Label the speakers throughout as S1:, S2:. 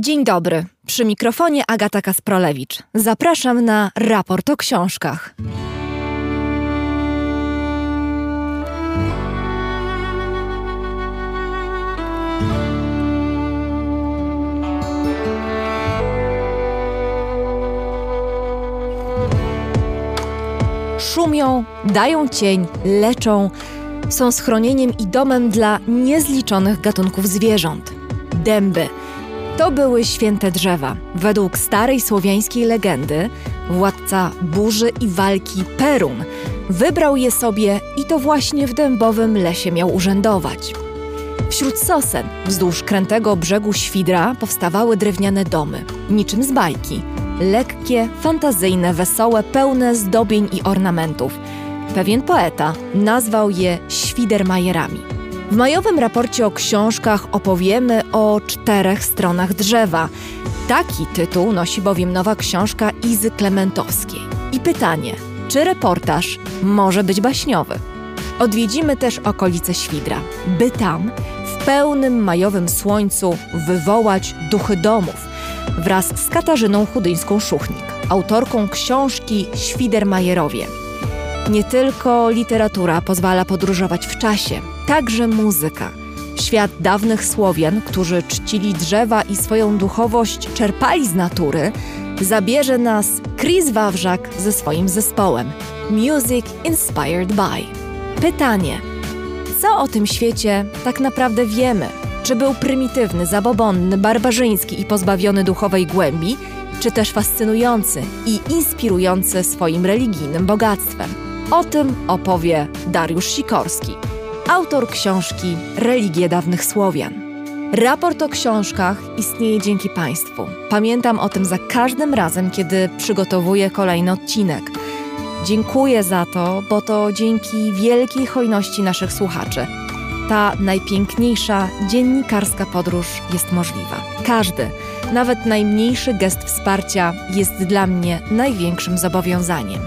S1: Dzień dobry. Przy mikrofonie Agata Kasprolewicz. Zapraszam na raport o książkach. Szumią, dają cień, leczą, są schronieniem i domem dla niezliczonych gatunków zwierząt. Dęby to były święte drzewa. Według starej słowiańskiej legendy, władca burzy i walki Perun wybrał je sobie i to właśnie w dębowym lesie miał urzędować. Wśród sosen, wzdłuż krętego brzegu Świdra, powstawały drewniane domy, niczym z bajki. Lekkie, fantazyjne, wesołe, pełne zdobień i ornamentów. Pewien poeta nazwał je Świdermajerami. W majowym raporcie o książkach opowiemy o czterech stronach drzewa. Taki tytuł nosi bowiem nowa książka Izy Klementowskiej. I pytanie, czy reportaż może być baśniowy? Odwiedzimy też okolice Świdra, by tam, w pełnym majowym słońcu, wywołać duchy domów wraz z Katarzyną Chudyńską-Szuchnik, autorką książki Świdermajerowie. Nie tylko literatura pozwala podróżować w czasie, także muzyka. Świat dawnych Słowian, którzy czcili drzewa i swoją duchowość czerpali z natury, zabierze nas Chris Wawrzak ze swoim zespołem Music Inspired By. Pytanie: co o tym świecie tak naprawdę wiemy? Czy był prymitywny, zabobonny, barbarzyński i pozbawiony duchowej głębi, czy też fascynujący i inspirujący swoim religijnym bogactwem? O tym opowie Dariusz Sikorski, autor książki Religie dawnych Słowian. Raport o książkach istnieje dzięki Państwu. Pamiętam o tym za każdym razem, kiedy przygotowuję kolejny odcinek. Dziękuję za to, bo to dzięki wielkiej hojności naszych słuchaczy ta najpiękniejsza dziennikarska podróż jest możliwa. Każdy, nawet najmniejszy gest wsparcia jest dla mnie największym zobowiązaniem.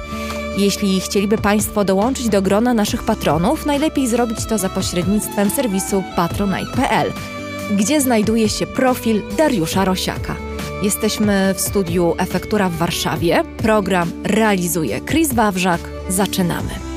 S1: Jeśli chcieliby Państwo dołączyć do grona naszych patronów, najlepiej zrobić to za pośrednictwem serwisu patronite.pl, gdzie znajduje się profil Dariusza Rosiaka. Jesteśmy w studiu Efektura w Warszawie. Program realizuje Chris Wawrzak. Zaczynamy.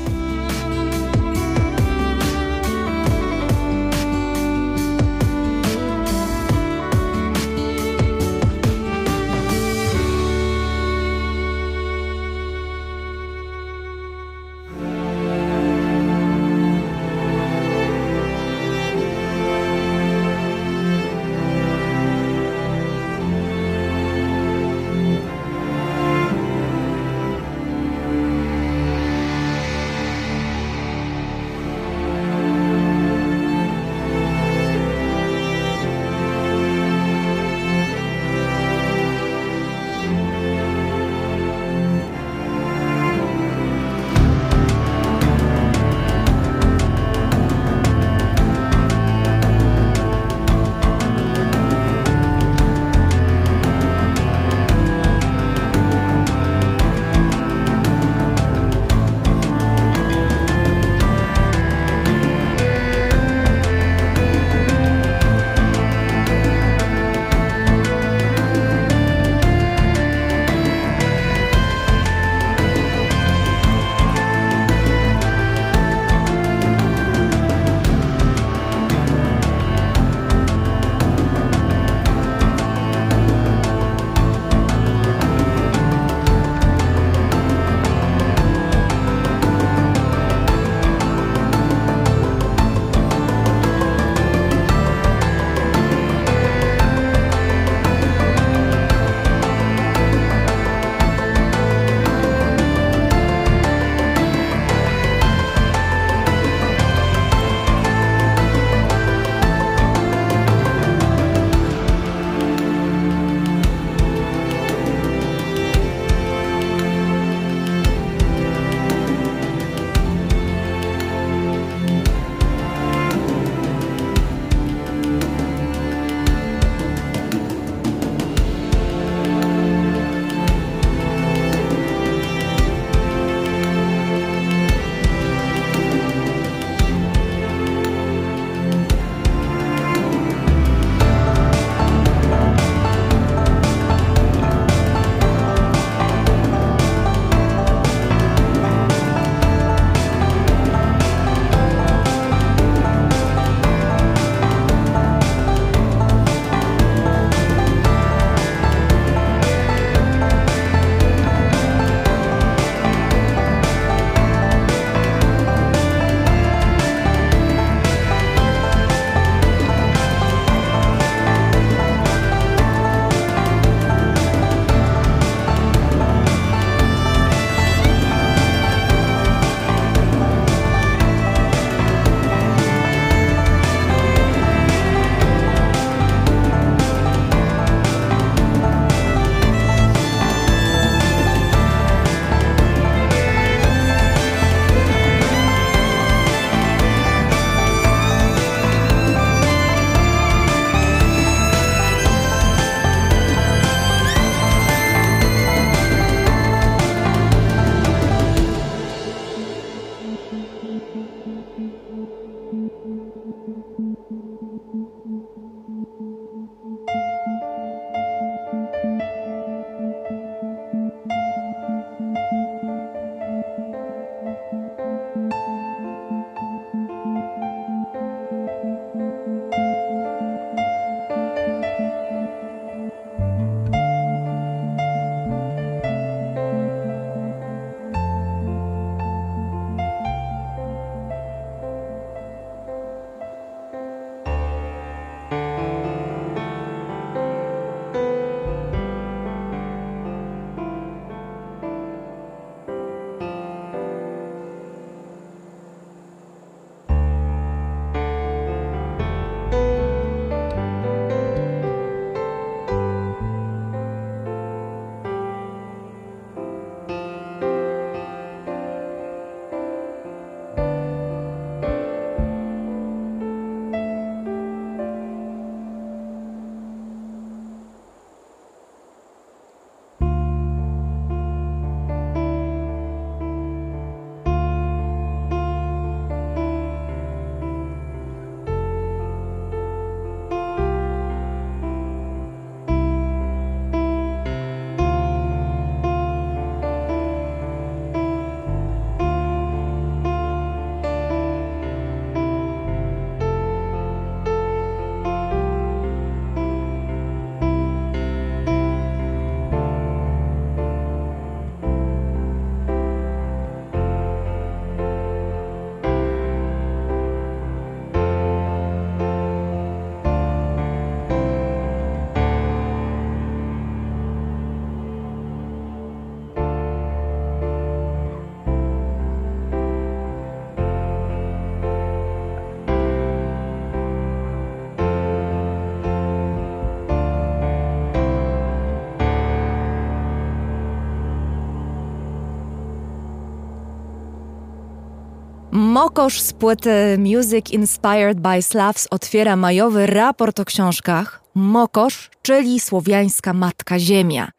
S1: Mokosz z płyty Music Inspired by Slavs otwiera majowy raport o książkach. Mokosz, czyli słowiańska matka ziemia.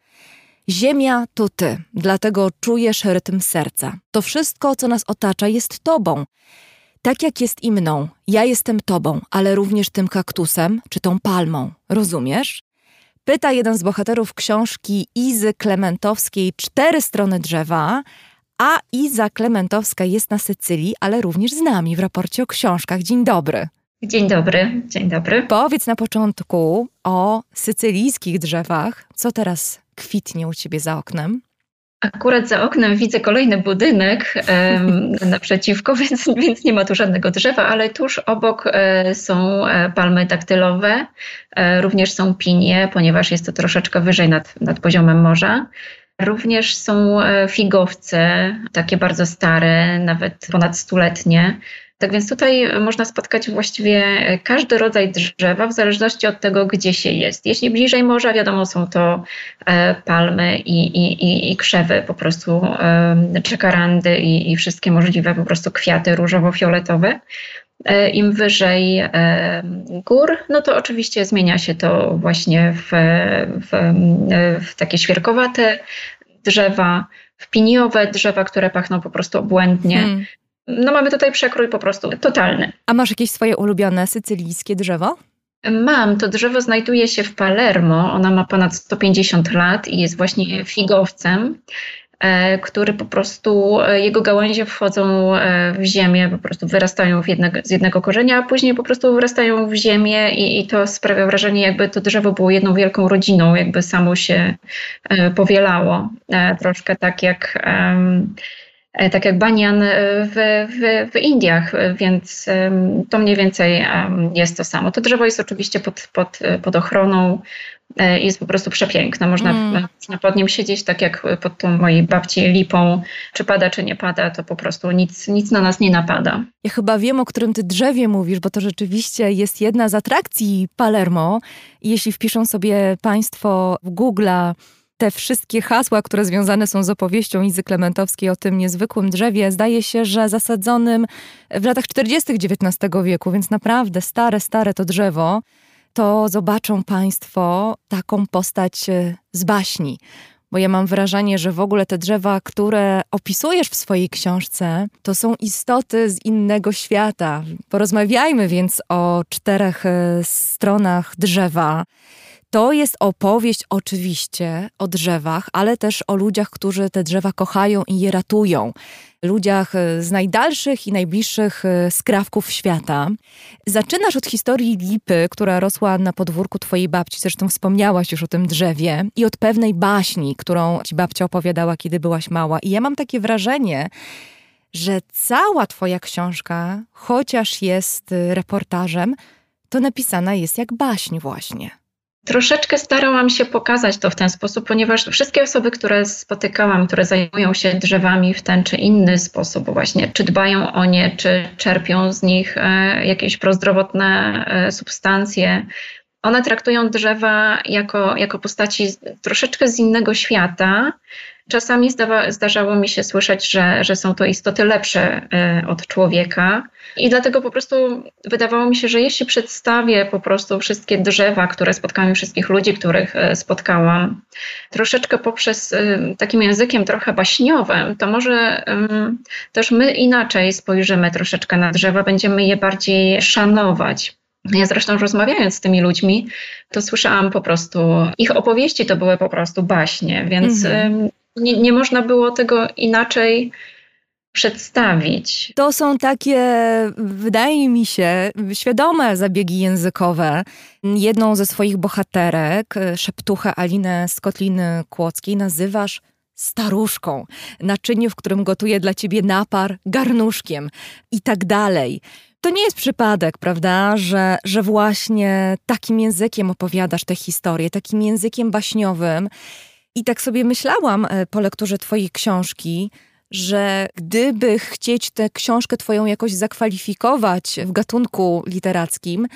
S1: Ziemia to ty, dlatego czujesz rytm serca. To wszystko, co nas otacza, jest tobą. Tak jak jest i mną, ja jestem tobą, ale również tym kaktusem czy tą palmą. Rozumiesz? Pyta jeden z bohaterów książki Izy Klementowskiej Cztery strony drzewa, a Iza Klementowska jest na Sycylii, ale również z nami w raporcie o książkach. Dzień dobry.
S2: Dzień dobry, dzień dobry.
S1: Powiedz na początku o sycylijskich drzewach. Co teraz kwitnie u ciebie za oknem?
S2: Akurat za oknem widzę kolejny budynek um, naprzeciwko, więc, więc nie ma tu żadnego drzewa, ale tuż obok e, są e, palmy daktylowe, e, również są pinie, ponieważ jest to troszeczkę wyżej nad, nad poziomem morza. Również są e, figowce, takie bardzo stare, nawet ponad stuletnie. Tak więc tutaj można spotkać właściwie każdy rodzaj drzewa w zależności od tego, gdzie się jest. Jeśli bliżej morza, wiadomo, są to e, palmy i, i, i krzewy, po prostu czekarandy i, i wszystkie możliwe po prostu kwiaty różowo-fioletowe. E, Im wyżej gór, no to oczywiście zmienia się to właśnie w, w, w takie świerkowate drzewa, w piniowe drzewa, które pachną po prostu obłędnie. Hmm. No mamy tutaj przekrój po prostu totalny.
S1: A masz jakieś swoje ulubione sycylijskie drzewo?
S2: Mam. To drzewo znajduje się w Palermo. Ona ma ponad 150 lat i jest właśnie figowcem. E, który po prostu, e, jego gałęzie wchodzą e, w ziemię, po prostu wyrastają z jednego korzenia, a później po prostu wyrastają w ziemię i, i, to sprawia wrażenie, jakby to drzewo było jedną wielką rodziną, jakby samo się powielało. Troszkę tak jak tak jak banian w, w, w Indiach, więc to mniej więcej jest to samo. To drzewo jest oczywiście pod, pod, pod ochroną jest po prostu przepiękna. Można, mm. można pod nim siedzieć tak jak pod tą mojej babci lipą. Czy pada, czy nie pada, to po prostu nic, nic na nas nie napada.
S1: Ja chyba wiem, o którym ty drzewie mówisz, bo to rzeczywiście jest jedna z atrakcji Palermo. Jeśli wpiszą sobie Państwo w Google'a te wszystkie hasła, które związane są z opowieścią Izy Klementowskiej o tym niezwykłym drzewie, zdaje się, że zasadzonym w latach 40. XIX wieku, więc naprawdę stare, stare to drzewo to zobaczą Państwo taką postać e, z baśni. Bo ja mam wrażenie, że w ogóle te drzewa, które opisujesz w swojej książce, to są istoty z innego świata. Porozmawiajmy więc o czterech e, stronach drzewa. To jest opowieść oczywiście o drzewach, ale też o ludziach, którzy te drzewa kochają i je ratują. Ludziach e, z najdalszych i najbliższych e, skrawków świata. Zaczynasz od historii lipy, która rosła na podwórku twojej babci, zresztą wspomniałaś już o tym drzewie, i od pewnej baśni, którą ci babcia opowiadała, kiedy byłaś mała. I ja mam takie wrażenie, że cała twoja książka, chociaż jest e, reportażem, to napisana jest jak baśń właśnie.
S2: Troszeczkę starałam się pokazać to w ten sposób, ponieważ wszystkie osoby, które spotykałam, które zajmują się drzewami w ten czy inny sposób, właśnie czy dbają o nie, czy czerpią z nich e, jakieś prozdrowotne e, substancje, one traktują drzewa jako, jako postaci troszeczkę z innego świata. Czasami zdawa, zdarzało mi się słyszeć, że, że są to istoty lepsze e, od człowieka. I dlatego po prostu wydawało mi się, że jeśli przedstawię po prostu wszystkie drzewa, które spotkałam, wszystkich ludzi, których e, spotkałam, troszeczkę poprzez e, takim językiem trochę baśniowym, to może um, też my inaczej spojrzymy troszeczkę na drzewa, będziemy je bardziej szanować. Ja zresztą rozmawiając z tymi ludźmi, to słyszałam po prostu, ich opowieści to były po prostu baśnie, więc mhm. Nie, nie można było tego inaczej przedstawić.
S1: To są takie, wydaje mi się, świadome zabiegi językowe. Jedną ze swoich bohaterek, szeptuchę Alinę z Kotliny nazywasz staruszką, naczyniu, w którym gotuje dla ciebie napar, garnuszkiem i tak dalej. To nie jest przypadek, prawda, że, że właśnie takim językiem opowiadasz tę historię, takim językiem baśniowym. I tak sobie myślałam e, po lekturze Twojej książki, że gdyby chcieć tę książkę Twoją jakoś zakwalifikować w gatunku literackim,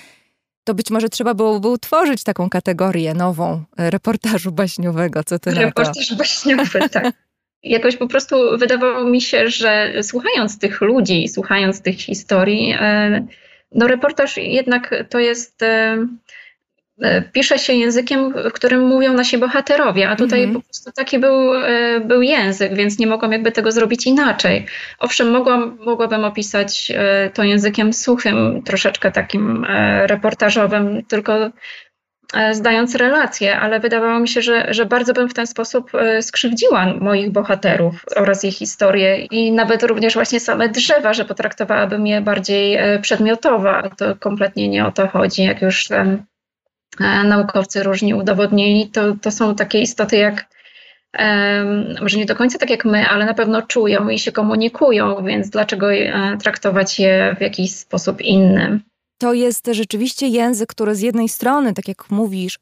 S1: to być może trzeba byłoby utworzyć taką kategorię nową e, reportażu baśniowego. Co ty
S2: Reportaż baśniowy, tak. jakoś po prostu wydawało mi się, że słuchając tych ludzi, słuchając tych historii, e, no reportaż jednak to jest pisze się językiem, w którym mówią nasi bohaterowie, a tutaj mm -hmm. po prostu taki był, e, był język, więc nie mogłam jakby tego zrobić inaczej. Owszem, mogłam, mogłabym opisać e, to językiem suchym, troszeczkę takim reportażowym, tylko zdając relacje, ale wydawało mi się, że, że bardzo bym w ten sposób skrzywdziła moich bohaterów oraz ich historię i nawet również właśnie same drzewa, że potraktowałabym je bardziej przedmiotowo, a to kompletnie nie o to chodzi, jak już naukowcy różni udowodnili, to, to są takie istoty jak, może nie do końca tak jak my, ale na pewno czują i się komunikują, więc dlaczego e, traktować je w jakiś sposób inny?
S1: To jest rzeczywiście język, który z jednej strony, tak jak mówisz,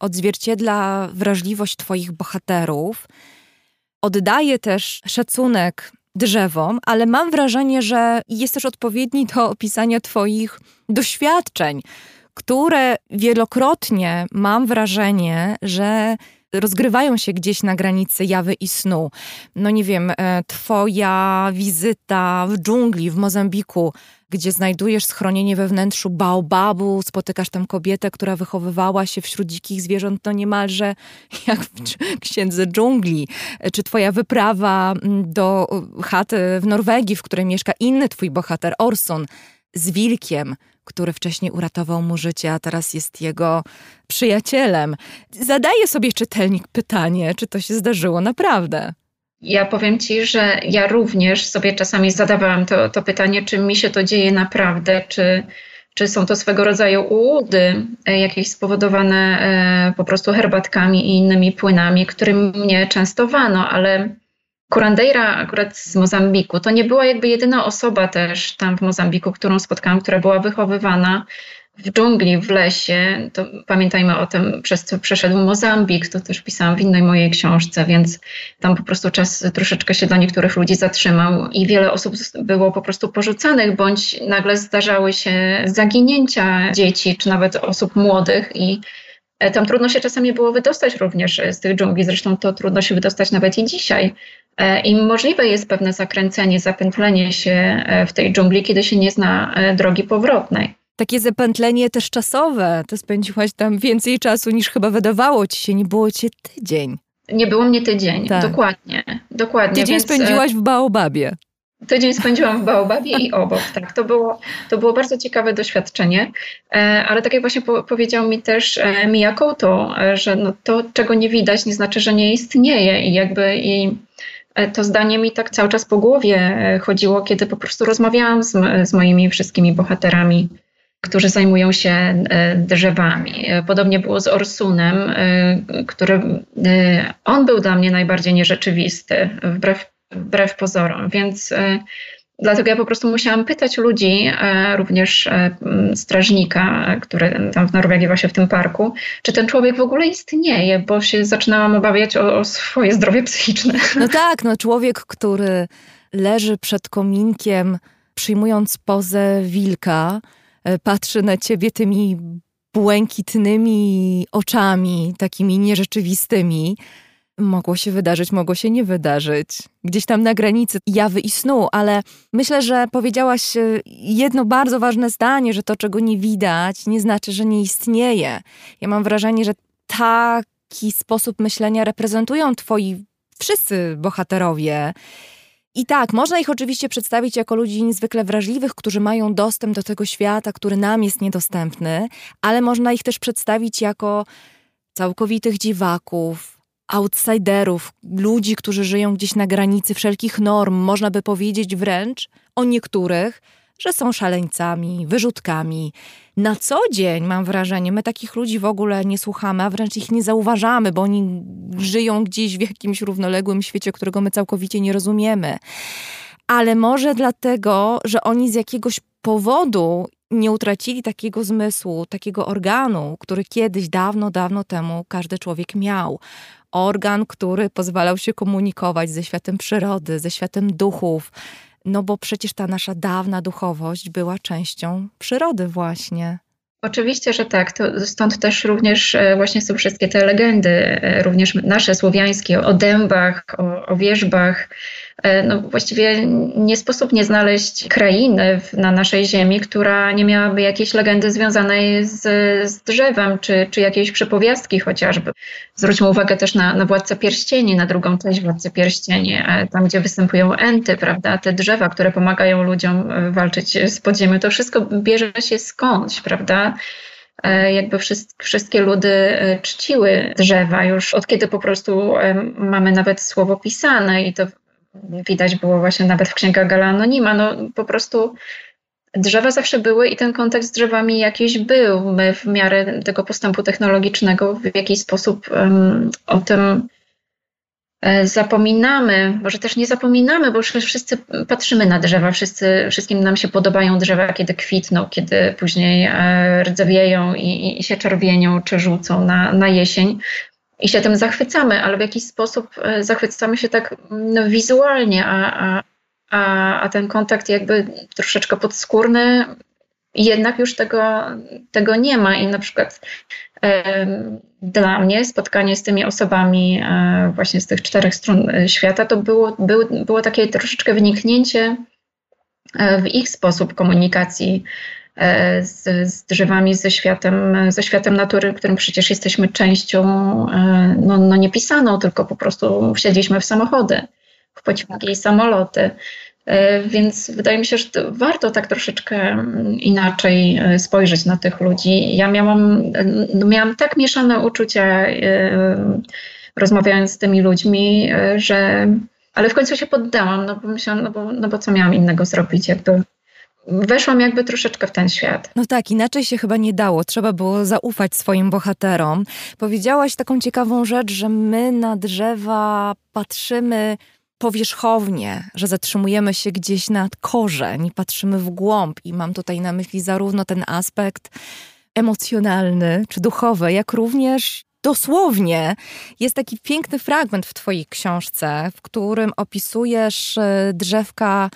S1: odzwierciedla wrażliwość Twoich bohaterów, oddaje też szacunek drzewom, ale mam wrażenie, że jest też odpowiedni do opisania Twoich doświadczeń które wielokrotnie mam wrażenie, że rozgrywają się gdzieś na granicy jawy i snu. No nie wiem, e, twoja wizyta w dżungli w Mozambiku, gdzie znajdujesz schronienie we wnętrzu baobabu, spotykasz tam kobietę, która wychowywała się wśród dzikich zwierząt, no niemalże jak w księdze dżungli. E, czy twoja wyprawa do chaty w Norwegii, w której mieszka inny twój bohater, Orson, z wilkiem, który wcześniej uratował mu życie, a teraz jest jego przyjacielem. Zadaje sobie czytelnik pytanie, czy to się zdarzyło naprawdę.
S2: Ja powiem ci, że ja również sobie czasami zadawałam to, to pytanie, czy mi się to dzieje naprawdę, czy, czy są to swego rodzaju ułudy, e, jakieś spowodowane e, po prostu herbatkami i innymi płynami, którymi mnie częstowano, ale Kurandeira akurat z Mozambiku, to nie była jakby jedyna osoba też tam w Mozambiku, którą spotkałam, która była wychowywana w dżungli, w lesie. To pamiętajmy o tym, przez co przeszedł Mozambik, to też pisałam w innej mojej książce, więc tam po prostu czas troszeczkę się dla niektórych ludzi zatrzymał i wiele osób było po prostu porzucanych, bądź nagle zdarzały się zaginięcia dzieci, czy nawet osób młodych i tam trudno się czasami było wydostać również z tych dżungli, zresztą to trudno się wydostać nawet i dzisiaj. E, I możliwe jest pewne zakręcenie, zapętlenie się e, w tej dżungli, kiedy się nie zna e, drogi powrotnej.
S1: Takie zapętlenie też czasowe. To spędziłaś tam więcej czasu niż chyba wydawało ci się. Nie było cię tydzień.
S2: Nie było mnie tydzień, tak. dokładnie. dokładnie
S1: tydzień więc, spędziłaś w Baobabie.
S2: Tydzień spędziłam w Baobabie i obok, tak. To było, to było bardzo ciekawe doświadczenie, ale tak jak właśnie po, powiedział mi też Miyakoto, że no to, czego nie widać, nie znaczy, że nie istnieje i jakby i E, to zdanie mi tak cały czas po głowie e, chodziło, kiedy po prostu rozmawiałam z, z moimi wszystkimi bohaterami, którzy zajmują się e, drzewami. Podobnie było z Orsunem, który on był dla mnie najbardziej nierzeczywisty, wbrew, wbrew pozorom, więc Dlatego ja po prostu musiałam pytać ludzi, e, również e, strażnika, który tam w Norwegii właśnie w tym parku, czy ten człowiek w ogóle istnieje, bo się zaczynałam obawiać o, o swoje zdrowie psychiczne.
S1: No tak, no człowiek, który leży przed kominkiem, przyjmując pozę wilka, e, patrzy na ciebie tymi błękitnymi oczami, takimi nierzeczywistymi, Mogło się wydarzyć, mogło się nie wydarzyć. Gdzieś tam na granicy jawy i snu, ale myślę, że powiedziałaś e, jedno bardzo ważne zdanie, że to, czego nie widać, nie znaczy, że nie istnieje. Ja mam wrażenie, że taki sposób myślenia reprezentują twoi wszyscy bohaterowie. I tak, można ich oczywiście przedstawić jako ludzi niezwykle wrażliwych, którzy mają dostęp do tego świata, który nam jest niedostępny, ale można ich też przedstawić jako całkowitych dziwaków, outsiderów, ludzi, którzy żyją gdzieś na granicy wszelkich norm, można by powiedzieć wręcz o niektórych, że są szaleńcami, wyrzutkami. Na co dzień mam wrażenie, my takich ludzi w ogóle nie słuchamy, a wręcz ich nie zauważamy, bo oni żyją gdzieś w jakimś równoległym świecie, którego my całkowicie nie rozumiemy. Ale może dlatego, że oni z jakiegoś powodu nie utracili takiego zmysłu, takiego organu, który kiedyś, dawno, dawno temu każdy człowiek miał organ, który pozwalał się komunikować ze światem przyrody, ze światem duchów. No bo przecież ta nasza dawna duchowość była częścią przyrody właśnie.
S2: Oczywiście, że tak. To stąd też również e, właśnie są wszystkie te legendy, e, również nasze słowiańskie o dębach, o, o wierzbach, no właściwie nie sposób nie znaleźć krainy na naszej ziemi, która nie miałaby jakiejś legendy związanej z, z drzewem, czy, czy jakiejś przepowiastki chociażby. Zwróćmy uwagę też na, na Władcę Pierścieni, na drugą część Władcy Pierścieni, e, tam gdzie występują enty, prawda, te drzewa, które pomagają ludziom e, walczyć z podziemiem, to wszystko bierze się skądś, prawda jakby wszystkie ludy czciły drzewa już od kiedy po prostu mamy nawet słowo pisane i to widać było właśnie nawet w księgach Gala Anonima, no po prostu drzewa zawsze były i ten kontakt z drzewami jakiś był. My w miarę tego postępu technologicznego w jakiś sposób um, o tym e, zapominamy, może też nie zapominamy, bo wszyscy patrzymy na drzewa, wszyscy, wszystkim nam się podobają drzewa, kiedy kwitną, kiedy później e, rdzewieją i, i się czerwienią czy rzucą na, na jesień i się tym zachwycamy, ale w jakiś sposób e, zachwycamy się tak no, wizualnie, a, a, a, a ten kontakt jakby troszeczkę podskórny jednak już tego, tego nie ma. I na przykład e, dla mnie spotkanie z tymi osobami e, właśnie z tych czterech stron e, świata to było, było, było takie troszeczkę wyniknięcie e, w ich sposób komunikacji z, z, drzewami, ze światem, ze światem natury, którym przecież jesteśmy częścią, e, no, no niepisaną, tylko po prostu wsiedliśmy w samochody, w pociągi i samoloty. E, więc wydaje mi się, że warto tak troszeczkę inaczej spojrzeć na tych ludzi. Ja miałam, no, miałam tak mieszane uczucia rozmawiając z tymi ludźmi, że ale w końcu się poddałam, no bo myślałam, no bo, no bo co miałam innego zrobić, jakby weszłam jakby troszeczkę w ten świat.
S1: No tak, inaczej się chyba nie dało. Trzeba było zaufać swoim bohaterom. Powiedziałaś taką ciekawą rzecz, że my na drzewa patrzymy powierzchownie, że zatrzymujemy się gdzieś nad korzeń, patrzymy w głąb i mam tutaj na myśli zarówno ten aspekt emocjonalny czy duchowy, jak również dosłownie. Jest taki piękny fragment w twojej książce, w którym opisujesz e, drzewka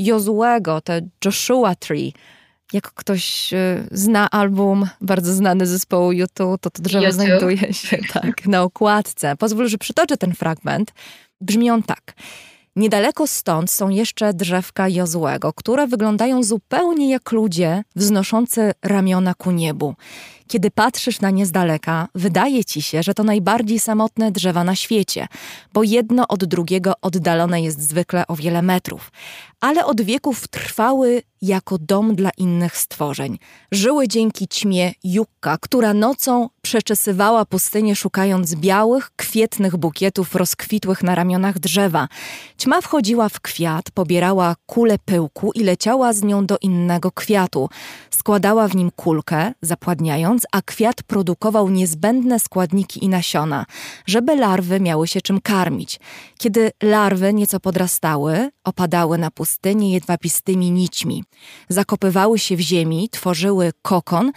S1: Jozuego, te Joshua Tree. Jak ktoś e, zna album bardzo znany zespołu YouTube, to to drzewo YouTube. znajduje się tak na okładce. Pozwól, że przytoczę ten fragment. Brzmi on tak. Niedaleko stąd są jeszcze drzewka Jozuego, które wyglądają zupełnie jak ludzie wznoszący ramiona ku niebu. Kiedy patrzysz na nie z daleka, wydaje ci się, że to najbardziej samotne drzewa na świecie, bo jedno od drugiego oddalone jest zwykle o wiele metrów. Ale od wieków trwały jako dom dla innych stworzeń. Żyły dzięki ćmie Jukka, która nocą przeczesywała pustynię szukając białych, kwietnych bukietów rozkwitłych na ramionach drzewa. Ćma wchodziła w kwiat, pobierała kulę pyłku i leciała z nią do innego kwiatu. Składała w nim kulkę, zapładniając, a kwiat produkował niezbędne składniki i nasiona, żeby larwy miały się czym karmić. Kiedy larwy nieco podrastały, opadały na pustynię jedwabistymi nićmi. Zakopywały się w ziemi, tworzyły kokon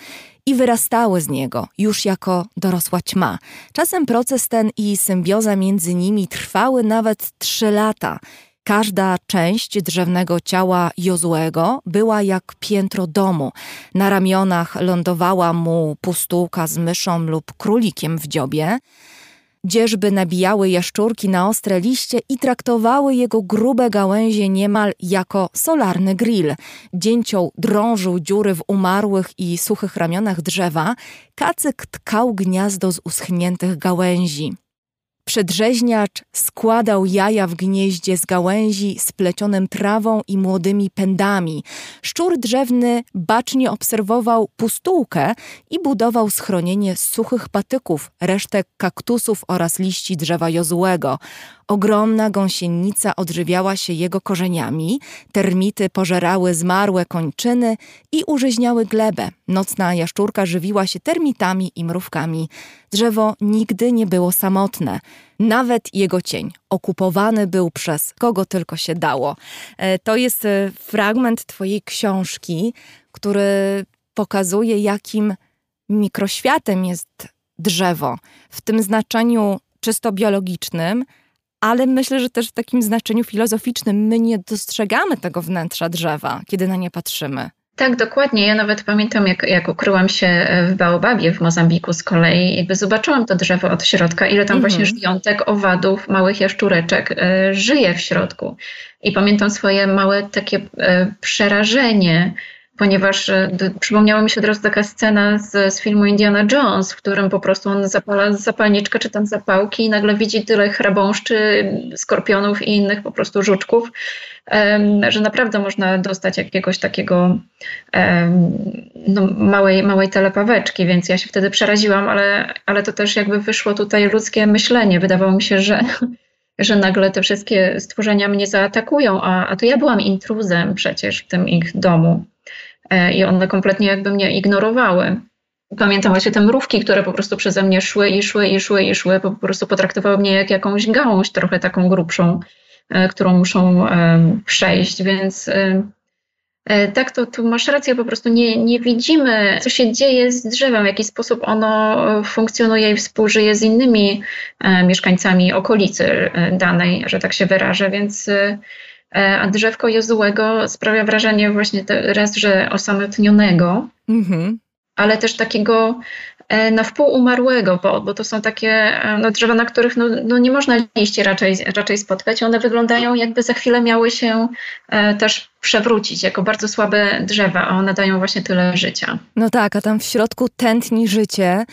S1: i wyrastały z niego, już jako dorosła ćma. Czasem proces ten i symbioza między nimi trwały nawet trzy lata. Każda część drzewnego ciała Jozłego była jak piętro domu. Na ramionach lądowała mu pustułka z myszą lub królikiem w dziobie. Dzierżby nabijały jaszczurki na ostre liście i traktowały jego grube gałęzie niemal jako solarny grill. Dzięcioł drążył dziury w umarłych i suchych ramionach drzewa, kacyk tkał gniazdo z uschniętych gałęzi. Przedrzeźniacz składał jaja w gnieździe z gałęzi splecionym trawą i młodymi pędami. Szczur drzewny bacznie obserwował pustułkę i budował schronienie z suchych patyków, resztek kaktusów oraz liści drzewa jozłego. Ogromna gąsienica odżywiała się jego korzeniami, termity pożerały zmarłe kończyny i użyźniały glebę. Nocna jaszczurka żywiła się termitami i mrówkami. Drzewo nigdy nie było samotne. Nawet jego cień okupowany był przez kogo tylko się dało. E, to jest e, fragment Twojej książki, który pokazuje, jakim mikroświatem jest drzewo. W tym znaczeniu czysto biologicznym, ale myślę, że też w takim znaczeniu filozoficznym my nie dostrzegamy tego wnętrza drzewa, kiedy na nie patrzymy.
S2: Tak, dokładnie. Ja nawet pamiętam, jak, jak ukryłam się w Baobabie w Mozambiku z kolei, jakby zobaczyłam to drzewo od środka, ile tam właśnie mhm. żyjątek, owadów, małych jaszczureczek y, żyje w środku. I pamiętam swoje małe takie y, przerażenie, ponieważ y, przypomniała mi się od razu taka scena z, z, filmu Indiana Jones, w którym po prostu on zapala zapalniczkę czy tam zapałki i nagle widzi tyle chrabąszczy, skorpionów i innych po prostu żuczków, że naprawdę można dostać jakiegoś takiego no, małej, małej telepaweczki, więc ja się wtedy przeraziłam, ale, ale to też jakby wyszło tutaj ludzkie myślenie. Wydawało mi się, że, że nagle te wszystkie stworzenia mnie zaatakują, a, a to ja byłam intruzem przecież w tym ich domu e, i one kompletnie jakby mnie ignorowały. Pamiętam właśnie te mrówki, które po prostu przeze mnie szły i szły i szły i szły, po prostu potraktowały mnie jak jakąś gałąź trochę taką grubszą. E, którą muszą e, przejść, więc e, tak, to tu masz rację, po prostu nie, nie widzimy, co się dzieje z drzewem, w jaki sposób ono funkcjonuje i współżyje z innymi mieszkańcami okolicy danej, że tak się wyrażę, więc a drzewko Jozułego sprawia wrażenie właśnie raz, że osamotnionego, mm-hmm. ale też takiego E, na wpół umarłego, bo, bo to są takie e, no, drzewa, na których no, no nie można liści raczej, raczej spotkać. One wyglądają jakby za chwilę miały się e, też przewrócić jako bardzo słabe drzewa, a one dają właśnie tyle życia.
S1: No tak, a tam w środku tętni życie.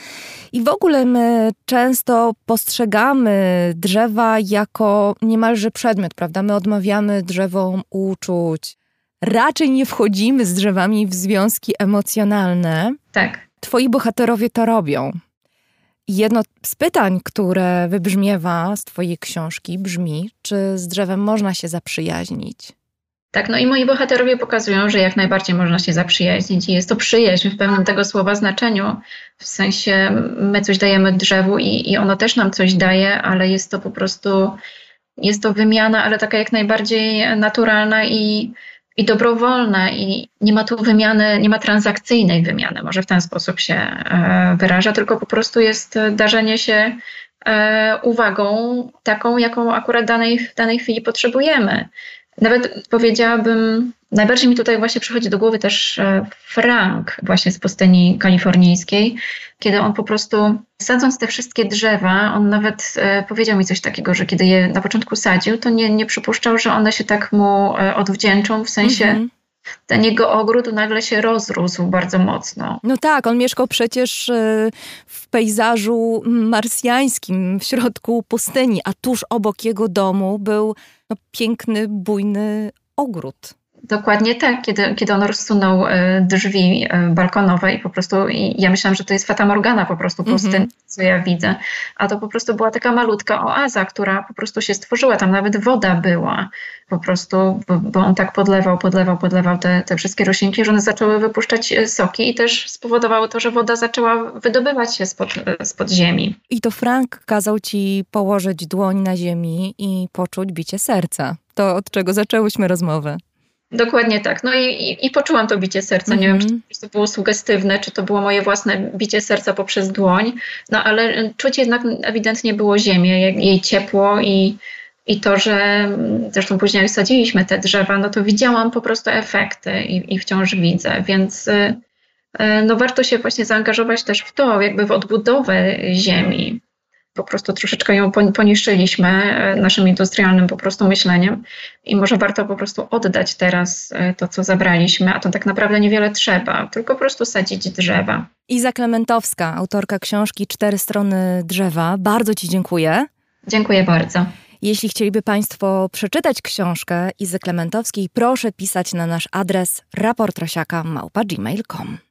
S1: I w ogóle my często postrzegamy drzewa jako niemalże przedmiot, prawda? My odmawiamy drzewom uczuć. Raczej nie wchodzimy z drzewami w związki emocjonalne.
S2: Tak.
S1: Twoi bohaterowie to robią. Jedno z pytań, które wybrzmiewa z Twojej książki, brzmi: czy z drzewem można się zaprzyjaźnić?
S2: Tak, no i moi bohaterowie pokazują, że jak najbardziej można się zaprzyjaźnić i jest to przyjaźń w pełnym tego słowa znaczeniu. W sensie my coś dajemy drzewu i, i ono też nam coś daje, ale jest to po prostu, jest to wymiana, ale taka jak najbardziej naturalna i, i dobrowolne i nie ma tu wymiany, nie ma transakcyjnej wymiany, może w ten sposób się e, wyraża, tylko po prostu jest darzenie się e, uwagą taką, jaką akurat danej, w danej chwili potrzebujemy. Nawet powiedziałabym, najbardziej mi tutaj właśnie przychodzi do głowy też e, Frank właśnie z pustyni kalifornijskiej, kiedy on po prostu sadząc te wszystkie drzewa, on nawet e, powiedział mi coś takiego, że kiedy je na początku sadził, to nie, nie przypuszczał, że one się tak mu e, odwdzięczą, w sensie mm -hmm ten jego ogród nagle się rozrósł bardzo mocno.
S1: No tak, on mieszkał przecież w pejzażu marsjańskim w środku pustyni, a tuż obok jego domu był no, piękny, bujny ogród.
S2: Dokładnie tak, kiedy, kiedy on rozsunął e, drzwi e, balkonowe i po prostu i ja myślałam, że to jest Fata Morgana po prostu mm -hmm. co ja widzę. A to po prostu była taka malutka oaza, która po prostu się stworzyła. Tam nawet woda była po prostu, bo, bo on tak podlewał, podlewał, podlewał te, te wszystkie roślinki, że one zaczęły wypuszczać e, soki i też spowodowało to, że woda zaczęła wydobywać się spod, spod ziemi.
S1: I to Frank kazał ci położyć dłoń na ziemi i poczuć bicie serca. To od czego zaczęłyśmy rozmowę.
S2: Dokładnie tak. No i, i, i, poczułam to bicie serca. Nie wiem, czy mhm. to było sugestywne, czy to było moje własne bicie serca poprzez dłoń, no ale czuć jednak ewidentnie było ziemię, jej ciepło i, i to, że zresztą później jak sadziliśmy te drzewa, no to widziałam po prostu efekty i, i wciąż widzę, więc y, y, no warto się właśnie zaangażować też w to, jakby w odbudowę ziemi po prostu troszeczkę ją poniszczyliśmy e, naszym industrialnym po prostu myśleniem i może warto po prostu oddać teraz e, to, co zabraliśmy, a to tak naprawdę niewiele trzeba, tylko po prostu sadzić drzewa.
S1: Iza Klementowska, autorka książki Cztery strony drzewa. Bardzo Ci dziękuję.
S2: Dziękuję bardzo.
S1: Jeśli chcieliby Państwo przeczytać książkę Izy Klementowskiej, proszę pisać na nasz adres raportrosiaka.gmail.com.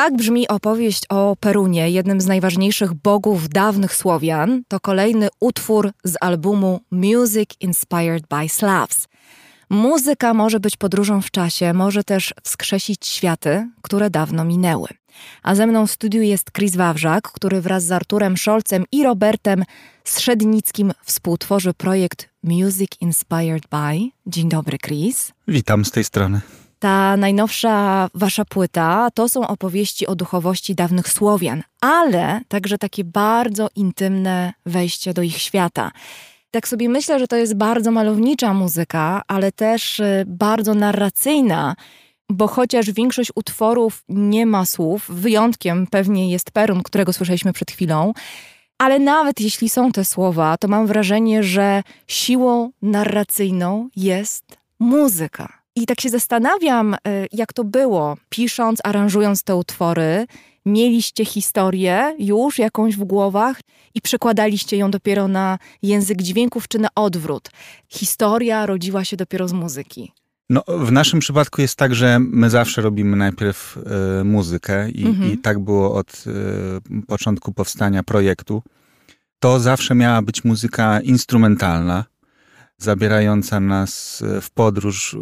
S1: Tak brzmi opowieść o Perunie, jednym z najważniejszych bogów dawnych Słowian. To kolejny utwór z albumu Music Inspired by Slavs. Muzyka może być podróżą w czasie, może też wskrzesić światy, które dawno minęły. A ze mną w studiu jest Chris Wawrzak, który wraz z Arturem Szolcem i Robertem Strzednickim współtworzy projekt Music Inspired by. Dzień dobry, Chris.
S3: Witam z tej strony.
S1: Ta najnowsza wasza płyta to są opowieści o duchowości dawnych Słowian, ale także takie bardzo intymne wejście do ich świata. Tak sobie myślę, że to jest bardzo malownicza muzyka, ale też y, bardzo narracyjna, bo chociaż większość utworów nie ma słów, wyjątkiem pewnie jest Perun, którego słyszeliśmy przed chwilą, ale nawet jeśli są te słowa, to mam wrażenie, że siłą narracyjną jest muzyka. I tak się zastanawiam, y, jak to było, pisząc, aranżując te utwory. Mieliście historię już jakąś w głowach i przekładaliście ją dopiero na język dźwięków, czy na odwrót? Historia rodziła się dopiero z muzyki.
S3: No, w naszym przypadku jest tak, że my zawsze robimy najpierw y, muzykę i, mhm. i, tak było od y, początku powstania projektu. To zawsze miała być muzyka instrumentalna, zabierająca nas w podróż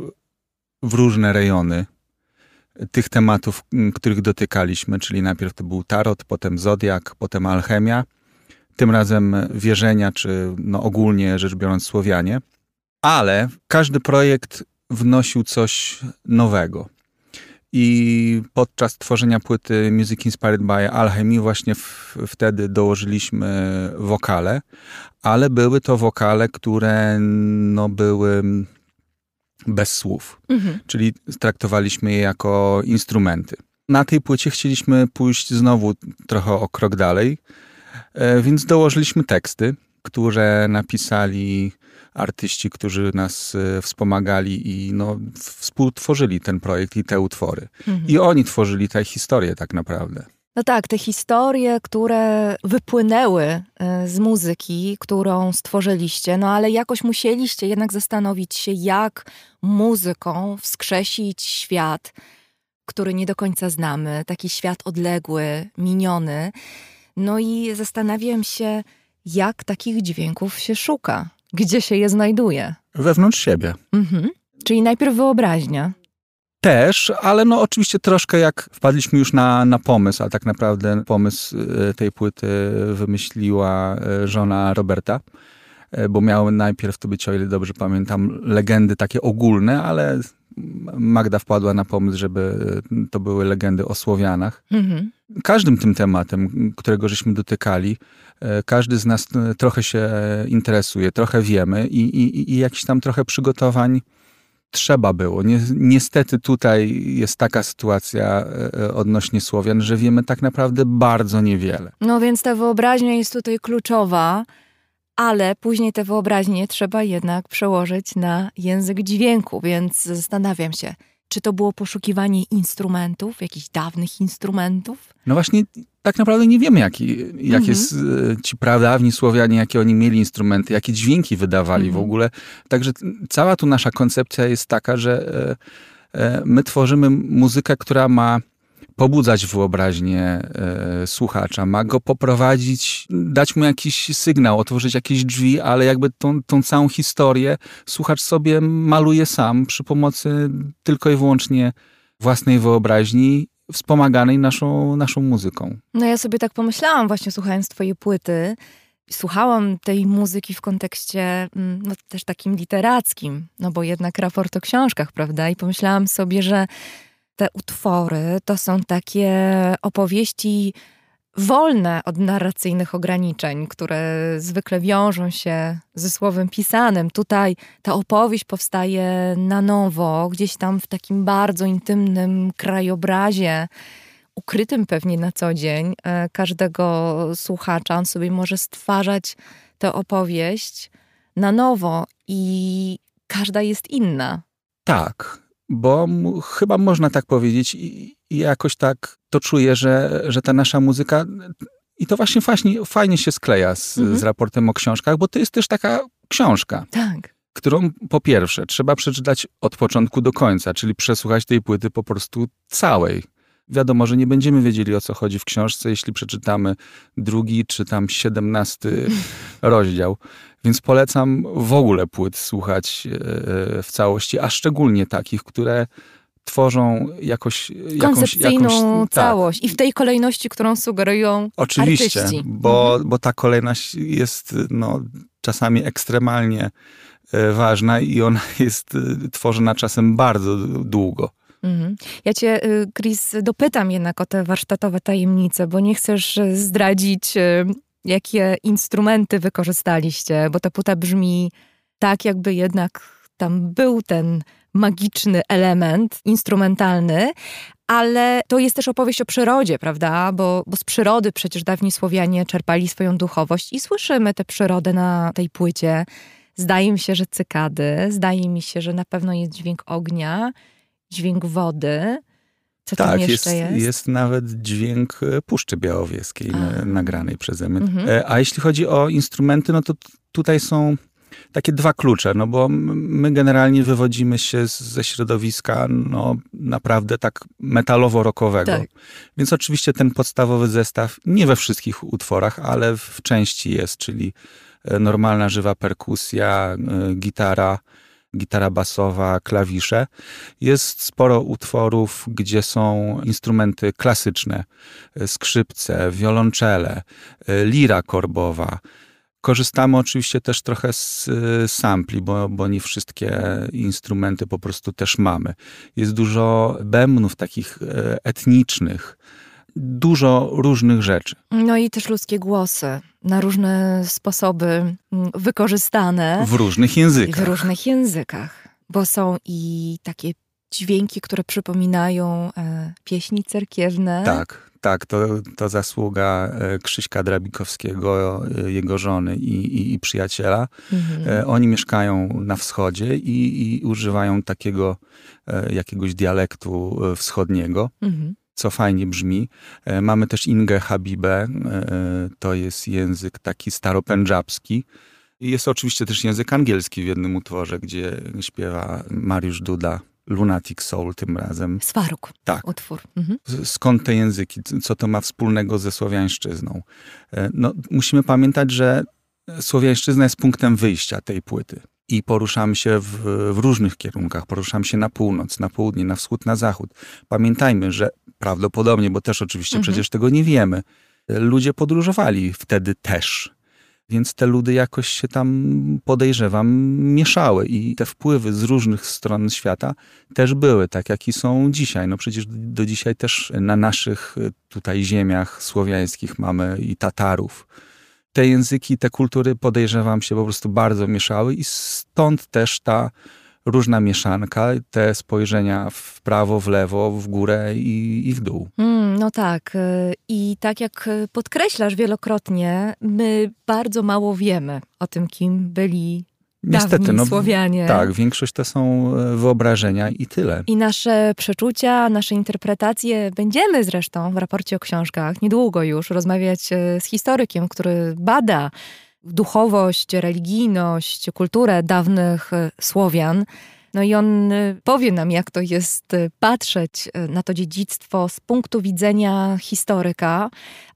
S3: w różne rejony tych tematów, których dotykaliśmy, czyli najpierw to był tarot, potem zodiak, potem alchemia, tym razem wierzenia, czy no ogólnie rzecz biorąc Słowianie. Ale każdy projekt wnosił coś nowego. I podczas tworzenia płyty Music Inspired by Alchemy właśnie w, wtedy dołożyliśmy wokale, ale były to wokale, które no, były bez słów, mhm. czyli traktowaliśmy je jako instrumenty. Na tej płycie chcieliśmy pójść znowu trochę o krok dalej, e, więc dołożyliśmy teksty, które napisali artyści, którzy nas e, wspomagali i no, współtworzyli ten projekt i te utwory. Mhm. I oni tworzyli tę historię tak naprawdę.
S1: No tak, te historie, które wypłynęły e, z muzyki, którą stworzyliście, no ale jakoś musieliście jednak zastanowić się, jak muzyką wskrzesić świat, który nie do końca znamy, taki świat odległy, miniony. No i zastanawiam się, jak takich dźwięków się szuka, gdzie się je znajduje.
S3: Wewnątrz siebie. Mhm.
S1: Czyli najpierw wyobraźnia.
S3: Też, ale no oczywiście troszkę jak wpadliśmy już na, na pomysł, a tak naprawdę pomysł e, tej płyty wymyśliła e, żona Roberta, e, bo miały najpierw to być, o ile dobrze pamiętam, legendy takie ogólne, ale Magda wpadła na pomysł, żeby to były legendy o Słowianach. Mhm. Każdym tym tematem, którego żeśmy dotykali, każdy z nas trochę się interesuje, trochę wiemy i, i, i jakiś tam trochę przygotowań trzeba było. Niestety tutaj jest taka sytuacja e, e, odnośnie Słowian, że wiemy tak naprawdę bardzo niewiele.
S1: No więc ta wyobraźnia jest tutaj kluczowa, ale później tę wyobraźnię trzeba jednak przełożyć na język dźwięku, więc zastanawiam się, czy to było poszukiwanie instrumentów, jakichś dawnych instrumentów?
S3: No właśnie, tak naprawdę nie wiemy, jaki, jakie mhm. ci pradawni Słowianie, jakie oni mieli instrumenty, jakie dźwięki wydawali mhm. w ogóle. Także cała tu nasza koncepcja jest taka, że e, e, my tworzymy muzykę, która ma pobudzać wyobraźnię e, słuchacza, ma go poprowadzić, dać mu jakiś sygnał, otworzyć jakieś drzwi, ale jakby tą, tą całą historię słuchacz sobie maluje sam przy pomocy tylko i wyłącznie własnej wyobraźni wspomaganej naszą, naszą muzyką.
S1: No ja sobie tak pomyślałam właśnie słuchając twojej płyty, słuchałam tej muzyki w kontekście mm, no, też takim literackim, no bo jednak raport o książkach, prawda? I pomyślałam sobie, że te utwory to są takie opowieści wolne od narracyjnych ograniczeń, które zwykle wiążą się ze słowem pisanym. Tutaj ta opowieść powstaje na nowo, gdzieś tam w takim bardzo intymnym krajobrazie, ukrytym pewnie na co dzień e, każdego słuchacza. On sobie może stwarzać tę opowieść na nowo i każda jest inna.
S3: Tak, bo chyba można tak powiedzieć i, i jakoś tak to czuję, że, że ta nasza muzyka i to właśnie fajnie, fajnie się skleja z, mhm. z raportem o książkach, bo to jest też taka książka.
S1: Tak.
S3: Którą po pierwsze trzeba przeczytać od początku do końca, czyli przesłuchać tej płyty po prostu całej. Wiadomo, że nie będziemy wiedzieli o co chodzi w książce, jeśli przeczytamy drugi czy tam siedemnasty rozdział. Więc polecam w ogóle płyt słuchać e, w całości, a szczególnie takich, które tworzą jakoś,
S1: koncepcyjną jakąś, tak. całość tak. i w tej kolejności, którą sugerują
S3: Oczywiście,
S1: artyści.
S3: bo, mhm. bo ta kolejność jest no, czasami ekstremalnie e, ważna i ona jest e, tworzona czasem bardzo długo. Mhm.
S1: Ja cię, y, Chris, dopytam jednak o te warsztatowe tajemnice, bo nie chcesz zdradzić, y, jakie instrumenty wykorzystaliście, bo ta płyta brzmi tak, jakby jednak tam był ten magiczny element instrumentalny, ale to jest też opowieść o przyrodzie, prawda? Bo, bo z przyrody przecież dawni Słowianie czerpali swoją duchowość i słyszymy tę przyrodę na tej płycie. Zdaje mi się, że cykady, zdaje mi się, że na pewno jest dźwięk ognia, dźwięk wody. Co tak, tam jeszcze jest,
S3: jest? Jest nawet dźwięk e, Puszczy Białowieskiej A. nagranej przeze mnie. Mhm. E, a jeśli chodzi o instrumenty, no to tutaj są takie dwa klucze, no bo my generalnie wywodzimy się ze środowiska no, naprawdę tak metalowo-rokowego. Tak. Więc oczywiście ten podstawowy zestaw nie we wszystkich utworach, ale w części jest, czyli e, normalna żywa perkusja, gitara, gitara basowa, klawisze. Jest sporo utworów, gdzie są instrumenty klasyczne, e, skrzypce, wiolonczele, lira korbowa, Korzystamy oczywiście też trochę z sampli, bo, bo nie wszystkie instrumenty po prostu też mamy. Jest dużo bębnów takich e, etnicznych, dużo różnych rzeczy.
S1: No i też ludzkie głosy na różne sposoby mm, wykorzystane.
S3: W różnych językach.
S1: W różnych językach, bo są i takie dźwięki, które przypominają e, pieśni cerkiewne.
S3: Tak, tak, to, to zasługa e, Krzyśka Drabikowskiego, e, jego żony i, i, i przyjaciela. Mhm. E, oni mieszkają na wschodzie i, i używają takiego jakiegoś dialektu wschodniego. Mhm co fajnie brzmi. Mamy też Ingę Habibę, to jest język taki staropędżabski. Jest oczywiście też język angielski w jednym utworze, gdzie śpiewa Mariusz Duda Lunatic Soul tym razem.
S1: Swaruk. Tak. Utwór. Mhm.
S3: Skąd te języki? Co to ma wspólnego ze słowiańszczyzną? E, no, musimy pamiętać, że słowiańszczyzna jest punktem wyjścia tej płyty. I poruszamy się w, w, różnych kierunkach. Poruszamy się na północ, na południe, na wschód, na zachód. Pamiętajmy, że prawdopodobnie, bo też oczywiście mhm. przecież tego nie wiemy, ludzie podróżowali wtedy też więc te ludy jakoś się tam, podejrzewam, mieszały i te wpływy z różnych stron świata też były, tak jak i są dzisiaj. No przecież do dzisiaj też na naszych y, tutaj ziemiach słowiańskich mamy i Tatarów. Te języki, te kultury podejrzewam się po prostu bardzo mieszały i stąd też ta różna mieszanka, te spojrzenia w prawo, w lewo, w górę i, i w dół.
S1: Mm, no tak. Y, I tak jak podkreślasz wielokrotnie, my bardzo mało wiemy o tym, kim byli Niestety, no, Słowianie.
S3: Tak, większość to są e, wyobrażenia i tyle.
S1: I nasze przeczucia, nasze interpretacje będziemy zresztą w raporcie o książkach niedługo już rozmawiać e, z historykiem, który bada duchowość, religijność, kulturę dawnych e, Słowian. No i on e, powie nam, jak to jest e, patrzeć na to dziedzictwo z punktu widzenia historyka,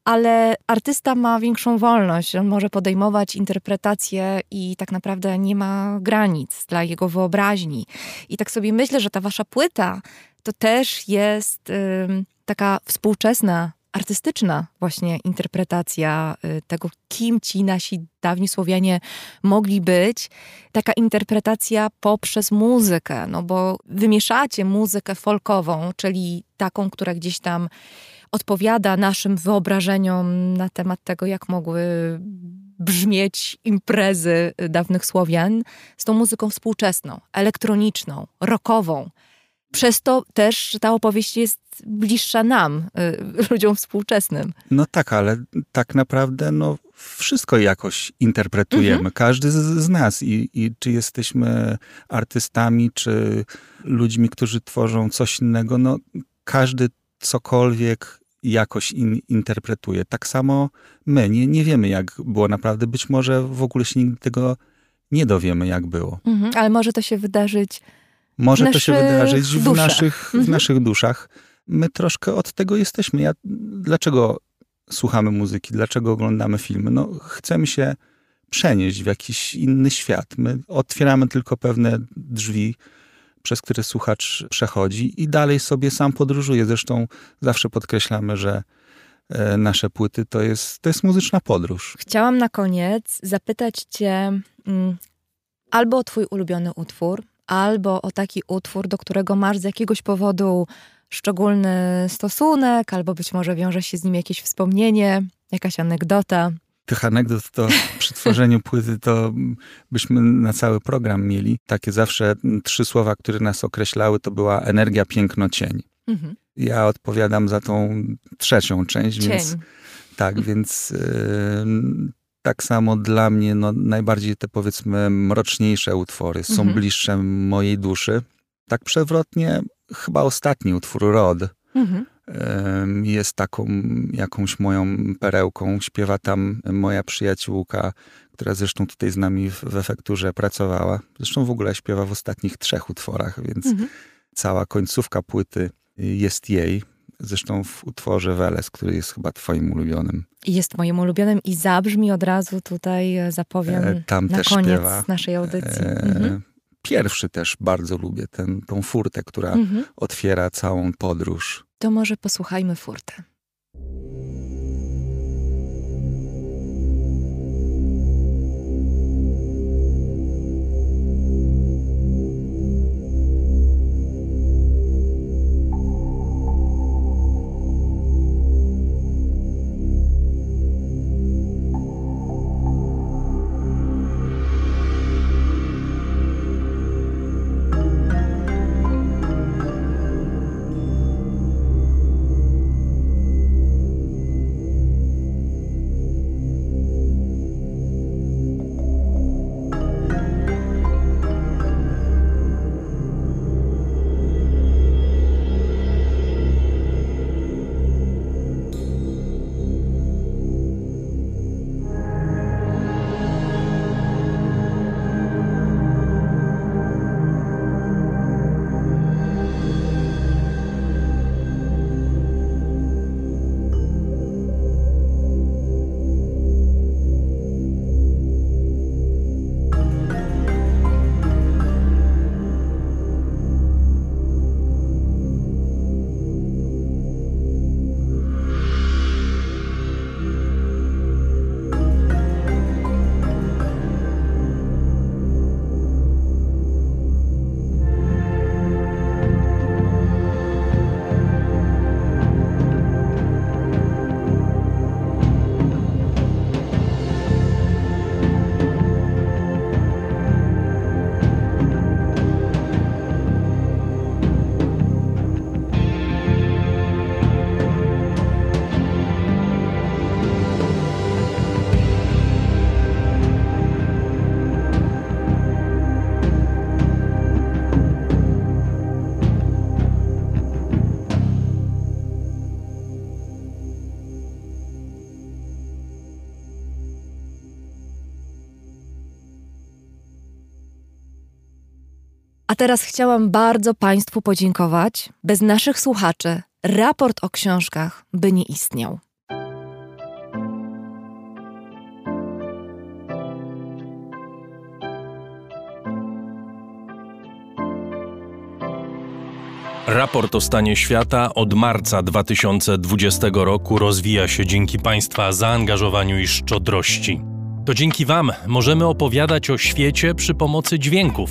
S1: ale artysta ma większą wolność. On może podejmować interpretacje i tak naprawdę nie ma granic dla jego wyobraźni. I tak sobie myślę, że ta wasza płyta to też jest y, taka współczesna artystyczna właśnie interpretacja y, tego, kim ci nasi dawni Słowianie mogli być. Taka interpretacja poprzez muzykę, no bo wymieszacie muzykę folkową, czyli taką, która gdzieś tam odpowiada naszym wyobrażeniom na temat tego, jak mogły brzmieć imprezy dawnych Słowian, z tą muzyką współczesną, elektroniczną, rockową. Przez to też ta opowieść jest bliższa nam, y, ludziom współczesnym.
S3: No tak, ale tak naprawdę no, wszystko jakoś interpretujemy. Mhm. Każdy z, z nas. I, I, czy jesteśmy artystami, czy ludźmi, którzy tworzą coś innego, no każdy cokolwiek jakoś in, interpretuje. Tak samo my. Nie, nie wiemy, jak było naprawdę. Być może w ogóle się nigdy tego nie dowiemy, jak było.
S1: Mhm, ale może to się wydarzyć
S3: może to się wydarzyć w naszych, w mhm. naszych duszach. my troszkę od tego jesteśmy. Ja, dlaczego słuchamy muzyki, dlaczego oglądamy filmy? No, chcemy się przenieść w jakiś inny świat. My otwieramy tylko pewne drzwi, przez które słuchacz przechodzi i dalej sobie sam podróżuje. Zresztą zawsze podkreślamy, że e, nasze płyty to jest, to jest muzyczna podróż.
S1: Chciałam na koniec zapytać Cię mm, albo o Twój ulubiony utwór, albo o taki utwór, do którego masz z jakiegoś powodu szczególny stosunek, albo być może wiąże się z nim jakieś wspomnienie, jakaś anegdota.
S3: Tych anegdot to przy tworzeniu płyty to byśmy na cały program mieli. Takie zawsze trzy słowa, które nas określały, to była energia, piękno, cień. Mhm. Ja odpowiadam za tą trzecią część, cień. więc tak, więc yy, tak samo dla mnie no, najbardziej te powiedzmy mroczniejsze utwory są mhm. bliższe mojej duszy. Tak przewrotnie, chyba ostatni utwór Rod mhm. jest taką jakąś moją perełką. Śpiewa tam moja przyjaciółka, która zresztą tutaj z nami w, w efekturze pracowała. Zresztą w ogóle śpiewa w ostatnich trzech utworach, więc mhm. cała końcówka płyty jest jej. Zresztą w utworze Weles, który jest chyba twoim ulubionym.
S1: Jest moim ulubionym i zabrzmi od razu tutaj, e, zapowiem, e, Tam na koniec śpiewa. naszej audycji. E, mhm.
S3: Pierwszy też bardzo lubię, ten, tą furtę, która mhm. otwiera całą podróż.
S1: To może posłuchajmy furtę. Teraz chciałam bardzo Państwu podziękować. Bez naszych słuchaczy raport o książkach by nie istniał.
S4: Raport o stanie świata od marca 2020 roku rozwija się dzięki Państwa zaangażowaniu i szczodrości. To dzięki Wam możemy opowiadać o świecie przy pomocy dźwięków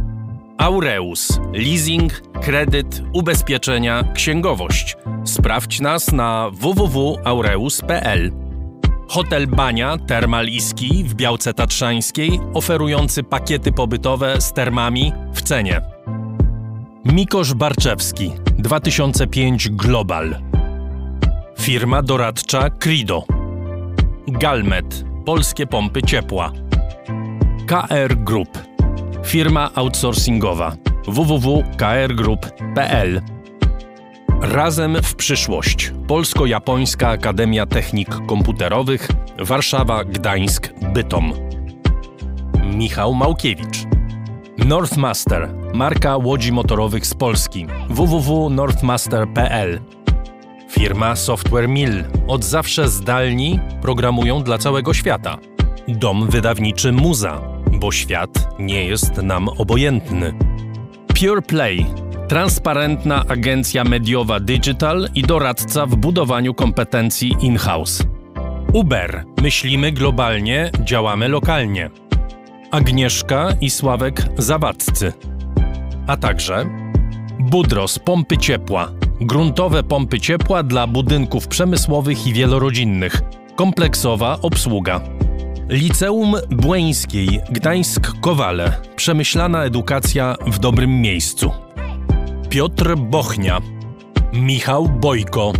S4: Aureus. Leasing, kredyt, ubezpieczenia, księgowość. Sprawdź nas na www.aureus.pl. Hotel Bania Termal Iski w Białce Tatrzańskiej, oferujący pakiety pobytowe z termami w cenie. Mikosz Barczewski 2005 Global. Firma doradcza Crido. Galmet, polskie pompy ciepła. KR Group, firma outsourcingowa www.krgroup.pl Razem w przyszłość. Polsko-Japońska Akademia Technik Komputerowych Warszawa, Gdańsk, Bytom. Michał Małkiewicz. Northmaster, marka łodzi motorowych z Polski. www.northmaster.pl Firma Software Mill. Od zawsze zdalni programują dla całego świata. Dom wydawniczy Muza, bo świat nie jest nam obojętny. Pure Play. Transparentna agencja mediowa digital i doradca w budowaniu kompetencji in-house. Uber. Myślimy globalnie, działamy lokalnie. Agnieszka i Sławek Zawadzcy. A także Budros Pompy Ciepła. Gruntowe pompy ciepła dla budynków przemysłowych i wielorodzinnych. Kompleksowa obsługa. Liceum Błeńskiej Gdańsk-Kowale. Przemyślana edukacja w dobrym miejscu. Piotr Bochnia. Michał Bojko.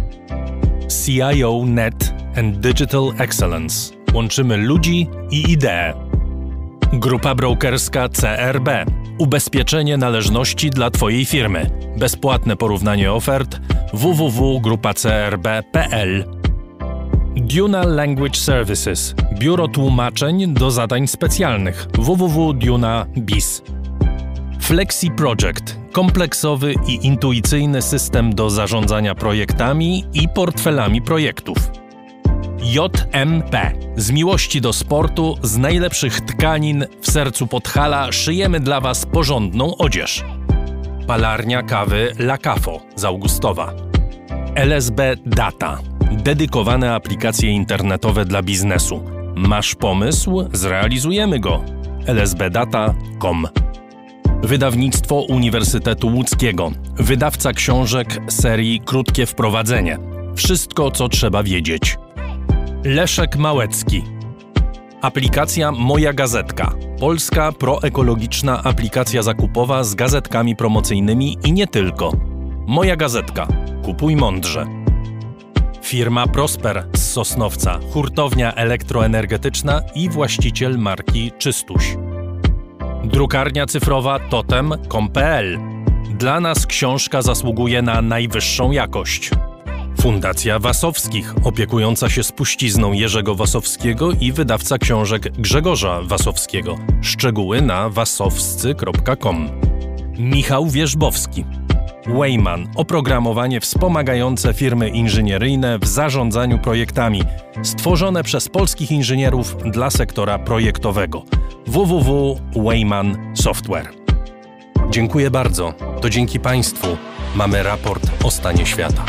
S4: CIO Net and Digital Excellence. Łączymy ludzi i idee. Grupa brokerska CRB. Ubezpieczenie należności dla Twojej firmy. Bezpłatne porównanie ofert www.grupacrb.pl Duna Language Services. Biuro tłumaczeń do zadań specjalnych www.duna.biz. Flexi Project. Kompleksowy i intuicyjny system do zarządzania projektami i portfelami projektów. JMP. Z miłości do sportu, z najlepszych tkanin w sercu Podhala szyjemy dla Was porządną odzież. Palarnia kawy La Cafo z Augustowa. LSB Data. Dedykowane aplikacje internetowe dla biznesu. Masz pomysł? Zrealizujemy go. lsbdata.com Wydawnictwo Uniwersytetu Łódzkiego. Wydawca książek serii Krótkie Wprowadzenie. Wszystko, co trzeba wiedzieć. Leszek Małecki. Aplikacja Moja Gazetka. Polska proekologiczna aplikacja zakupowa z gazetkami promocyjnymi i nie tylko. Moja Gazetka. Kupuj mądrze. Firma Prosper z Sosnowca, hurtownia elektroenergetyczna i właściciel marki Czystuś. Drukarnia cyfrowa totem.com.pl. Dla nas książka zasługuje na najwyższą jakość. Fundacja Wasowskich, opiekująca się spuścizną Jerzego Wasowskiego i wydawca książek Grzegorza Wasowskiego. Szczegóły na wasowscy.com. Michał Wierzbowski. Wayman oprogramowanie wspomagające firmy inżynieryjne w zarządzaniu projektami, stworzone przez polskich inżynierów dla sektora projektowego. www.wayman Software. Dziękuję bardzo. To dzięki Państwu mamy raport o stanie świata.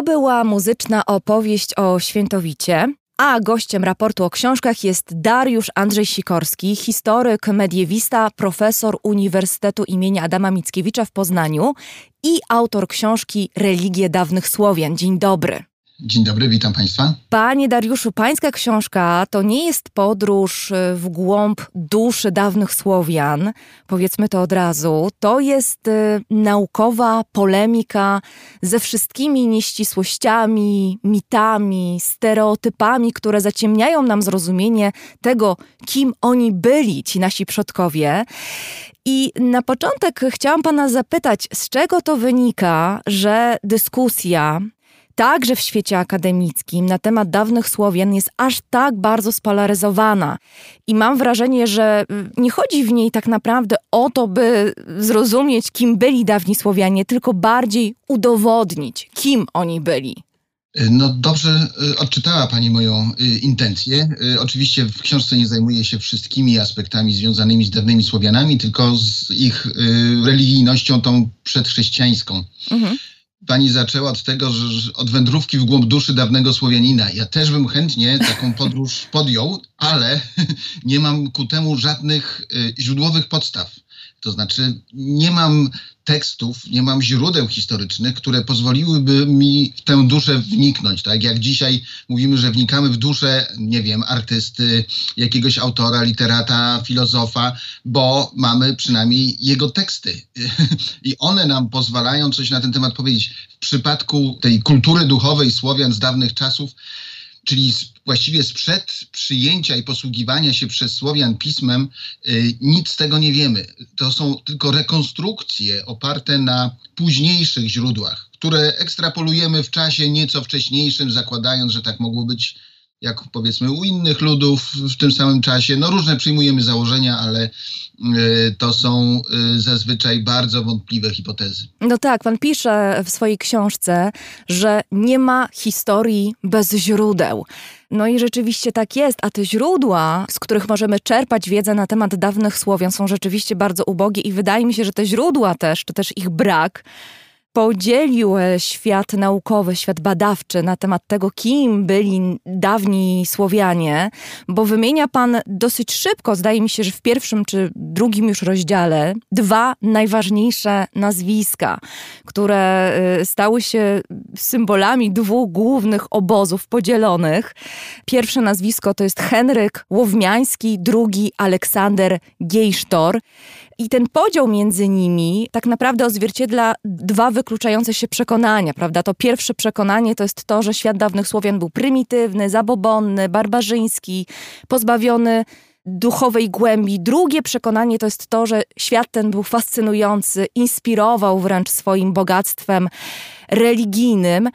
S1: To była muzyczna opowieść o Świętowicie, a gościem raportu o książkach jest Dariusz Andrzej Sikorski, historyk, mediewista, profesor Uniwersytetu imienia Adama Mickiewicza w Poznaniu i autor książki Religie dawnych Słowian. Dzień dobry.
S5: Dzień dobry, witam Państwa.
S1: Panie Dariuszu, Pańska książka to nie jest podróż y, w głąb duszy dawnych Słowian, powiedzmy to od razu. To jest y, naukowa polemika ze wszystkimi nieścisłościami, mitami, stereotypami, które zaciemniają nam zrozumienie tego, kim oni byli, ci nasi przodkowie. I na początek chciałam Pana zapytać, z czego to wynika, że dyskusja także w świecie akademickim na temat dawnych Słowian jest aż tak bardzo spolaryzowana. I mam wrażenie, że mm, nie chodzi w niej tak naprawdę o to, by zrozumieć, kim byli dawni Słowianie, tylko bardziej udowodnić, kim oni byli.
S5: No dobrze y, odczytała Pani moją y, intencję. Y, oczywiście w książce nie zajmuję się wszystkimi aspektami związanymi z dawnymi Słowianami, tylko z ich religijnością tą przedchrześcijańską. Mhm. Pani zaczęła od tego, że od wędrówki w głąb duszy dawnego Słowianina. Ja też bym chętnie taką podróż podjął, ale nie mam ku temu żadnych y, źródłowych podstaw. To znaczy, nie mam tekstów, nie mam źródeł historycznych, które pozwoliłyby mi w tę duszę wniknąć. Tak jak dzisiaj mówimy, że wnikamy w duszę, nie wiem, artysty, jakiegoś autora, literata, filozofa, bo mamy przynajmniej jego teksty. I one nam pozwalają coś na ten temat powiedzieć. W przypadku tej kultury duchowej Słowian z dawnych czasów, czyli właściwie sprzed przyjęcia i posługiwania się przez Słowian pismem, y, nic z tego nie wiemy. To są tylko rekonstrukcje oparte na późniejszych źródłach, które ekstrapolujemy w czasie nieco wcześniejszym, zakładając, że tak mogło być jak powiedzmy u innych ludów w tym samym czasie. No różne przyjmujemy założenia, ale y, to są y, zazwyczaj bardzo wątpliwe hipotezy.
S1: No tak, pan pisze w swojej książce, że nie ma historii bez źródeł. No i rzeczywiście tak jest, a te źródła, z których możemy czerpać wiedzę na temat dawnych Słowian są rzeczywiście bardzo ubogie i wydaje mi się, że te źródła też, czy też ich brak, podzielił e, świat naukowy, świat badawczy na temat tego, kim byli dawni Słowianie, bo wymienia pan dosyć szybko, zdaje mi się, że w pierwszym czy drugim już rozdziale, dwa najważniejsze nazwiska, które e, stały się symbolami dwóch głównych obozów podzielonych. Pierwsze nazwisko to jest Henryk Łowmiański, drugi Aleksander Gejsztor. I ten podział między nimi tak naprawdę odzwierciedla dwa wykluczające się przekonania, prawda? To pierwsze przekonanie to jest to, że świat dawnych Słowian był prymitywny, zabobonny, barbarzyński, pozbawiony duchowej głębi. Drugie przekonanie to jest to, że świat ten był fascynujący, inspirował wręcz swoim bogactwem religijnym,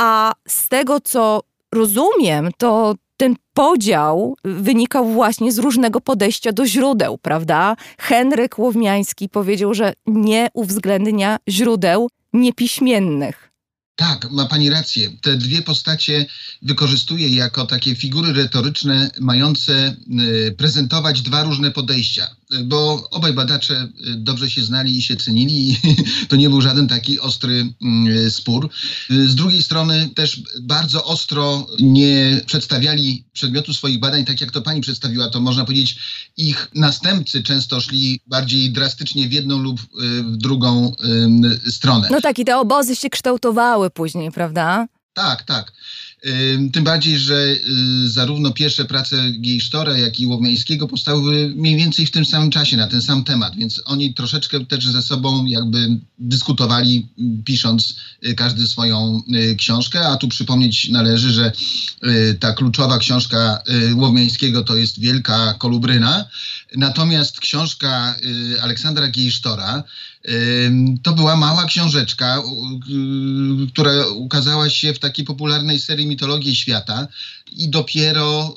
S1: a z tego, co rozumiem, to podział wynikał właśnie z różnego podejścia do źródeł, prawda? Henryk Łowmiański powiedział, że nie uwzględnia źródeł niepiśmiennych.
S5: Tak, ma pani rację. Te dwie postacie wykorzystuje jako takie figury retoryczne, mające y, prezentować dwa różne podejścia bo obaj badacze y, dobrze się znali i się cenili i to nie był żaden taki ostry mm, spór. Y, z drugiej strony też bardzo ostro nie przedstawiali przedmiotu swoich badań tak jak to pani przedstawiła, to można powiedzieć ich następcy często szli bardziej drastycznie w jedną lub y, w drugą stronę.
S1: No tak i te obozy się kształtowały później, prawda?
S5: Tak, tak. Tym bardziej, że y, zarówno pierwsze prace Gejsztora, jak i Łowmiańskiego powstały mniej więcej w tym samym czasie, na ten sam temat, więc oni troszeczkę też ze sobą jakby dyskutowali, pisząc y, każdy swoją y, książkę, a tu przypomnieć należy, że ta kluczowa książka Łowmiańskiego to jest Wielka Kolubryna, natomiast książka Aleksandra Gejsztora to była mała książeczka, która ukazała się w takiej popularnej serii Mitologii Świata i dopiero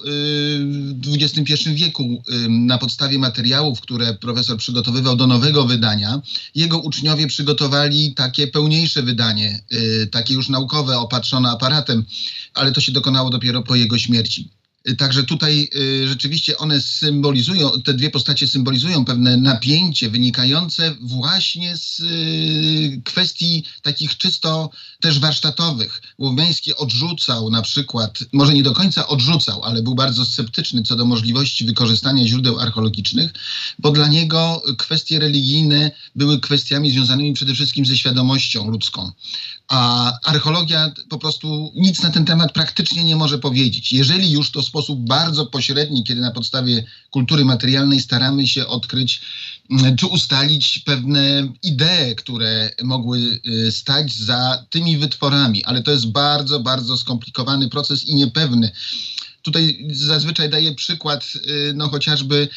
S5: w XXI wieku na podstawie materiałów, które profesor przygotowywał do nowego wydania, jego uczniowie przygotowali takie pełniejsze wydanie, y, takie już naukowe, opatrzone aparatem, ale to się dokonało dopiero po jego śmierci. Także tutaj rzeczywiście one symbolizują, te dwie postacie symbolizują pewne napięcie wynikające właśnie z kwestii takich czysto też warsztatowych. Łomiański odrzucał na przykład, może nie do końca odrzucał, ale był bardzo sceptyczny co do możliwości wykorzystania źródeł archeologicznych, bo dla niego kwestie religijne były kwestiami związanymi przede wszystkim ze świadomością ludzką. A archeologia po prostu nic na ten temat praktycznie nie może powiedzieć. Jeżeli już to w sposób bardzo pośredni, kiedy na podstawie kultury materialnej staramy się odkryć mm, czy ustalić pewne idee, które mogły y, stać za tymi wytworami, ale to jest bardzo, bardzo skomplikowany proces i niepewny. Tutaj zazwyczaj daję przykład, y, no chociażby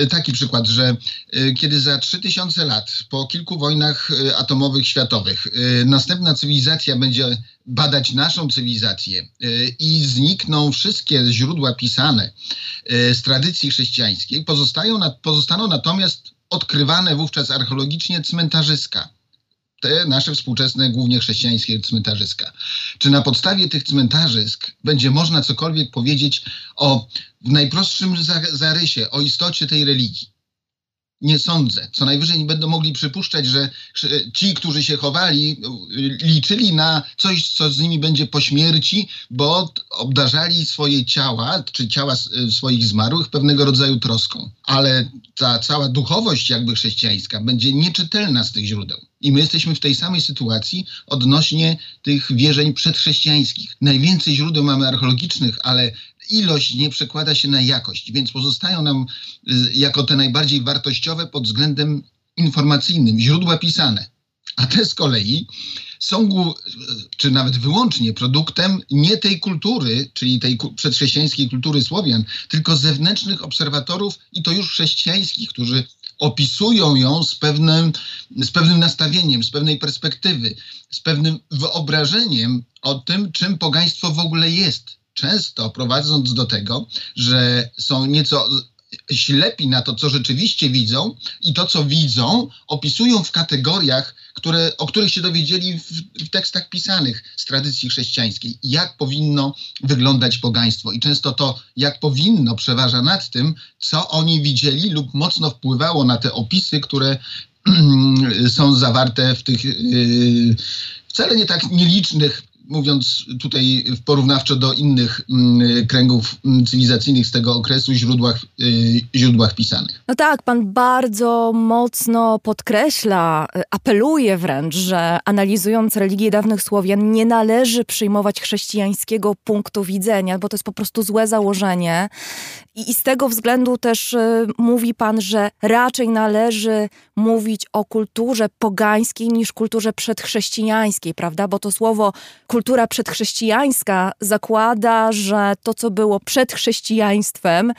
S5: y, taki przykład, że y, kiedy za 3000 lat, po kilku wojnach atomowych światowych, następna cywilizacja będzie badać naszą cywilizację i znikną wszystkie źródła pisane z tradycji chrześcijańskiej, pozostają, pozostaną natomiast odkrywane wówczas archeologicznie cmentarzyska te nasze współczesne, głównie chrześcijańskie cmentarzyska. Czy na podstawie tych cmentarzysk będzie można cokolwiek powiedzieć o w najprostszym zarysie, o istocie tej religii? Nie sądzę. Co najwyżej będą mogli przypuszczać, że ci, którzy się chowali, liczyli na coś, co z nimi będzie po śmierci, bo obdarzali swoje ciała, czy ciała swoich zmarłych pewnego rodzaju troską. Ale ta cała duchowość jakby chrześcijańska będzie nieczytelna z tych źródeł. I my jesteśmy w tej samej sytuacji odnośnie tych wierzeń przedchrześcijańskich. Najwięcej źródeł mamy archeologicznych, ale ilość nie przekłada się na jakość, więc pozostają nam y, jako te najbardziej wartościowe pod względem informacyjnym źródła pisane. A te z kolei są, czy nawet wyłącznie produktem nie tej kultury, czyli tej przedchrześcijańskiej kultury Słowian, tylko zewnętrznych obserwatorów i to już chrześcijańskich, którzy opisują ją z pewnym, z pewnym nastawieniem, z pewnej perspektywy, z pewnym wyobrażeniem o tym, czym pogaństwo w ogóle jest. Często prowadząc do tego, że są nieco ślepi na to, co rzeczywiście widzą i to, co widzą, opisują w kategoriach, które, o których się dowiedzieli w, w, tekstach pisanych z tradycji chrześcijańskiej. Jak powinno wyglądać pogaństwo. I często to, jak powinno, przeważa nad tym, co oni widzieli lub mocno wpływało na te opisy, które są zawarte w tych yy, wcale nie tak nielicznych mówiąc tutaj porównawczo do innych mm, kręgów mm, cywilizacyjnych z tego okresu, źródłach, y, źródłach pisanych.
S1: No tak, pan bardzo mocno podkreśla, y, apeluje wręcz, że analizując religię dawnych Słowian nie należy przyjmować chrześcijańskiego punktu widzenia, bo to jest po prostu złe założenie. I, z tego względu też y, mówi pan, że raczej należy mówić o kulturze pogańskiej niż kulturze przedchrześcijańskiej, prawda? Bo to słowo kultura przedchrześcijańska zakłada, że to, co było przed chrześcijaństwem,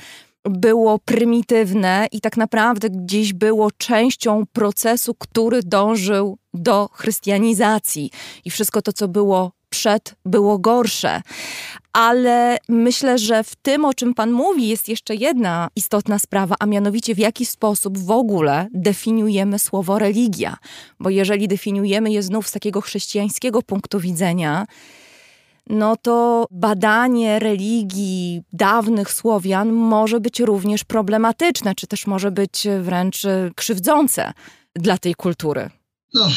S1: było prymitywne i tak naprawdę gdzieś było częścią procesu, który dążył do chrystianizacji. I wszystko to, co było przed, było gorsze. Ale myślę, że w tym, o czym Pan mówi, jest jeszcze jedna istotna sprawa, a mianowicie w jaki sposób w ogóle definiujemy słowo religia. Bo jeżeli definiujemy je znów z takiego chrześcijańskiego punktu widzenia, no to badanie religii dawnych Słowian może być również problematyczne, czy też może być wręcz krzywdzące dla tej kultury.
S5: No,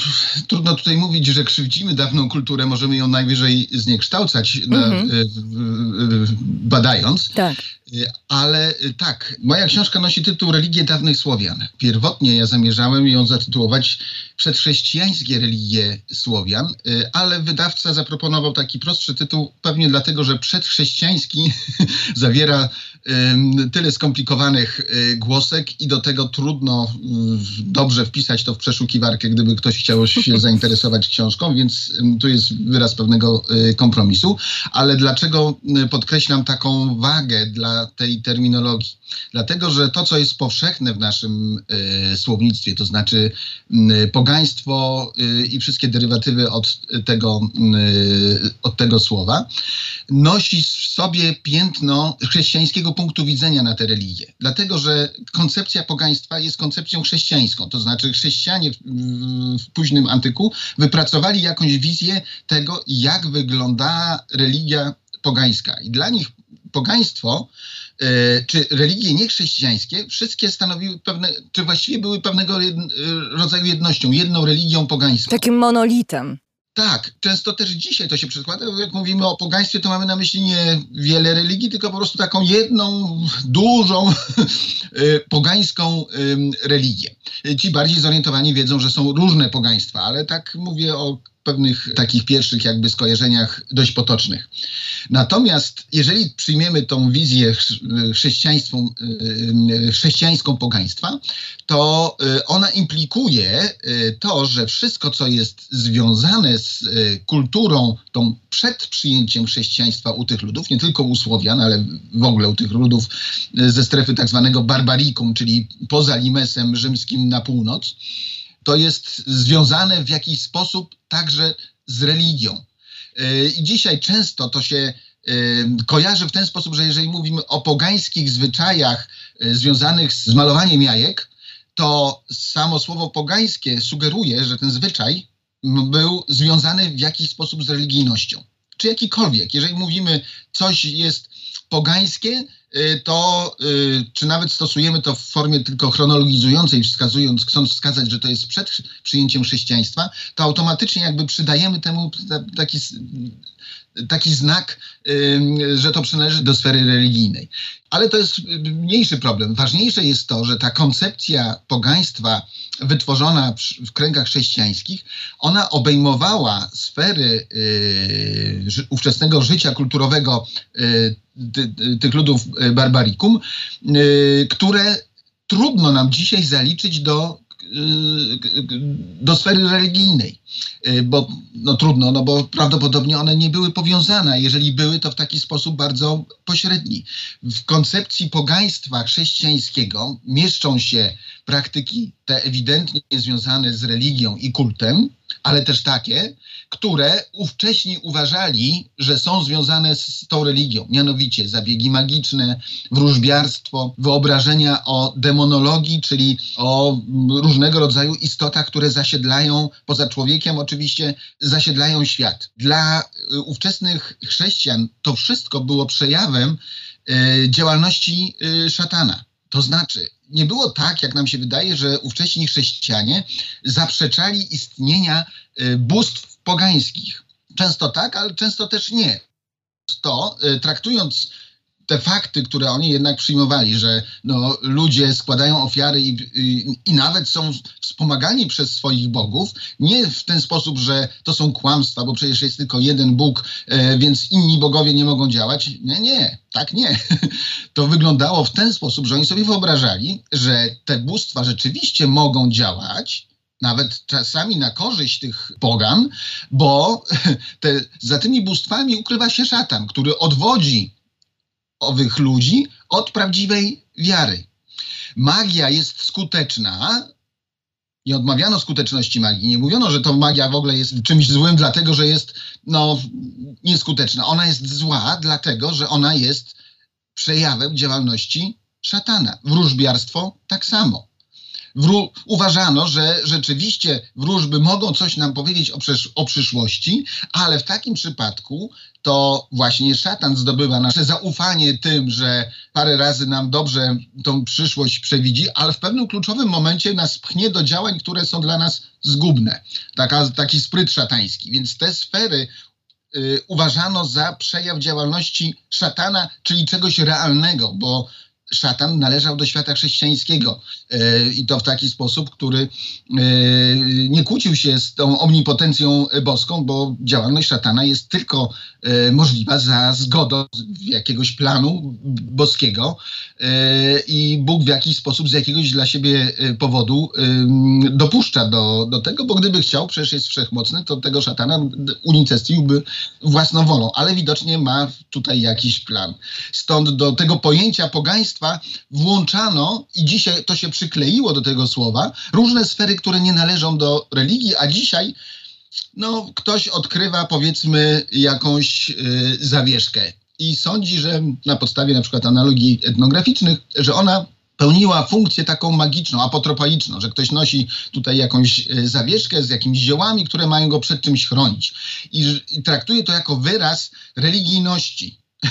S5: trudno tutaj mówić, że krzywdzimy dawną kulturę, możemy ją najwyżej zniekształcać, mm -hmm. na, mhm. badając. Tak. Ale tak, moja książka nosi tytuł Religie dawnych Słowian. Pierwotnie ja zamierzałem ją zatytułować Przedchrześcijańskie religie Słowian, ale wydawca zaproponował taki prostszy tytuł, pewnie dlatego, że przedchrześcijański zawiera tyle skomplikowanych głosek i do tego trudno dobrze wpisać to w przeszukiwarkę, gdyby ktoś chciał się zainteresować książką, więc tu jest wyraz pewnego kompromisu. Ale dlaczego podkreślam taką wagę dla tej terminologii? Dlatego, że to, co jest powszechne w naszym słownictwie, to znaczy pogaństwo i wszystkie derywatywy od tego, od tego słowa, nosi w sobie piętno chrześcijańskiego punktu widzenia na tę religię. Dlatego, że koncepcja pogaństwa jest koncepcją chrześcijańską. To znaczy chrześcijanie w, w późnym antyku wypracowali jakąś wizję tego, jak wygląda religia pogańska. I dla nich pogaństwo e, czy religie niechrześcijańskie wszystkie stanowiły pewne, czy właściwie były pewnego rodzaju jednością, jedną religią pogańską.
S1: Takim monolitem.
S5: Tak, często też dzisiaj to się przekłada. Jak mówimy o pogaństwie, to mamy na myśli nie wiele religii, tylko po prostu taką jedną, dużą, y, pogańską religię. Ci bardziej zorientowani wiedzą, że są różne pogaństwa, ale tak mówię o pewnych takich pierwszych jakby skojarzeniach dość potocznych. Natomiast jeżeli przyjmiemy tą wizję chrześcijańską, y, chrześcijańską pogaństwa, to ona implikuje to, że wszystko, co jest związane z kulturą tą przed przyjęciem chrześcijaństwa u tych ludów, nie tylko u Słowian, ale w ogóle u tych ludów ze strefy tak zwanego barbarikum, czyli poza Limesem rzymskim na północ, to jest związane w jakiś sposób także z religią. E, I dzisiaj często to się e, kojarzy w ten sposób, że jeżeli mówimy o pogańskich zwyczajach e, związanych z malowaniem jajek, to samo słowo pogańskie sugeruje, że ten zwyczaj był związany w jakiś sposób z religijnością. Czy jakikolwiek. Jeżeli mówimy, coś jest pogańskie, to y, czy nawet stosujemy to w formie tylko chronologizującej, wskazując, chcąc wskazać, że to jest przed przyjęciem chrześcijaństwa, to automatycznie jakby przydajemy temu taki taki znak, że to przynależy do sfery religijnej. Ale to jest mniejszy problem. Ważniejsze jest to, że ta koncepcja pogaństwa wytworzona w kręgach chrześcijańskich, ona obejmowała sfery ówczesnego życia kulturowego tych ludów y, barbarikum, yy, które trudno nam dzisiaj zaliczyć do do sfery religijnej, bo no trudno, no bo prawdopodobnie one nie były powiązane, jeżeli były, to w taki sposób bardzo pośredni. W koncepcji pogaństwa chrześcijańskiego mieszczą się praktyki te ewidentnie związane z religią i kultem, ale też takie, które ówcześni uważali, że są związane z tą religią, mianowicie zabiegi magiczne, wróżbiarstwo, wyobrażenia o demonologii, czyli o różnego rodzaju istotach, które zasiedlają, poza człowiekiem oczywiście, zasiedlają świat. Dla y, ówczesnych chrześcijan to wszystko było przejawem y, działalności y, szatana. To znaczy, nie było tak, jak nam się wydaje, że ówcześni chrześcijanie zaprzeczali istnienia y, bóstw pogańskich. Często tak, ale często też nie. To y, traktując te fakty, które oni jednak przyjmowali, że no, ludzie składają ofiary i, i, i, nawet są wspomagani przez swoich bogów, nie w ten sposób, że to są kłamstwa, bo przecież jest tylko jeden Bóg, e, więc inni bogowie nie mogą działać. Nie, nie, tak nie. To wyglądało w ten sposób, że oni sobie wyobrażali, że te bóstwa rzeczywiście mogą działać, nawet czasami na korzyść tych pogan, bo te, za tymi bóstwami ukrywa się szatan, który odwodzi owych ludzi od prawdziwej wiary. Magia jest skuteczna. Nie odmawiano skuteczności magii. Nie mówiono, że to magia w ogóle jest czymś złym, dlatego że jest no, nieskuteczna. Ona jest zła, dlatego że ona jest przejawem działalności szatana. Wróżbiarstwo tak samo. Wró uważano, że rzeczywiście wróżby mogą coś nam powiedzieć o, o przyszłości, ale w takim przypadku to właśnie szatan zdobywa nasze zaufanie tym, że parę razy nam dobrze tą przyszłość przewidzi, ale w pewnym kluczowym momencie nas pchnie do działań, które są dla nas zgubne. Taka, taki spryt szatański. Więc te sfery y, uważano za przejaw działalności szatana, czyli czegoś realnego, bo szatan należał do świata chrześcijańskiego e, i to w taki sposób, który e, nie kłócił się z tą omnipotencją boską, bo działalność szatana jest tylko e, możliwa za zgodą jakiegoś planu boskiego i Bóg w jakiś sposób z jakiegoś dla siebie powodu dopuszcza do, do tego, bo gdyby chciał, przecież jest wszechmocny, to tego szatana unicestwiłby własną wolą, ale widocznie ma tutaj jakiś plan. Stąd do tego pojęcia pogaństwa włączano, i dzisiaj to się przykleiło do tego słowa, różne sfery, które nie należą do religii, a dzisiaj no, ktoś odkrywa powiedzmy jakąś y, zawieszkę i sądzi, że na podstawie na przykład analogii etnograficznych, że ona pełniła funkcję taką magiczną, apotropaiczną, że ktoś nosi tutaj jakąś e, zawieszkę z jakimiś ziołami, które mają go przed czymś chronić. I, i traktuje to jako wyraz religijności.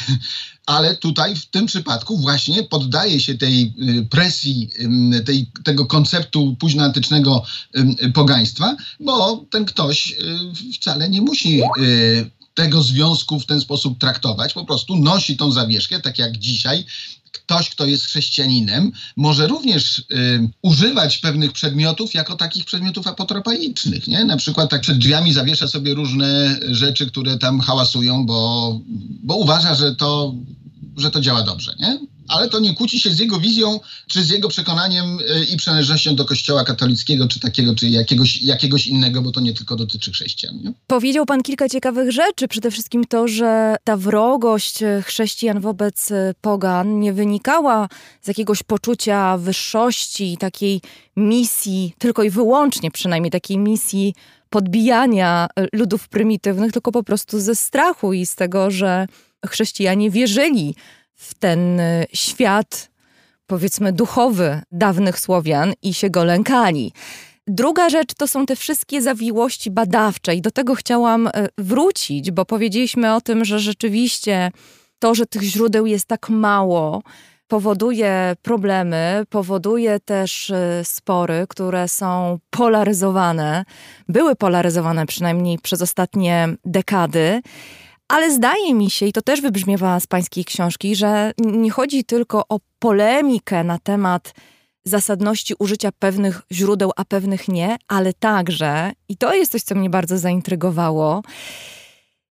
S5: Ale tutaj w tym przypadku właśnie poddaje się tej y, presji tej, tego konceptu późnoantycznego pogaństwa, bo ten ktoś y, wcale nie musi y, tego związku w ten sposób traktować. Po prostu nosi tą zawieszkę, tak jak dzisiaj ktoś, kto jest chrześcijaninem, może również y, używać pewnych przedmiotów jako takich przedmiotów apotropaicznych. Nie? Na przykład tak przed drzwiami zawiesza sobie różne rzeczy, które tam hałasują, bo, bo uważa, że to, że to działa dobrze. Nie? Ale to nie kłóci się z jego wizją, czy z jego przekonaniem y, i przynależnością do kościoła katolickiego, czy takiego, czy jakiegoś, jakiegoś innego, bo to nie tylko dotyczy chrześcijan. Nie?
S1: Powiedział pan kilka ciekawych rzeczy, przede wszystkim to, że ta wrogość y, chrześcijan wobec y, pogan nie wynikała z jakiegoś poczucia wyższości, takiej misji, tylko i wyłącznie przynajmniej takiej misji podbijania ludów prymitywnych, tylko po prostu ze strachu i z tego, że chrześcijanie wierzyli w ten y, świat, powiedzmy, duchowy dawnych Słowian i się go lękali. Druga rzecz to są te wszystkie zawiłości badawcze, i do tego chciałam y, wrócić, bo powiedzieliśmy o tym, że rzeczywiście to, że tych źródeł jest tak mało, powoduje problemy, powoduje też y, spory, które są polaryzowane, były polaryzowane przynajmniej przez ostatnie dekady. Ale zdaje mi się, i to też wybrzmiewa z pańskiej książki, że nie chodzi tylko o polemikę na temat zasadności użycia pewnych źródeł, a pewnych nie, ale także, i to jest coś, co mnie bardzo zaintrygowało,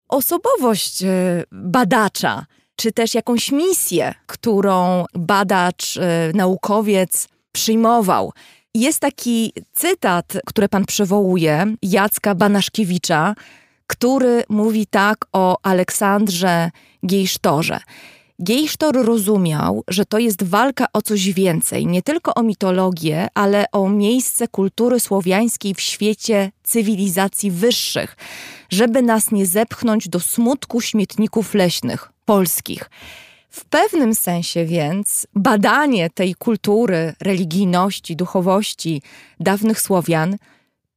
S1: osobowość e, badacza, czy też jakąś misję, którą badacz, e, naukowiec przyjmował. Jest taki cytat, który pan przywołuje, Jacka Banaszkiewicza, który mówi tak o Aleksandrze Gejsztorze. Gejsztor rozumiał, że to jest walka o coś więcej, nie tylko o mitologię, ale o miejsce kultury słowiańskiej w świecie cywilizacji wyższych, żeby nas nie zepchnąć do smutku śmietników leśnych, polskich. W pewnym sensie więc badanie tej kultury, religijności, duchowości dawnych Słowian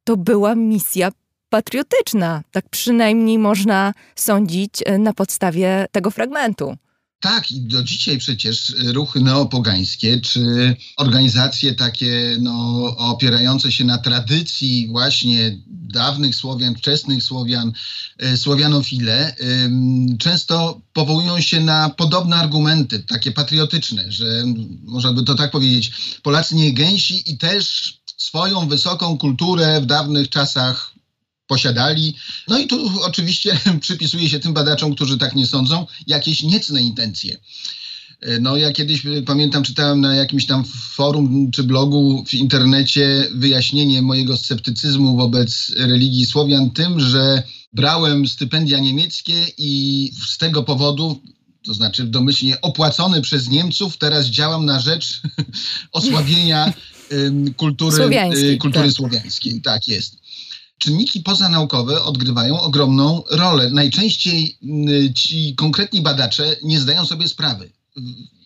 S1: to była misja patriotyczna. Tak przynajmniej można sądzić e, na podstawie tego fragmentu.
S5: Tak, i do dzisiaj przecież ruchy neopogańskie, czy organizacje takie no, opierające się na tradycji właśnie dawnych Słowian, wczesnych Słowian, e, słowianofile, często powołują się na podobne argumenty, takie patriotyczne, że można by to tak powiedzieć, Polacy nie gęsi i też swoją wysoką kulturę w dawnych czasach posiadali. No i tu oczywiście przypisuje się tym badaczom, którzy tak nie sądzą, jakieś niecne intencje. E, no ja kiedyś e, pamiętam, czytałem na jakimś tam forum czy blogu w internecie wyjaśnienie mojego sceptycyzmu wobec religii Słowian tym, że brałem stypendia niemieckie i z tego powodu to znaczy domyślnie opłacony przez Niemców, teraz działam na rzecz osłabienia kultury, słowiańskiej, kultury tak. słowiańskiej. Tak jest czynniki pozanaukowe odgrywają ogromną rolę. Najczęściej mm, ci konkretni badacze nie zdają sobie sprawy.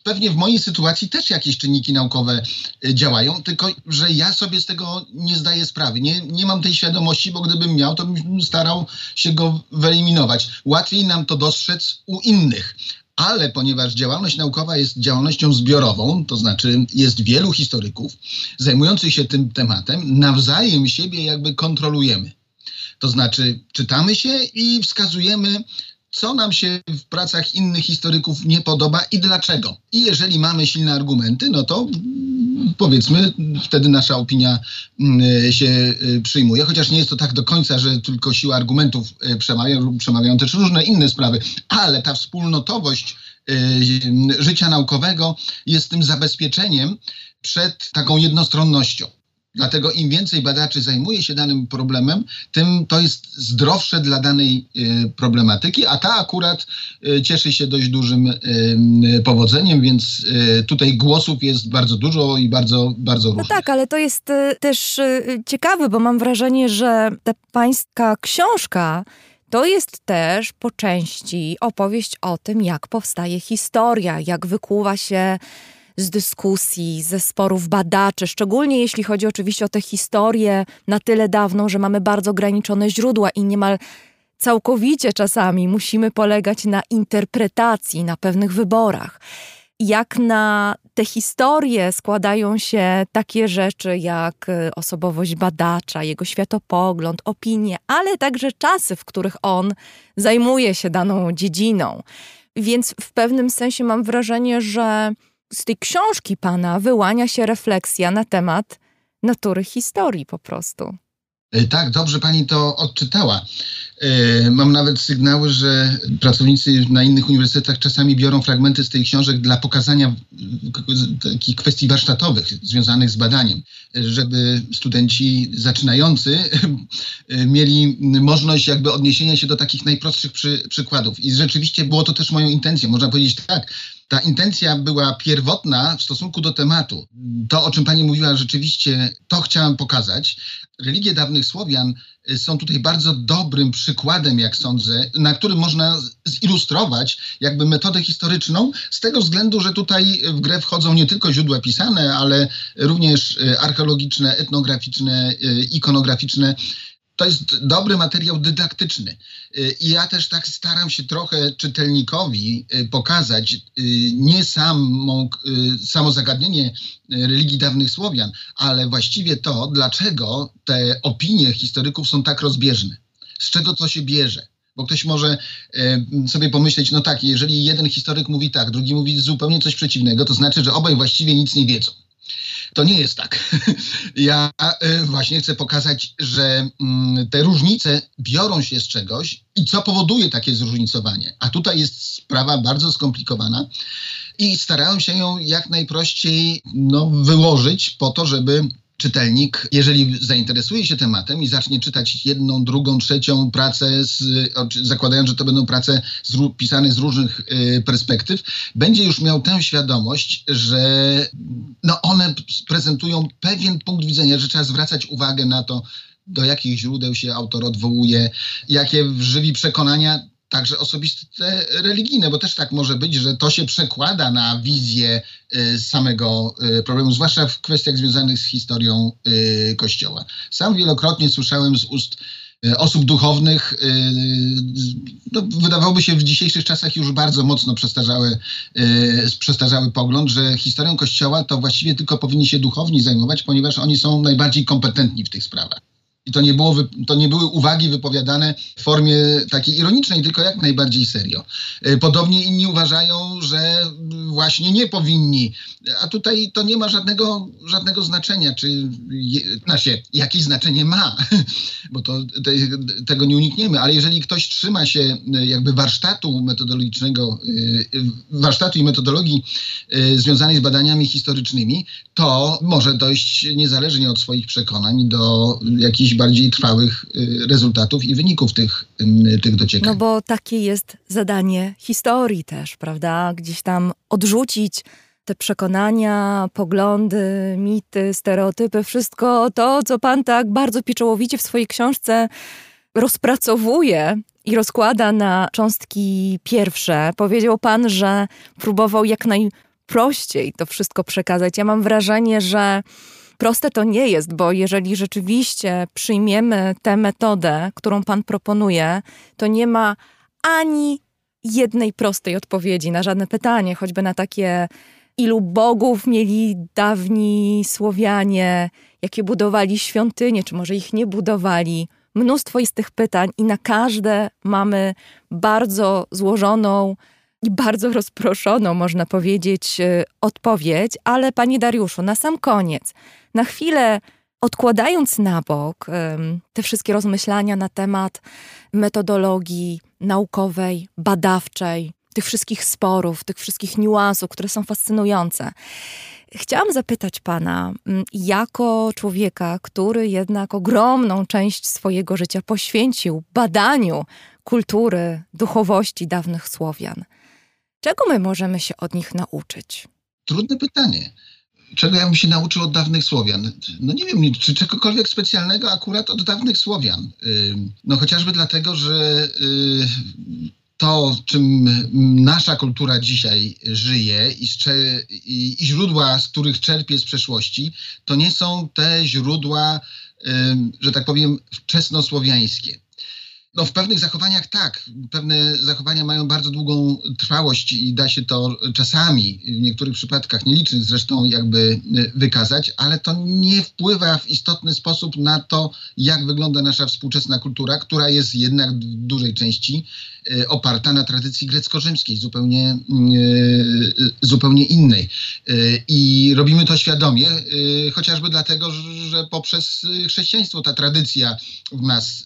S5: Pewnie w mojej sytuacji też jakieś czynniki naukowe y, działają, tylko że ja sobie z tego nie zdaję sprawy. Nie, nie mam tej świadomości, bo gdybym miał, to bym starał się go wyeliminować. Łatwiej nam to dostrzec u innych ale ponieważ działalność naukowa jest działalnością zbiorową, to znaczy jest wielu historyków zajmujących się tym tematem, nawzajem siebie jakby kontrolujemy. To znaczy czytamy się i wskazujemy, co nam się w pracach innych historyków nie podoba i dlaczego. I jeżeli mamy silne argumenty, no to powiedzmy, wtedy nasza opinia mm, się y, przyjmuje, chociaż nie jest to tak do końca, że tylko siła argumentów y, przemawia, przemawiają też różne inne sprawy, ale ta wspólnotowość y, życia naukowego jest tym zabezpieczeniem przed taką jednostronnością. Dlatego im więcej badaczy zajmuje się danym problemem, tym to jest zdrowsze dla danej y, problematyki, a ta akurat y, cieszy się dość dużym y, powodzeniem, więc tutaj głosów jest bardzo dużo i bardzo, bardzo no różnych.
S1: No tak, ale to jest też ciekawe, bo mam wrażenie, że ta pańska książka to jest też po części opowieść o tym, jak powstaje historia, jak wykuwa się z dyskusji, ze sporów badaczy, szczególnie jeśli chodzi oczywiście o tę historię na tyle dawną, że mamy bardzo ograniczone źródła i niemal całkowicie czasami musimy polegać na interpretacji, na pewnych wyborach. Jak na te historie składają się takie rzeczy jak y, osobowość badacza, jego światopogląd, opinie, ale także czasy, w których on zajmuje się daną dziedziną. Więc w pewnym sensie mam wrażenie, że z tej książki pana wyłania się refleksja na temat natury historii po prostu.
S5: E, tak, dobrze pani to odczytała. E, mam nawet sygnały, że pracownicy na innych uniwersytetach czasami biorą fragmenty z tej książek dla pokazania takich kwestii warsztatowych związanych z badaniem, żeby studenci zaczynający mieli możliwość jakby odniesienia się do takich najprostszych przy, przykładów. I rzeczywiście było to też moją intencją. Można powiedzieć tak, ta intencja była pierwotna w stosunku do tematu. To, o czym pani mówiła, rzeczywiście to chciałam pokazać. Religie dawnych Słowian y, są tutaj bardzo dobrym przykładem, jak sądzę, na którym można zilustrować jakby metodę historyczną, z tego względu, że tutaj w grę wchodzą nie tylko źródła pisane, ale również y, archeologiczne, etnograficzne, y, ikonograficzne to jest dobry materiał dydaktyczny. Y, I ja też tak staram się trochę czytelnikowi y, pokazać y, nie samo, samo zagadnienie religii dawnych Słowian, ale właściwie to, dlaczego te opinie historyków są tak rozbieżne. Z czego to się bierze. Bo ktoś może sobie pomyśleć, no tak, jeżeli jeden historyk mówi tak, drugi mówi zupełnie coś przeciwnego, to znaczy, że obaj właściwie nic nie wiedzą. To nie jest tak. Ja e, właśnie chcę pokazać, że mm, te różnice biorą się z czegoś i co powoduje takie zróżnicowanie. A tutaj jest sprawa bardzo skomplikowana i starałem się ją jak najprościej no, wyłożyć po to, żeby czytelnik, jeżeli zainteresuje się tematem i zacznie czytać jedną, drugą, trzecią pracę, z, zakładając, że to będą prace z, pisane z różnych y, perspektyw, będzie już miał tę świadomość, że no one prezentują pewien punkt widzenia, że trzeba zwracać uwagę na to, do jakich źródeł się autor odwołuje, jakie żywi przekonania także osobiste religijne, bo też tak może być, że to się przekłada na wizję y, samego y, problemu, zwłaszcza w kwestiach związanych z historią y, Kościoła. Sam wielokrotnie słyszałem z ust osób duchownych, no, wydawałoby się w dzisiejszych czasach już bardzo mocno przestarzały, przestarzały pogląd, że historią Kościoła to właściwie tylko powinni się duchowni zajmować, ponieważ oni są najbardziej kompetentni w tych sprawach. I to nie, było, to nie były uwagi wypowiadane w formie takiej ironicznej, tylko jak najbardziej serio. E, podobnie inni uważają, że właśnie nie powinni. A tutaj to nie ma żadnego, żadnego znaczenia, czy znaczy, jakieś znaczenie ma, bo to, te, tego nie unikniemy, ale jeżeli ktoś trzyma się e, jakby warsztatu metodologicznego, e, warsztatu i metodologii związanej z badaniami historycznymi, to może dojść niezależnie od swoich przekonań do jakichś bardziej trwałych y, rezultatów i wyników tych, tych dociekań.
S1: No bo takie jest zadanie historii też, prawda? Gdzieś tam odrzucić te przekonania, poglądy, mity, stereotypy, wszystko to, co pan tak bardzo pieczołowicie w swojej książce rozpracowuje i rozkłada na cząstki pierwsze. Powiedział pan, że próbował jak najprościej to wszystko przekazać. Ja mam wrażenie, że Proste to nie jest, bo jeżeli rzeczywiście przyjmiemy tę metodę, którą Pan proponuje, to nie ma ani jednej prostej odpowiedzi na żadne pytanie, choćby na takie, ilu bogów mieli dawni Słowianie, jakie budowali świątynie, czy może ich nie budowali. Mnóstwo jest tych pytań, i na każde mamy bardzo złożoną bardzo rozproszoną, można powiedzieć, y, odpowiedź, ale Panie Dariuszu, na sam koniec, na chwilę odkładając na bok te wszystkie rozmyślania na temat metodologii naukowej, badawczej, tych wszystkich sporów, tych wszystkich niuansów, które są fascynujące. Chciałam zapytać Pana, jako człowieka, który jednak ogromną część swojego życia poświęcił badaniu kultury, duchowości dawnych Słowian, czego my możemy się od nich nauczyć?
S5: Trudne pytanie czego ja bym się nauczył od dawnych Słowian? No nie wiem, czy czegokolwiek specjalnego akurat od dawnych Słowian. No chociażby dlatego, że y, to, czym nasza kultura dzisiaj żyje i, źródła, z których czerpie z przeszłości, to nie są te źródła, że tak powiem, wczesnosłowiańskie. No w pewnych zachowaniach tak. Pewne zachowania mają bardzo długą trwałość i da się to czasami, w niektórych przypadkach, nielicznych zresztą, jakby e, wykazać, ale to nie wpływa w istotny sposób na to, jak wygląda nasza współczesna kultura, która jest jednak w dużej części e, oparta na tradycji grecko-rzymskiej, zupełnie, e, zupełnie innej. I robimy to świadomie, chociażby dlatego, że poprzez chrześcijaństwo ta tradycja w nas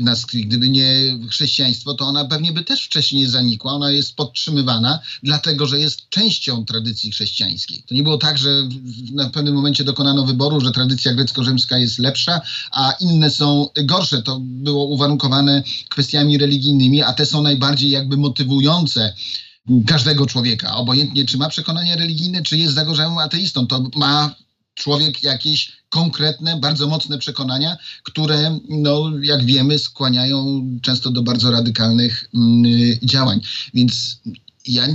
S5: nas. Gdyby nie chrześcijaństwo, to ona pewnie by też wcześniej zanikła. Ona jest podtrzymywana, dlatego że jest częścią tradycji chrześcijańskiej. To nie było tak, że na pewnym momencie dokonano wyboru, że tradycja grecko-rzymska jest lepsza, a inne są gorsze. To było uwarunkowane kwestiami religijnymi, a te są najbardziej jakby motywujące każdego człowieka, obojętnie czy ma przekonania religijne, czy jest zagorzałym ateistą. To ma człowiek jakieś konkretne, bardzo mocne przekonania, które, no, jak wiemy, skłaniają często do bardzo radykalnych mm, działań. Więc ja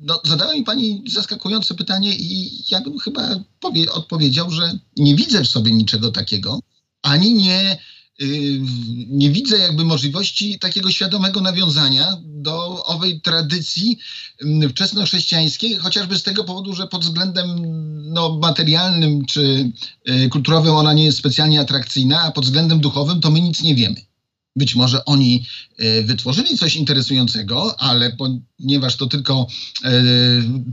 S5: no, zadała mi pani zaskakujące pytanie i ja bym chyba powie, odpowiedział, że nie widzę w sobie niczego takiego, ani nie nie widzę jakby możliwości takiego świadomego nawiązania do owej tradycji mm, wczesnochrześcijańskiej, chociażby z tego powodu, że pod względem no, materialnym czy y, kulturowym ona nie jest specjalnie atrakcyjna, a pod względem duchowym to my nic nie wiemy. Być może oni y, wytworzyli coś interesującego, ale ponieważ to tylko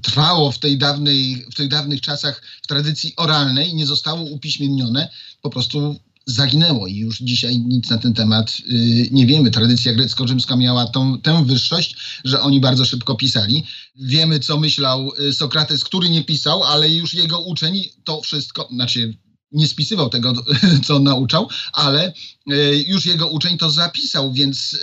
S5: trwało w, tej dawnej, w tych dawnych czasach w tradycji oralnej, nie zostało upiśmiennione, po prostu zaginęło i już dzisiaj nic na ten temat y, nie wiemy. Tradycja grecko-rzymska miała tą, tę wyższość, że oni bardzo szybko pisali. Wiemy, co myślał y, Sokrates, który nie pisał, ale już jego uczeń to wszystko, znaczy nie spisywał tego, co nauczał, ale y, już jego uczeń to zapisał, więc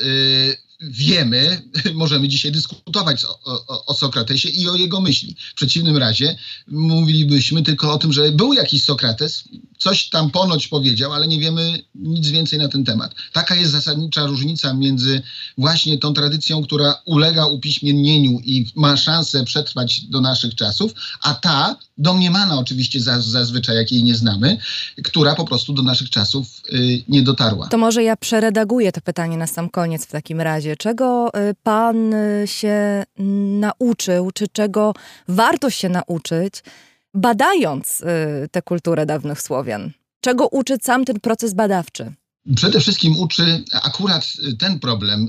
S5: wiemy, możemy dzisiaj dyskutować o, o, o, Sokratesie i o jego myśli. W przeciwnym razie mówilibyśmy tylko o tym, że był jakiś Sokrates, coś tam ponoć powiedział, ale nie wiemy nic więcej na ten temat. Taka jest zasadnicza różnica między właśnie tą tradycją, która ulega upiśmiennieniu i ma szansę przetrwać do naszych czasów, a ta, domniemana oczywiście zazwyczaj, jakiej nie znamy, która po prostu do naszych czasów y, nie dotarła.
S1: To może ja przeredaguję to pytanie na sam koniec w takim razie. Czego y, pan y, się nauczył, czy czego warto się nauczyć, badając y, tę kulturę dawnych Słowian? Czego uczy sam ten proces badawczy?
S5: Przede wszystkim uczy akurat ten problem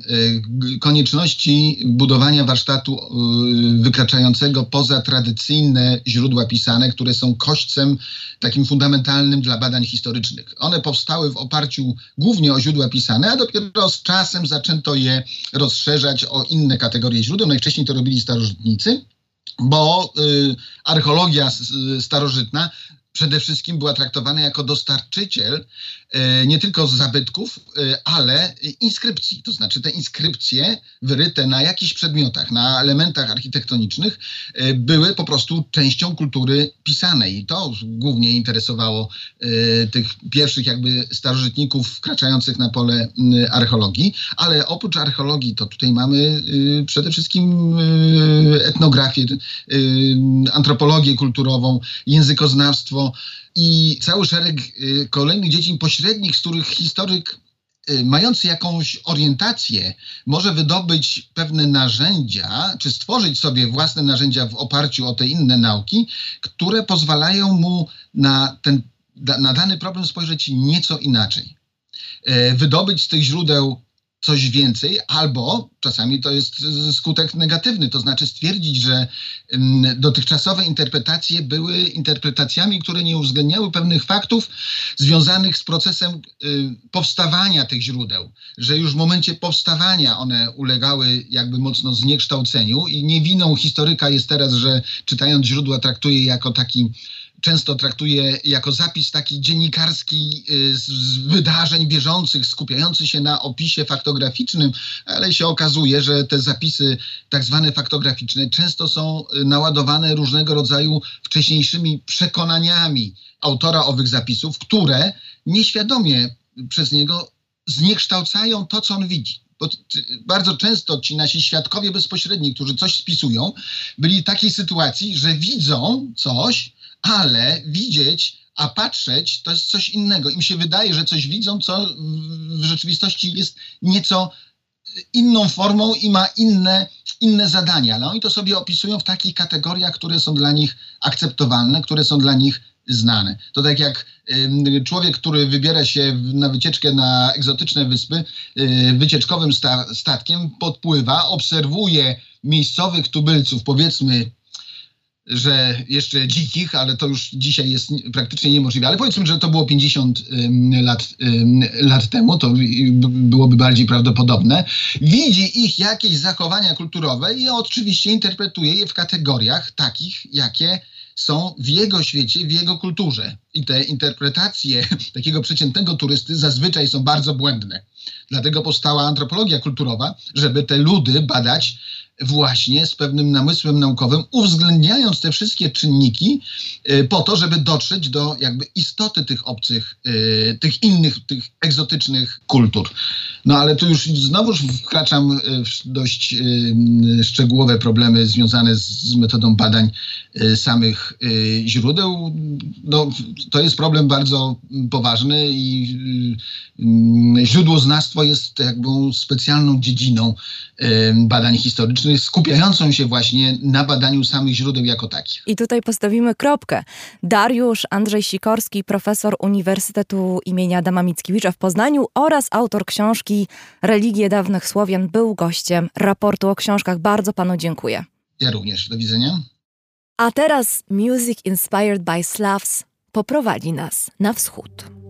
S5: y, konieczności budowania warsztatu y, wykraczającego poza tradycyjne źródła pisane, które są kośćcem takim fundamentalnym dla badań historycznych. One powstały w oparciu głównie o źródła pisane, a dopiero z czasem zaczęto je rozszerzać o inne kategorie źródeł. Najwcześniej to robili starożytnicy bo y, archeologia starożytna przede wszystkim była traktowana jako dostarczyciel nie tylko zabytków, e, ale inskrypcji. To znaczy te inskrypcje wyryte na jakichś przedmiotach, na elementach architektonicznych e, były po prostu częścią kultury pisanej. I to głównie interesowało tych pierwszych jakby starożytników wkraczających na pole archeologii. Ale oprócz archeologii to tutaj mamy przede wszystkim etnografię, antropologię kulturową, językoznawstwo, i cały szereg y, kolejnych dziedzin pośrednich, z których historyk y, mający jakąś orientację może wydobyć pewne narzędzia, czy stworzyć sobie własne narzędzia w oparciu o te inne nauki, które pozwalają mu na, ten, na dany problem spojrzeć nieco inaczej. E, wydobyć z tych źródeł coś więcej, albo czasami to jest skutek negatywny, to znaczy stwierdzić, że dotychczasowe interpretacje były interpretacjami, które nie uwzględniały pewnych faktów związanych z procesem y, powstawania tych źródeł, że już w momencie powstawania one ulegały jakby mocno zniekształceniu i nie winą historyka jest teraz, że czytając źródła traktuje je jako taki często traktuje jako zapis taki dziennikarski y, z wydarzeń bieżących, skupiający się na opisie faktograficznym, ale się okazuje, że te zapisy tak zwane faktograficzne często są y, naładowane różnego rodzaju wcześniejszymi przekonaniami autora owych zapisów, które nieświadomie przez niego zniekształcają to, co on widzi. Bo bardzo często ci nasi świadkowie bezpośredni, którzy coś spisują, byli w takiej sytuacji, że widzą coś, ale widzieć a patrzeć to jest coś innego. Im się wydaje, że coś widzą, co w rzeczywistości jest nieco inną formą i ma inne, inne zadania. Ale oni to sobie opisują w takich kategoriach, które są dla nich akceptowalne, które są dla nich znane. To tak jak człowiek, który wybiera się na wycieczkę na egzotyczne wyspy, y, wycieczkowym sta statkiem, podpływa, obserwuje miejscowych tubylców, powiedzmy że jeszcze dzikich, ale to już dzisiaj jest praktycznie niemożliwe. Ale powiedzmy, że to było 50 lat, lat temu, to byłoby bardziej prawdopodobne. Widzi ich jakieś zachowania kulturowe i oczywiście interpretuje je w kategoriach takich, jakie są w jego świecie, w jego kulturze. I te interpretacje takiego przeciętnego turysty zazwyczaj są bardzo błędne. Dlatego powstała antropologia kulturowa, żeby te ludy badać właśnie z pewnym namysłem naukowym, uwzględniając te wszystkie czynniki y, po to, żeby dotrzeć do jakby istoty tych obcych, y, tych innych, tych egzotycznych kultur. No ale tu już znowu wkraczam w dość szczegółowe problemy związane z metodą badań samych źródeł. No, to jest problem bardzo poważny i źródłoznawstwo jest jakby specjalną dziedziną badań historycznych, skupiającą się właśnie na badaniu samych źródeł jako takich.
S1: I tutaj postawimy kropkę. Dariusz Andrzej Sikorski, profesor Uniwersytetu imienia Adama Mickiewicza w Poznaniu oraz autor książki Religie dawnych Słowian był gościem raportu o książkach. Bardzo panu dziękuję.
S5: Ja również. Do widzenia.
S1: A teraz Music Inspired by Slavs poprowadzi nas na wschód.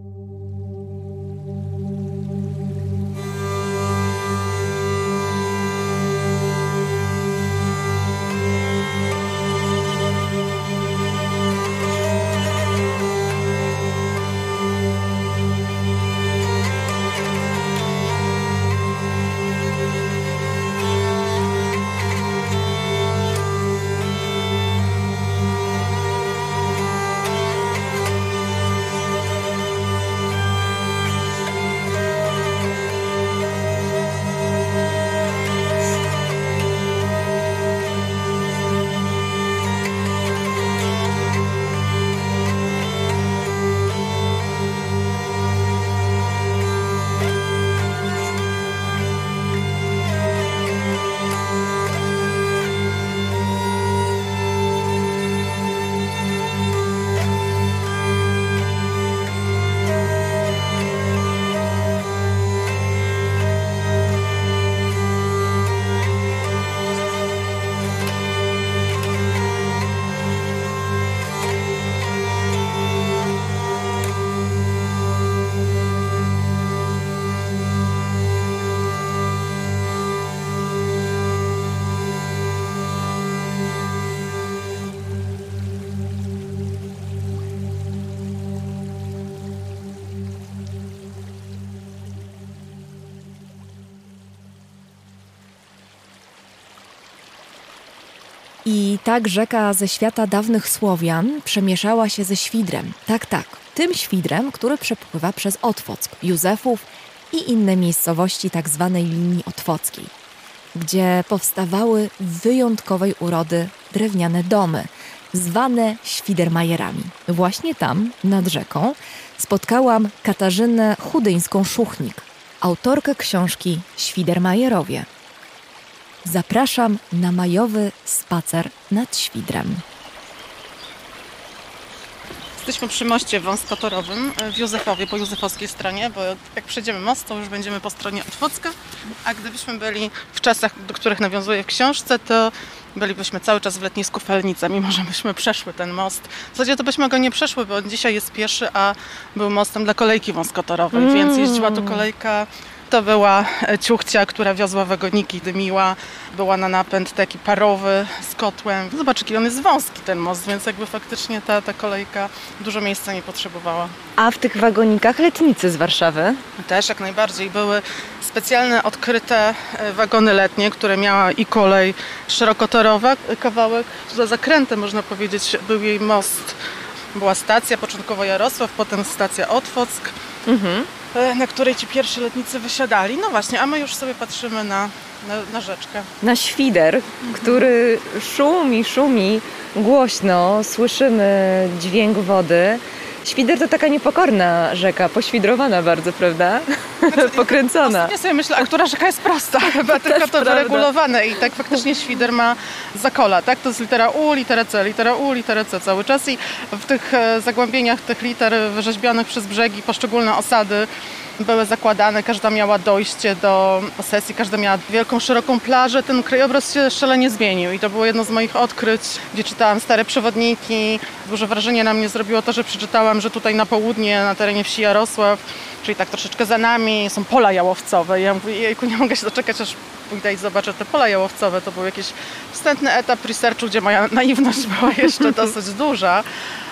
S1: Tak rzeka ze świata dawnych Słowian przemieszała się ze świdrem. Tak, tak, tym świdrem, który przepływa przez Otwock, Józefów i inne miejscowości tzw. Tak linii otwockiej, gdzie powstawały wyjątkowej urody drewniane domy, zwane świdermajerami. Właśnie tam, nad rzeką, spotkałam Katarzynę Chudyńską-Szuchnik, autorkę książki Świdermajerowie. Zapraszam na majowy spacer nad Świdrem.
S6: Jesteśmy przy moście wąskotorowym w Józefowie, po józefowskiej stronie, bo jak przejdziemy most, to już będziemy po stronie Otwocka, a gdybyśmy byli w czasach, do których nawiązuję w książce, to bylibyśmy cały czas w letnisku Felnica, mimo że byśmy przeszły ten most. W zasadzie to byśmy go nie przeszły, bo dzisiaj jest pieszy, a był mostem dla kolejki wąskotorowej, mm. więc jeździła tu kolejka to była e, ciuchcia, która wiozła wagoniki, dymiła. Była na napęd taki parowy z kotłem. Zobacz, jaki on jest wąski ten most, więc jakby faktycznie ta, ta kolejka dużo miejsca nie potrzebowała.
S1: A w tych wagonikach letnicy z Warszawy?
S6: Też jak najbardziej. Były specjalne odkryte e, wagony letnie, które miała i kolej szerokotorowa. Kawałek za zakrętem można powiedzieć był jej most. Była stacja, początkowo Jarosław, potem stacja Otwock. Mhm na której ci pierwsi letnicy wysiadali. No właśnie, a my już sobie patrzymy na, na, na rzeczkę.
S1: Na świder, który szumi, szumi głośno, słyszymy dźwięk wody. Świder to taka niepokorna rzeka, poświdrowana bardzo, prawda?
S6: Znaczy,
S1: Pokręcona.
S6: Ja sobie myślę, a która rzeka jest prosta, chyba tylko to
S1: prawda.
S6: wyregulowane i tak faktycznie świder ma zakola, tak? To jest litera U, litera C, litera U, litera C cały czas i w tych e, zagłębieniach tych liter wyrzeźbionych przez brzegi poszczególne osady były zakładane, każda miała dojście do posesji, każda miała wielką, szeroką plażę. Ten krajobraz się szalenie zmienił i to było jedno z moich odkryć, gdzie czytałam stare przewodniki. Duże wrażenie na mnie zrobiło to, że przeczytałam, że tutaj na południe, na terenie wsi Jarosław, czyli tak troszeczkę za nami, są pola jałowcowe. I ja mówię, jejku, nie mogę się doczekać, aż pójdę i zobaczę te pola jałowcowe. To był jakiś wstępny etap researchu, gdzie moja naiwność była jeszcze dosyć duża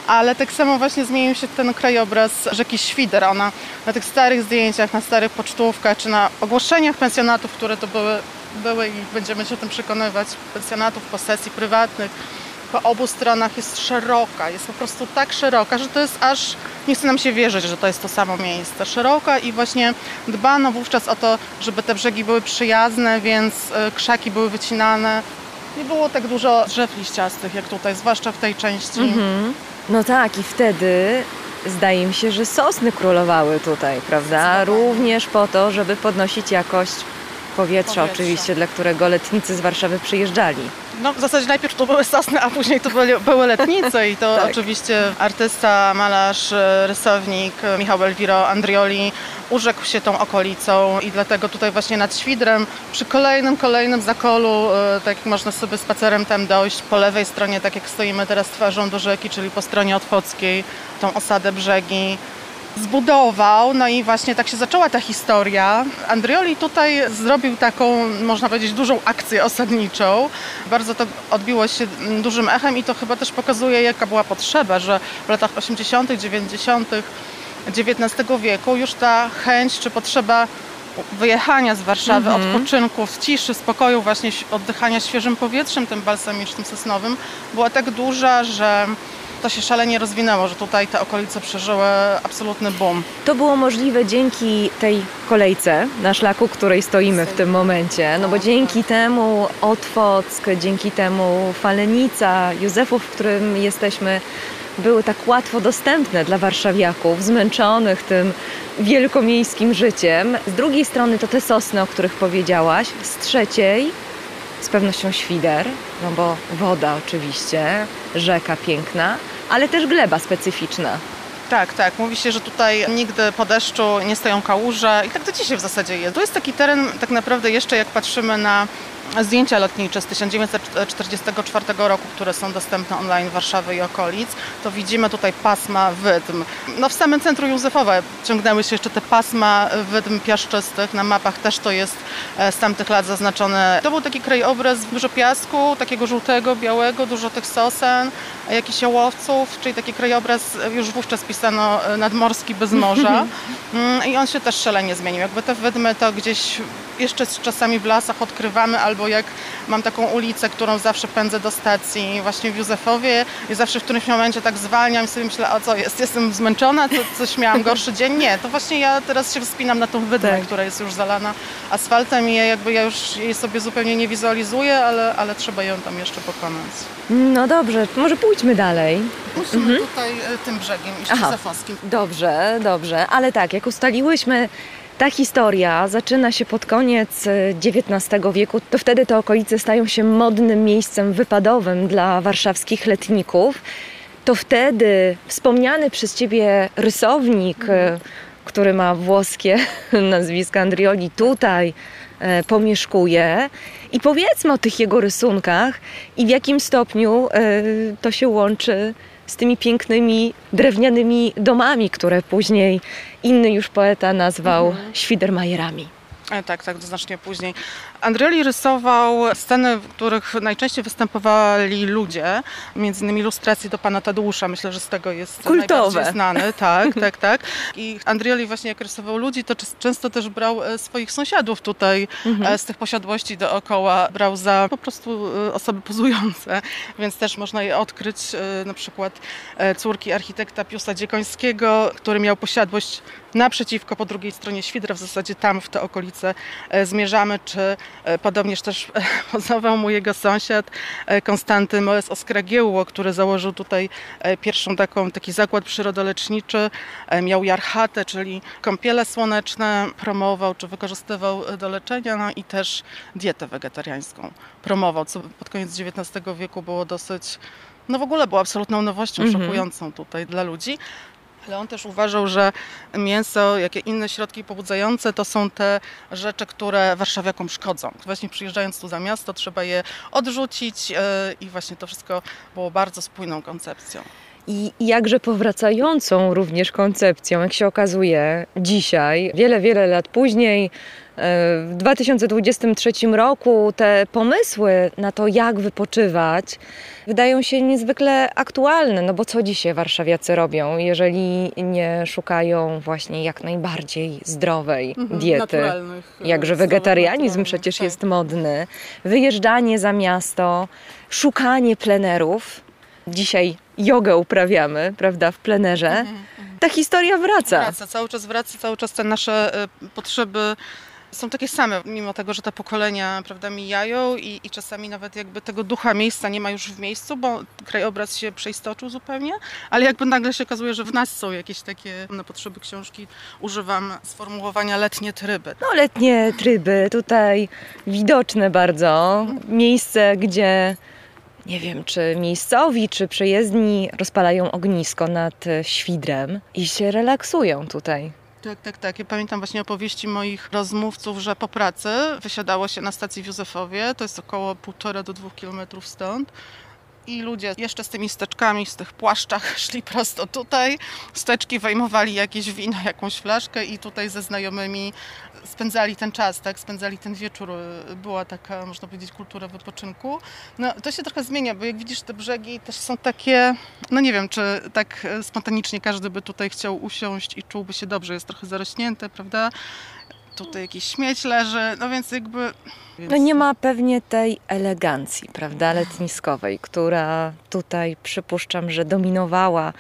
S6: ale tak samo właśnie zmienił się ten krajobraz rzeki Świder. Ona na tych starych zdjęciach, na starych pocztówkach, czy na ogłoszeniach pensjonatów, które to były, były i będziemy się o tym przekonywać, pensjonatów, posesji prywatnych, po obu stronach jest szeroka, jest po prostu tak szeroka, że to jest aż, nie chce nam się wierzyć, że to jest to samo miejsce. Szeroka i właśnie dbano wówczas o to, żeby te brzegi były przyjazne, więc y, krzaki były wycinane. Nie było tak dużo drzew liściastych jak tutaj, zwłaszcza w tej części.
S1: Mhm. No tak, i wtedy zdaje mi się, że sosny królowały tutaj, prawda? Również po to, żeby podnosić jakość powietrza, oczywiście, dla którego letnicy z Warszawy przyjeżdżali.
S6: No w zasadzie najpierw to były sosny, a później to były, były letnice i to
S1: Tak.
S6: oczywiście artysta, malarz, e, rysownik e, Michał Elviro Andrioli urzekł się tą okolicą i dlatego tutaj właśnie nad Świdrem przy kolejnym, kolejnym zakolu, e, tak jak można sobie spacerem tam dojść, po lewej stronie, tak jak stoimy teraz twarzą do rzeki, czyli po stronie otwockiej, tą osadę brzegi, zbudował, no i właśnie tak się zaczęła ta historia. Andrioli tutaj zrobił taką, można powiedzieć, dużą akcję osadniczą. Bardzo to odbiło się dużym echem i to chyba też pokazuje, jaka była potrzeba, że w latach 80., 90. XIX wieku już ta chęć czy potrzeba wyjechania z Warszawy, odpoczynku, w ciszy, spokoju, właśnie oddychania świeżym powietrzem, tym balsamicznym, sosnowym, była tak duża, że to się szalenie rozwinęło, że tutaj te okolice przeżyły absolutny boom.
S1: To było możliwe dzięki tej kolejce na szlaku, której stoimy w tym momencie. No bo dzięki temu Otwock, dzięki temu Falenica, Józefów, w którym jesteśmy, były tak łatwo dostępne dla warszawiaków, zmęczonych tym wielkomiejskim życiem. Z drugiej strony to te sosny, o których powiedziałaś. Z trzeciej z pewnością świder, no bo woda oczywiście, rzeka piękna, ale też gleba specyficzna.
S6: Tak, tak. Mówi się, że tutaj nigdy po deszczu nie stoją kałuże i tak do dzisiaj w zasadzie jest. To jest taki teren tak naprawdę jeszcze jak patrzymy na zdjęcia lotnicze z 1944 roku, które są dostępne online w Warszawy i okolic, to widzimy tutaj pasma wydm. No w samym centrum Józefowa ciągnęły się jeszcze te pasma wydm piaszczystych. Na mapach też to jest e, z tamtych lat zaznaczone. To był taki krajobraz, dużo piasku, takiego żółtego, białego, dużo tych sosen, e, jakichś ołowców, czyli taki krajobraz e, już wówczas pisano nadmorski bez morza. Mm, I on się też szalenie zmienił. Jakby te wydmy to gdzieś jeszcze z czasami w lasach odkrywamy, albo jak mam taką ulicę, którą zawsze pędzę do stacji właśnie w Józefowie i zawsze w którymś momencie tak zwalniam i sobie myślę, a co jest, jestem zmęczona, co, coś miałam gorszy dzień? Nie, to właśnie ja teraz się wspinam na tą wydmę,
S1: Tak.
S6: która jest już zalana asfaltem i ja jakby ja już jej sobie zupełnie nie wizualizuję, ale, ale trzeba ją tam jeszcze pokonać.
S1: No dobrze, może pójdźmy dalej.
S6: Musimy tutaj e, tym brzegiem iść
S1: Aha.
S6: józefowskim.
S1: Dobrze, dobrze, ale tak, jak ustaliłyśmy, ta historia zaczyna się pod koniec e, XIX wieku, to wtedy te okolice stają się modnym miejscem wypadowym dla warszawskich letników. To wtedy wspomniany przez ciebie rysownik, e, który ma włoskie nazwisko Andrioli, tutaj e, pomieszkuje. I powiedzmy o tych jego rysunkach i w jakim stopniu e, to się łączy z tymi pięknymi drewnianymi domami, które później inny już poeta nazwał Świdermajerami.
S6: E, Tak, tak, znacznie później. Andrioli rysował sceny, w których najczęściej występowali ludzie, między innymi ilustracje do pana Tadeusza, myślę, że z tego jest
S1: Kultowe.
S6: najbardziej znany. Tak, tak, tak. I Andrioli właśnie jak rysował ludzi, to często też brał e, swoich sąsiadów tutaj mhm. z tych posiadłości dookoła, brał za po prostu e, osoby pozujące, więc też można je odkryć, na przykład córki architekta Piusa Dziekońskiego, który miał posiadłość naprzeciwko po drugiej stronie Świdra, w zasadzie tam w te okolice zmierzamy, czy E, podobnież też e, pozował mu jego sąsiad e, Konstanty Moes Oskragiełło, który założył tutaj pierwszą taką, taki zakład przyrodoleczniczy. Miał jarchatę, czyli kąpiele słoneczne, promował czy wykorzystywał do leczenia, no i też dietę wegetariańską promował, co pod koniec XIX wieku było dosyć no w ogóle było absolutną nowością, mhm. szokującą tutaj dla ludzi. Ale on też uważał, że mięso, jakie inne środki pobudzające, to są te rzeczy, które warszawiakom szkodzą. Właśnie przyjeżdżając tu za miasto, trzeba je odrzucić e, i właśnie to wszystko było bardzo spójną koncepcją.
S1: I jakże powracającą również koncepcją, jak się okazuje dzisiaj, wiele, wiele lat później, w 2023 roku te pomysły na to, jak wypoczywać, wydają się niezwykle aktualne. No bo co dzisiaj warszawiacy robią, jeżeli nie szukają właśnie jak najbardziej zdrowej mhm, diety? E, Jakże wegetarianizm przecież tak. jest modny. Wyjeżdżanie za miasto, szukanie plenerów. Dzisiaj jogę uprawiamy, prawda, w plenerze. Mhm, mhm. Ta historia wraca.
S6: Wraca, cały czas wraca, cały czas te nasze e, potrzeby są takie same, mimo tego, że te pokolenia prawda, mijają i, i czasami nawet jakby tego ducha miejsca nie ma już w miejscu, bo krajobraz się przeistoczył zupełnie, ale jakby nagle się okazuje, że w nas są jakieś takie, na potrzeby książki używam sformułowania letnie tryby.
S1: No letnie tryby, tutaj widoczne bardzo, miejsce, gdzie nie wiem, czy miejscowi, czy przejezdni rozpalają ognisko nad świdrem i się relaksują tutaj.
S6: Tak, tak, tak. Ja pamiętam właśnie opowieści moich rozmówców, że po pracy wysiadało się na stacji w Józefowie, to jest około półtora do dwóch kilometrów stąd, i ludzie jeszcze z tymi steczkami, z tych płaszczach szli prosto tutaj. Steczki wejmowali jakieś wino, jakąś flaszkę i tutaj ze znajomymi spędzali ten czas, tak? spędzali ten wieczór. Była taka, można powiedzieć, kultura wypoczynku. No, to się trochę zmienia, bo jak widzisz, te brzegi też są takie, no nie wiem, czy tak spontanicznie każdy by tutaj chciał usiąść i czułby się dobrze. Jest trochę zarośnięte, prawda? tutaj jakiś śmieć leży, no więc jakby...
S1: No nie ma pewnie tej elegancji, prawda, letniskowej, która tutaj przypuszczam, że dominowała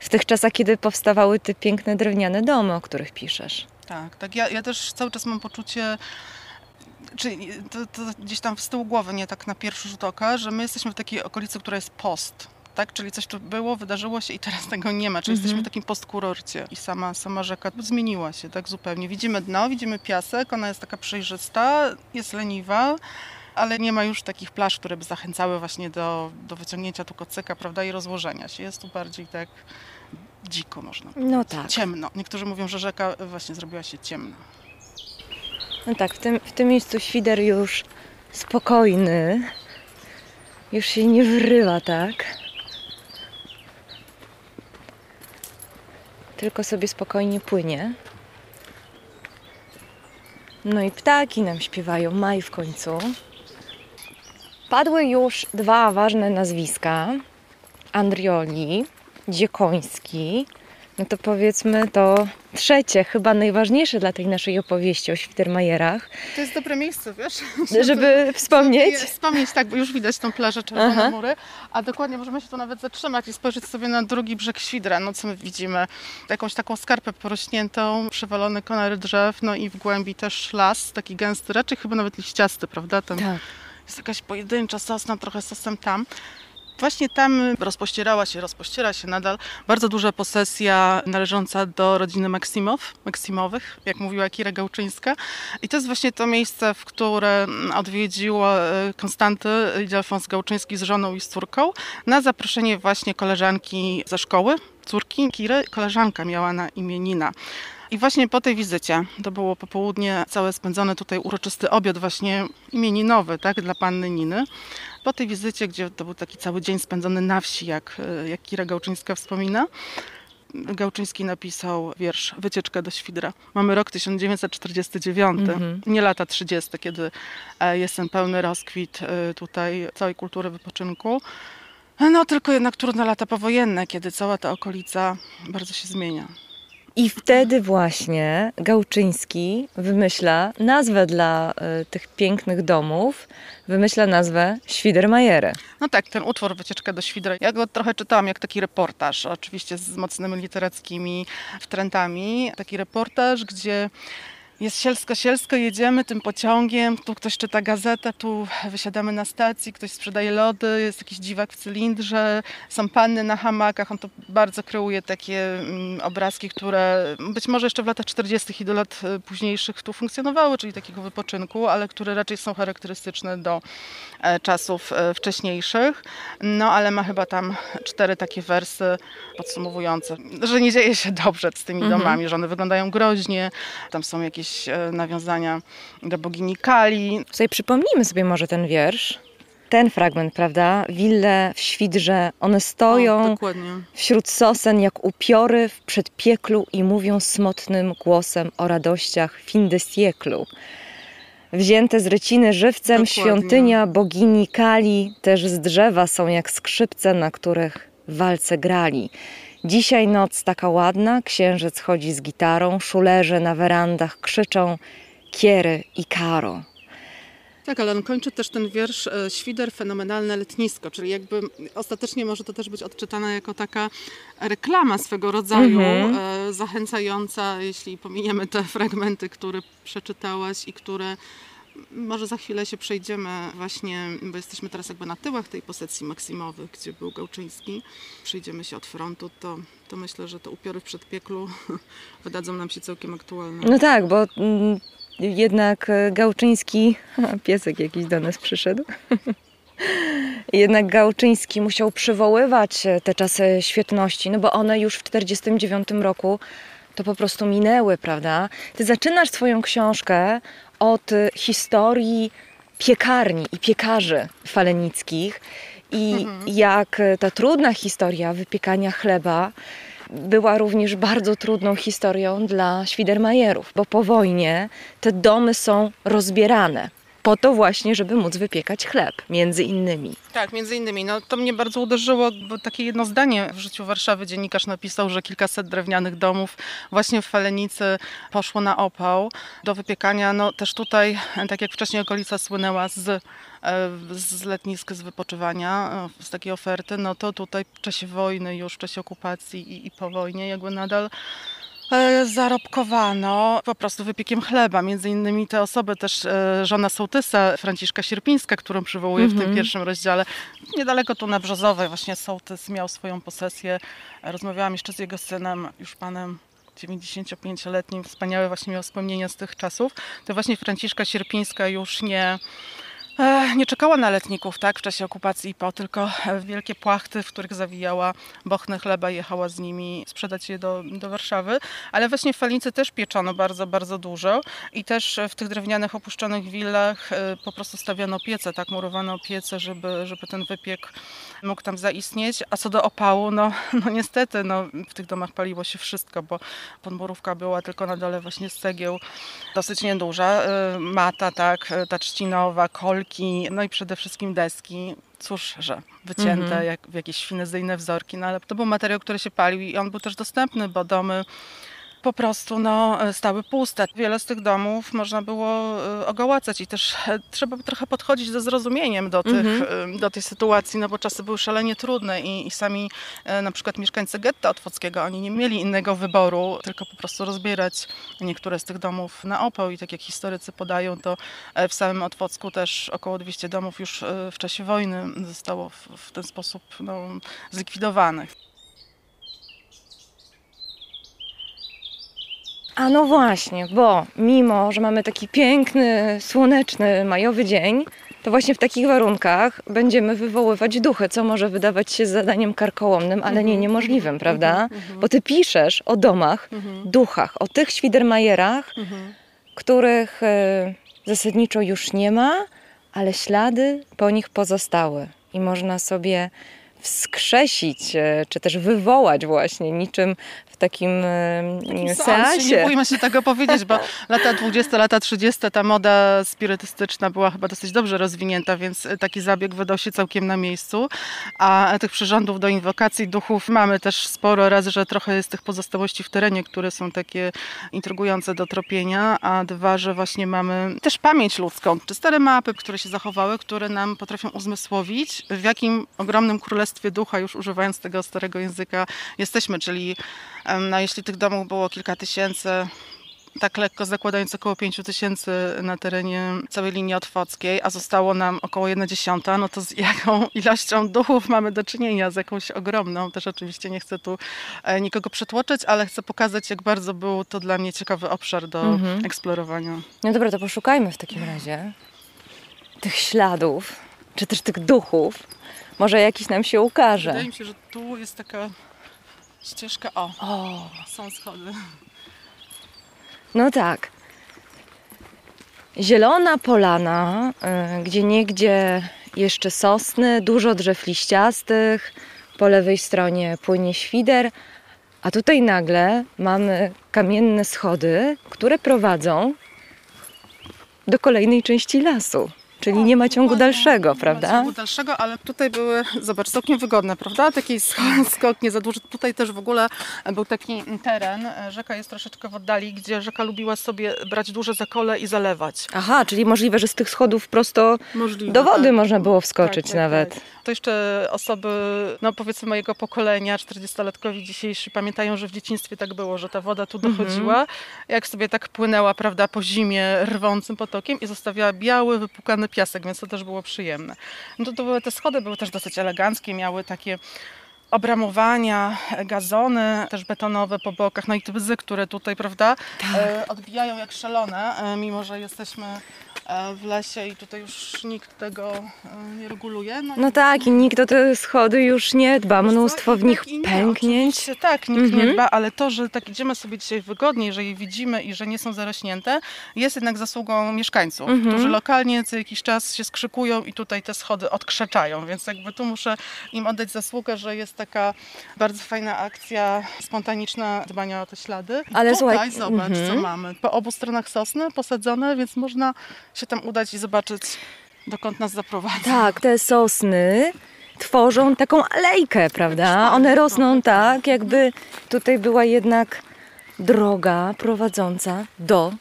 S1: w tych czasach, kiedy powstawały te piękne drewniane domy, o których piszesz.
S6: Tak, tak. Ja, ja też cały czas mam poczucie, czy to, to gdzieś tam z tyłu głowy, nie tak na pierwszy rzut oka, że my jesteśmy w takiej okolicy, która jest post tak? Czyli coś tu było, wydarzyło się i teraz tego nie ma. Czyli mhm. jesteśmy w takim postkurorcie i sama, sama rzeka zmieniła się tak zupełnie. Widzimy dno, widzimy piasek, ona jest taka przejrzysta, jest leniwa, ale nie ma już takich plaż, które by zachęcały właśnie do, do wyciągnięcia tu kocyka, prawda, i rozłożenia się. Jest tu bardziej tak dziko, można powiedzieć.
S1: No tak.
S6: Ciemno. Niektórzy mówią, że rzeka właśnie zrobiła się ciemna.
S1: No tak, w tym, w tym miejscu świder już spokojny, już się nie wrywa, tak? tylko sobie spokojnie płynie. No i ptaki nam śpiewają, maj w końcu. Padły już dwa ważne nazwiska: Andrioli, Dziekoński no to powiedzmy to trzecie, chyba najważniejsze dla tej naszej opowieści o Świdermajerach.
S6: To jest dobre miejsce, wiesz?
S1: Żeby wspomnieć?
S6: Wspomnieć, tak, bo już widać tą plażę Czerwone Aha. Mury, a dokładnie możemy się tu nawet zatrzymać i spojrzeć sobie na drugi brzeg Świdra. No co my widzimy? Jakąś taką skarpę porośniętą, przewalone konary drzew, no i w głębi też las, taki gęsty, raczej chyba nawet liściasty, prawda? Tam tak. jest jakaś pojedyncza sosna, trochę sosem tam. Właśnie tam rozpościerała się, rozpościera się nadal bardzo duża posesja należąca do rodziny Maksimow, Maksimowych, jak mówiła Kira Gałczyńska. I to jest właśnie to miejsce, w które odwiedziła e, Konstanty Alfons Gałczyński z żoną i z córką na zaproszenie właśnie koleżanki ze szkoły, córki Kiry. Koleżanka miała na imię Nina. I właśnie po tej wizycie, to było popołudnie całe spędzone tutaj uroczysty obiad właśnie imieninowy, tak, dla panny Niny. Po tej wizycie, gdzie to był taki cały dzień spędzony na wsi, jak, jak Kira Gałczyńska wspomina, Gałczyński napisał wiersz Wycieczka do Świdra. Mamy rok 1949, mhm. nie lata 30., kiedy e, jest ten pełny rozkwit e, tutaj całej kultury wypoczynku. No tylko jednak trudne lata powojenne, kiedy cała ta okolica bardzo się zmienia.
S1: I wtedy właśnie Gałczyński wymyśla nazwę dla y, tych pięknych domów, wymyśla nazwę Świdermajery.
S6: No tak, ten utwór Wycieczka do Świdra, ja go trochę czytałam jak taki reportaż, oczywiście z mocnymi literackimi wtrętami. Taki reportaż, gdzie jest sielsko-sielsko, jedziemy tym pociągiem, tu ktoś czyta gazetę, tu wysiadamy na stacji, ktoś sprzedaje lody, jest jakiś dziwak w cylindrze, są panny na hamakach, on to bardzo kreuje takie mm, obrazki, które być może jeszcze w latach 40. i do lat e, późniejszych tu funkcjonowały, czyli takiego wypoczynku, ale które raczej są charakterystyczne do e, czasów e, wcześniejszych. No ale ma chyba tam cztery takie wersy podsumowujące, że nie dzieje się dobrze z tymi mhm. domami, że one wyglądają groźnie, tam są jakieś jakieś e, nawiązania do bogini Kali.
S1: Sobie przypomnijmy sobie może ten wiersz. Ten fragment, prawda? Wille w świdrze, one stoją o, wśród sosen jak upiory w przedpieklu i mówią smutnym głosem o radościach fin de sièclu. Wzięte z ryciny żywcem dokładnie. świątynia bogini Kali, też z drzewa są jak skrzypce, na których walce grali. Dzisiaj noc taka ładna, księżyc chodzi z gitarą, szulerze na werandach krzyczą Kiery i Karo.
S6: Tak, ale on kończy też ten wiersz e, Świder, fenomenalne letnisko, czyli jakby ostatecznie może to też być odczytane jako taka reklama swego rodzaju, mhm. E, zachęcająca, jeśli pominiemy te fragmenty, które przeczytałaś i które może za chwilę się przejdziemy właśnie, bo jesteśmy teraz jakby na tyłach tej posecji maksimowych, gdzie był Gałczyński. Przejdziemy się od frontu, to, to myślę, że te upiory w przedpieklu wydadzą nam się całkiem aktualne.
S1: No tak, bo mm, jednak Gałczyński, piesek jakiś do nas przyszedł. Jednak Gałczyński musiał przywoływać te czasy świetności, no bo one już w 1949 roku to po prostu minęły, prawda? Ty zaczynasz swoją książkę od historii piekarni i piekarzy falenickich i mhm. jak ta trudna historia wypiekania chleba była również bardzo trudną historią dla Świdermajerów, bo po wojnie te domy są rozbierane po to właśnie, żeby móc wypiekać chleb, między innymi.
S6: Tak, między innymi. No, to mnie bardzo uderzyło, bo takie jedno zdanie w życiu Warszawy dziennikarz napisał, że kilkaset drewnianych domów właśnie w Falenicy poszło na opał do wypiekania. No też tutaj, tak jak wcześniej okolica słynęła z e, z letnisk, z wypoczywania, e, z takiej oferty, no to tutaj w czasie wojny już, w czasie okupacji i, i po wojnie jakby nadal zarobkowano po prostu wypiekiem chleba. Między innymi te osoby, też e, żona sołtysa Franciszka Sierpińska, którą przywołuję w tym mhm. pierwszym rozdziale. Niedaleko tu na Brzozowej właśnie sołtys miał swoją posesję. Rozmawiałam jeszcze z jego synem, już panem 95-letnim, wspaniałe właśnie miał wspomnienia z tych czasów. To właśnie Franciszka Sierpińska już nie nie czekała na letników tak, w czasie okupacji po, tylko wielkie płachty, w których zawijała bochny chleba jechała z nimi sprzedać je do, do Warszawy. Ale właśnie w Falnicy też pieczono bardzo, bardzo dużo i też w tych drewnianych, opuszczonych willach e, po prostu stawiano piece, tak, murowano piece, żeby, żeby ten wypiek mógł tam zaistnieć. A co do opału, no, no niestety, no, w tych domach paliło się wszystko, bo podmurówka była tylko na dole właśnie z cegieł dosyć nieduża. E, mata, tak, e, ta trzcinowa, kolki, no i przede wszystkim deski. Cóż, że wycięte mhm. jak w jakieś finezyjne wzorki, no ale to był materiał, który się palił i on był też dostępny, bo domy po prostu no, stały puste. Wiele z tych domów można było e, ogołacać i też e, trzeba trochę podchodzić ze zrozumieniem do, tych, mhm. E, do tej sytuacji, no bo czasy były szalenie trudne i, i sami na przykład mieszkańcy getta otwockiego, oni nie mieli innego wyboru, tylko po prostu rozbierać niektóre z tych domów na opał i tak jak historycy podają, to w samym Otwocku też około 200 domów już w czasie wojny zostało w, w ten sposób no, zlikwidowanych.
S1: A no właśnie, bo mimo, że mamy taki piękny, słoneczny, majowy dzień, to właśnie w takich warunkach będziemy wywoływać duchy, co może wydawać się zadaniem karkołomnym, ale nie mhm. niemożliwym, prawda? Mhm. Mhm. Bo ty piszesz o domach, duchach, o tych Świdermajerach, których e, zasadniczo już nie ma, ale ślady po nich pozostały. I można sobie wskrzesić, e, czy też wywołać właśnie niczym w takim e, seansie.
S6: Nie bójmy się tego powiedzieć, bo lata 20, lata 30 ta moda spirytystyczna była chyba dosyć dobrze rozwinięta, więc taki zabieg wydał się całkiem na miejscu. A tych przyrządów do inwokacji duchów mamy też sporo. Raz, że trochę jest tych pozostałości w terenie, które są takie intrygujące do tropienia, a dwa, że właśnie mamy też pamięć ludzką, czy stare mapy, które się zachowały, które nam potrafią uzmysłowić, w jakim ogromnym królestwie ducha, już używając tego starego języka, jesteśmy, czyli no, jeśli tych domów było kilka tysięcy, tak lekko zakładając około 5 tysięcy na terenie całej linii otwockiej, a zostało nam około 1 dziesiąta, no to z jaką ilością duchów mamy do czynienia, z jakąś ogromną. Też oczywiście nie chcę tu e, nikogo przetłoczyć, ale chcę pokazać, jak bardzo był to dla mnie ciekawy obszar do mhm. eksplorowania.
S1: No dobra, to poszukajmy w takim razie tych śladów, czy też tych duchów. Może jakiś nam się ukaże.
S6: Wydaje mi się, że tu jest taka ścieżka. O, o. są schody.
S1: No tak. Zielona polana, y, gdzie niegdzie jeszcze sosny, dużo drzew liściastych, po lewej stronie płynie świder, a tutaj nagle mamy kamienne schody, które prowadzą do kolejnej części lasu. Czyli nie ma ciągu dalszego, prawda? Nie ma
S6: ciągu dalszego, ale tutaj były, zobacz, całkiem wygodne, prawda? Taki skok nie za duży. Tutaj też w ogóle był taki teren, rzeka jest troszeczkę w oddali, gdzie rzeka lubiła sobie brać duże zakole i zalewać.
S1: Aha, czyli możliwe, że z tych schodów prosto możliwe, do wody tak. można było wskoczyć tak, tak, nawet. Tak.
S6: To jeszcze osoby, no powiedzmy mojego pokolenia, 40-latkowi dzisiejsi, pamiętają, że w dzieciństwie tak było, że ta woda tu dochodziła, mhm. jak sobie tak płynęła, prawda, po zimie rwącym potokiem i zostawiała biały, wypukany piasek, więc to też było przyjemne. No to, to były, te schody były też dosyć eleganckie, miały takie obramowania, gazony też betonowe po bokach, no i te bzy, które tutaj, prawda, tak. E, odbijają jak szalone, e, mimo że jesteśmy w lesie i tutaj już nikt tego e, nie reguluje.
S1: No, no tak, i nikt o te schody już nie dba, mnóstwo w nich tak, pęknięć.
S6: Nie, tak, nikt mhm. nie dba, ale to, że tak idziemy sobie dzisiaj wygodniej, że je widzimy i że nie są zarośnięte, jest jednak zasługą mieszkańców, mhm. którzy lokalnie co jakiś czas się skrzykują i tutaj te schody odkrzeczają, więc jakby tu muszę im oddać zasługę, że jest taka bardzo fajna akcja spontaniczna dbania o te ślady. Ale tutaj słuchaj, zobacz, mhm. co mamy. Po obu stronach sosny posadzone, więc można się tam udać i zobaczyć, dokąd nas zaprowadzi.
S1: Tak, te sosny tworzą taką alejkę, prawda? One rosną tak, jakby tutaj była jednak droga prowadząca do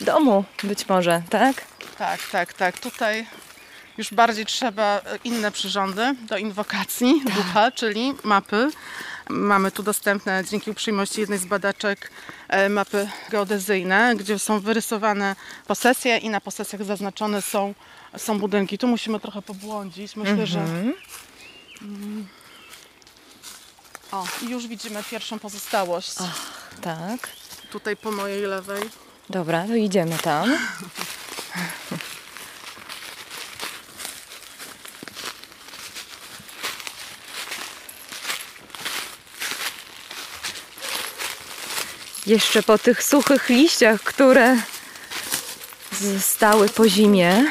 S1: domu, być może, tak?
S6: Tak, tak, tak. Tutaj już bardziej trzeba inne przyrządy do inwokacji tak. ducha, czyli mapy Mamy tu dostępne dzięki uprzejmości jednej z badaczek e, mapy geodezyjne, gdzie są wyrysowane posesje i na posesjach zaznaczone są, są budynki. Tu musimy trochę pobłądzić. Myślę, mhm. że. Mm. O, już widzimy pierwszą pozostałość.
S1: Ach, tak.
S6: Tutaj po mojej lewej.
S1: Dobra, to idziemy tam. Jeszcze po tych suchych liściach, które zostały po zimie.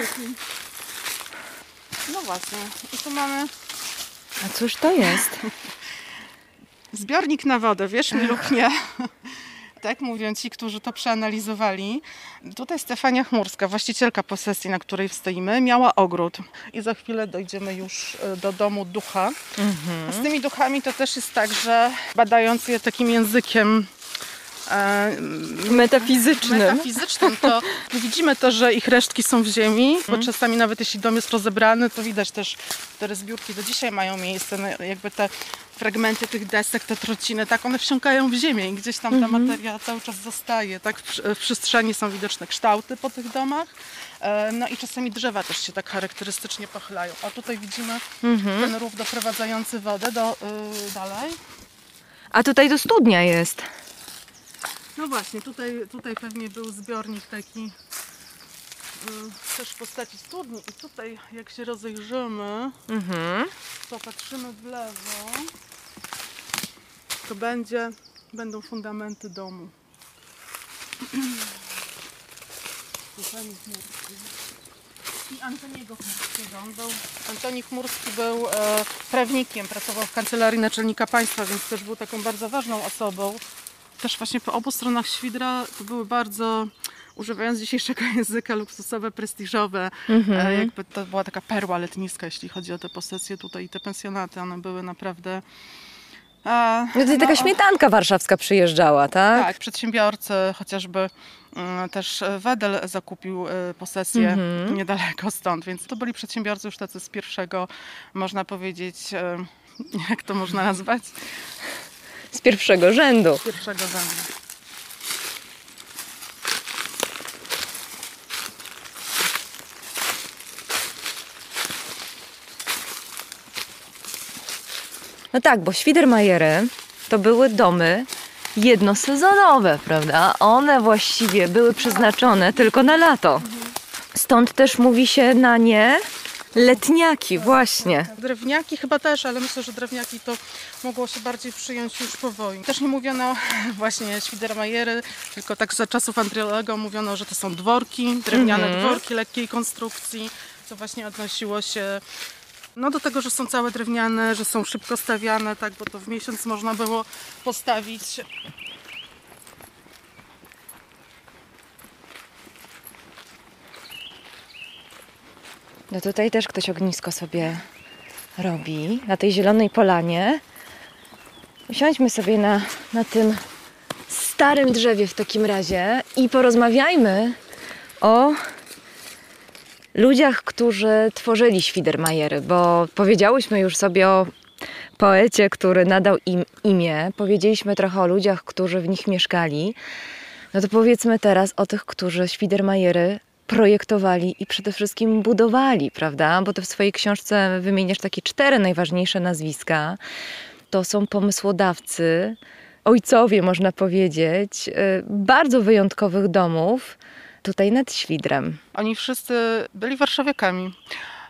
S6: No właśnie. I tu mamy...
S1: A cóż to jest?
S6: Zbiornik na wodę, wiesz mi lub nie. tak mówią ci, którzy to przeanalizowali. Tutaj Stefania Chmurska, właścicielka posesji, na której stoimy, miała ogród. I za chwilę dojdziemy już e, do domu ducha. Mhm. Z tymi duchami to też jest tak, że badając je takim językiem
S1: metafizycznym.
S6: metafizycznym, to widzimy to, że ich resztki są w ziemi, bo mhm. czasami nawet jeśli dom jest rozebrany, to widać też, te zbiórki do dzisiaj mają miejsce, no, jakby te fragmenty tych desek, te trociny, tak one wsiąkają w ziemię i gdzieś tam ta mhm. materia cały czas zostaje, tak w, w przestrzeni są widoczne kształty po tych domach, e, no i czasami drzewa też się tak charakterystycznie pochylają. A tutaj widzimy mhm. ten rów doprowadzający wodę do, yy, dalej.
S1: A tutaj to studnia jest.
S6: No właśnie, tutaj, tutaj pewnie był zbiornik taki y, też w postaci studni i tutaj jak się rozejrzymy, mhm. popatrzymy w lewo, to będzie, będą fundamenty domu. i Antoniego Chmurskiego. On był, Antoni Chmurski był e, prawnikiem, pracował w kancelarii naczelnika państwa, więc też był taką bardzo ważną osobą. Też właśnie po obu stronach Świdra to były bardzo, używając dzisiejszego języka, luksusowe, prestiżowe. E, jakby to była taka perła letniska, jeśli chodzi o te posesje tutaj i te pensjonaty. One były naprawdę... E,
S1: No tutaj taka śmietanka warszawska przyjeżdżała, tak?
S6: tak, przedsiębiorcy, chociażby mm, też Wedel zakupił y, posesję
S1: Mhm.
S6: niedaleko stąd, więc to byli przedsiębiorcy już tacy z pierwszego, można powiedzieć, y, jak to można nazwać,
S1: Z pierwszego rzędu.
S6: z pierwszego rzędu.
S1: No tak, bo Świdermajery to były domy jednosezonowe, prawda? One właściwie były przeznaczone tylko na lato. Stąd też mówi się na nie letniaki, właśnie.
S6: Drewniaki chyba też, ale myślę, że drewniaki to mogło się bardziej przyjąć już po wojnie. Też nie mówiono właśnie Świdermajery, tylko tak za czasów Andriolego mówiono, że to są dworki, drewniane dworki lekkiej konstrukcji, co właśnie odnosiło się no do tego, że są całe drewniane, że są szybko stawiane, tak, bo to w miesiąc można było postawić.
S1: No tutaj też ktoś ognisko sobie robi, na tej zielonej polanie. Usiądźmy sobie na, na tym starym drzewie w takim razie i porozmawiajmy o ludziach, którzy tworzyli Świdermajery, bo powiedziałyśmy już sobie o poecie, który nadał im imię, powiedzieliśmy trochę o ludziach, którzy w nich mieszkali. No to powiedzmy teraz o tych, którzy Świdermajery projektowali i przede wszystkim budowali, prawda? Bo ty w swojej książce wymieniasz takie cztery najważniejsze nazwiska. To są pomysłodawcy, ojcowie, można powiedzieć, y, bardzo wyjątkowych domów tutaj nad Świdrem.
S6: Oni wszyscy byli warszawiakami.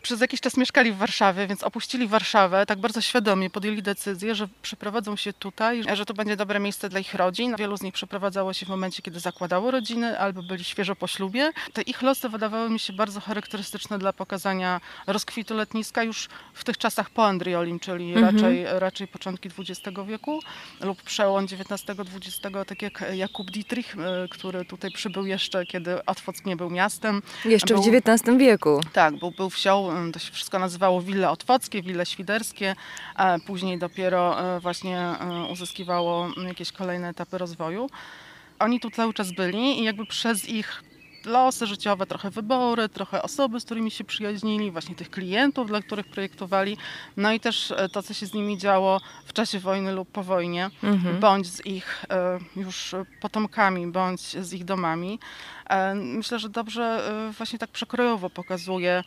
S6: Przez jakiś czas mieszkali w Warszawie, więc opuścili Warszawę tak bardzo świadomie, podjęli decyzję, że przeprowadzą się tutaj, że to będzie dobre miejsce dla ich rodzin. Wielu z nich przeprowadzało się w momencie, kiedy zakładało rodziny albo byli świeżo po ślubie. Te ich losy wydawały mi się bardzo charakterystyczne dla pokazania rozkwitu letniska już w tych czasach po Andriolim, czyli raczej, raczej początki XX wieku lub przełom XIX-XX, tak jak Jakub Dietrich, y, który tutaj przybył jeszcze, kiedy Otwock nie był miastem.
S1: Jeszcze
S6: Był-
S1: w XIX wieku.
S6: tak, był, był wsią, to się wszystko nazywało wille otwockie, wille świderskie, a później dopiero e, właśnie e, uzyskiwało jakieś kolejne etapy rozwoju. Oni tu cały czas byli i jakby przez ich losy życiowe, trochę wybory, trochę osoby, z którymi się przyjaźnili, właśnie tych klientów, dla których projektowali, no i też e, to, co się z nimi działo w czasie wojny lub po wojnie, bądź z ich już potomkami, bądź z ich domami. Myślę, że dobrze właśnie tak przekrojowo pokazuje,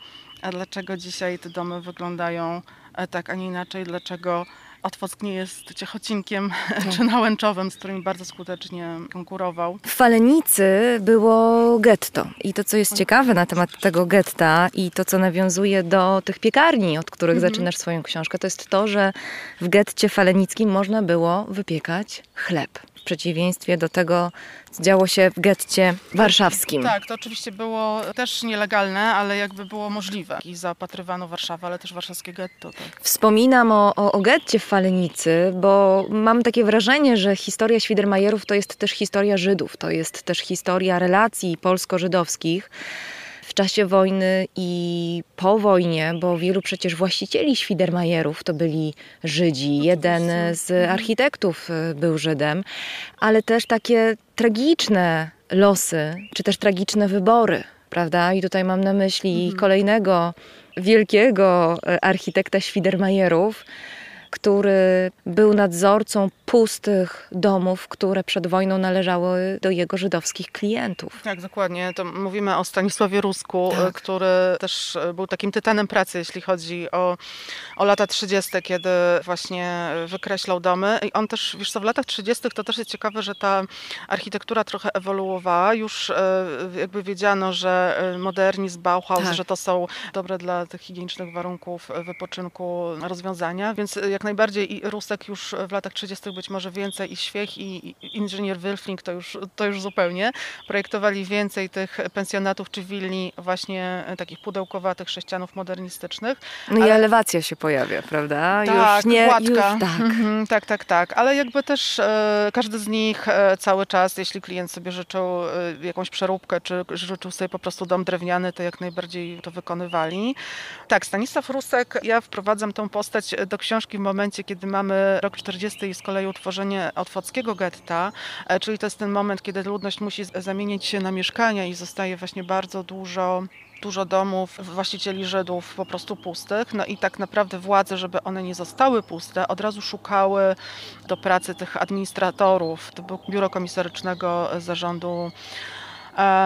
S6: dlaczego dzisiaj te domy wyglądają e, tak, a nie inaczej, dlaczego Otwock nie jest Ciechocinkiem czy Nałęczowem, z którymi bardzo skutecznie konkurował.
S1: W Falenicy było getto. I to, co jest ciekawe na temat tego getta i to, co nawiązuje do tych piekarni, od których zaczynasz swoją książkę, to jest to, że w getcie falenickim można było wypiekać chleb. W przeciwieństwie do tego, co działo się w getcie warszawskim.
S6: Tak, to oczywiście było też nielegalne, ale jakby było możliwe. I zaopatrywano Warszawę, ale też warszawskie getto. Tak.
S1: Wspominam o, o, o getcie w Falenicy, bo mam takie wrażenie, że historia Świdermajerów to jest też historia Żydów, to jest też historia relacji polsko-żydowskich w czasie wojny i po wojnie, bo wielu przecież właścicieli Świdermajerów to byli Żydzi. Jeden z architektów y, był Żydem, ale też takie tragiczne losy, czy też tragiczne wybory, prawda? I tutaj mam na myśli kolejnego wielkiego e, architekta Świdermajerów, który był nadzorcą pustych domów, które przed wojną należały do jego żydowskich klientów.
S6: Tak, dokładnie. To mówimy o Stanisławie Rusku,
S1: Tak.
S6: który też e, był takim tytanem pracy, jeśli chodzi o, o lata 30., kiedy właśnie wykreślał domy. I on też, wiesz co, w latach 30. to też jest ciekawe, że ta architektura trochę ewoluowała. Już e, jakby wiedziano, że e, modernizm, Bauhaus,
S1: Tak.
S6: że to są dobre dla tych higienicznych warunków e, wypoczynku rozwiązania, więc e, jak najbardziej i Rusek już w latach 30. być może więcej i Świech i inżynier Wilfling to już, to już zupełnie. Projektowali więcej tych pensjonatów czy willi właśnie takich pudełkowatych sześcianów modernistycznych.
S1: No ale... i elewacja się pojawia, prawda?
S6: Tak, już nie, już, tak. Mhm, tak, tak, tak. Ale jakby też e, każdy z nich e, cały czas, jeśli klient sobie życzył e, jakąś przeróbkę, czy życzył sobie po prostu dom drewniany, to jak najbardziej to wykonywali. Tak, Stanisław Rusek, ja wprowadzam tą postać do książki momencie, kiedy mamy rok 40 i z kolei utworzenie otwockiego getta, e, czyli to jest ten moment, kiedy ludność musi zamienić się na mieszkania i zostaje właśnie bardzo dużo dużo domów właścicieli Żydów po prostu pustych. No i tak naprawdę władze, żeby one nie zostały puste, od razu szukały do pracy tych administratorów. To był biuro komisarycznego zarządu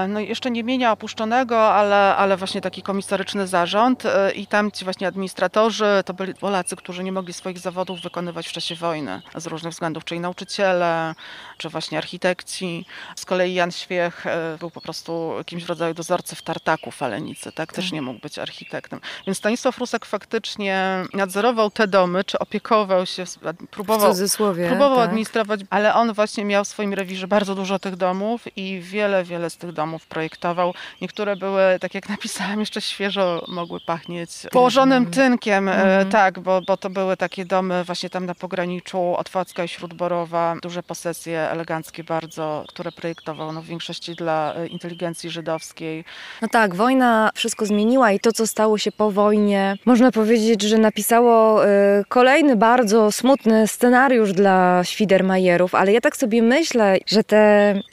S6: no i jeszcze nie mienia opuszczonego, ale, ale właśnie taki komisaryczny zarząd e, i tam ci właśnie administratorzy to byli Polacy, którzy nie mogli swoich zawodów wykonywać w czasie wojny z różnych względów, czyli nauczyciele, czy właśnie architekci. Z kolei Jan Świech e, był po prostu jakimś w rodzaju dozorcy w tartaku Falenicy, tak? Też nie mógł być architektem. Więc Stanisław Rusek faktycznie nadzorował te domy, czy opiekował się, próbował, próbował tak. administrować, ale on właśnie miał w swoim rewirze bardzo dużo tych domów i wiele, wiele tych domów projektował. Niektóre były, tak jak napisałam, jeszcze świeżo mogły pachnieć położonym tynkiem, mm. tak, bo, bo to były takie domy właśnie tam na pograniczu Otwocka i Śródborowa, duże posesje eleganckie bardzo, które projektował no, w większości dla e, inteligencji żydowskiej.
S1: No tak, wojna wszystko zmieniła i to, co stało się po wojnie, można powiedzieć, że napisało y, kolejny bardzo smutny scenariusz dla Świdermajerów, ale ja tak sobie myślę, że te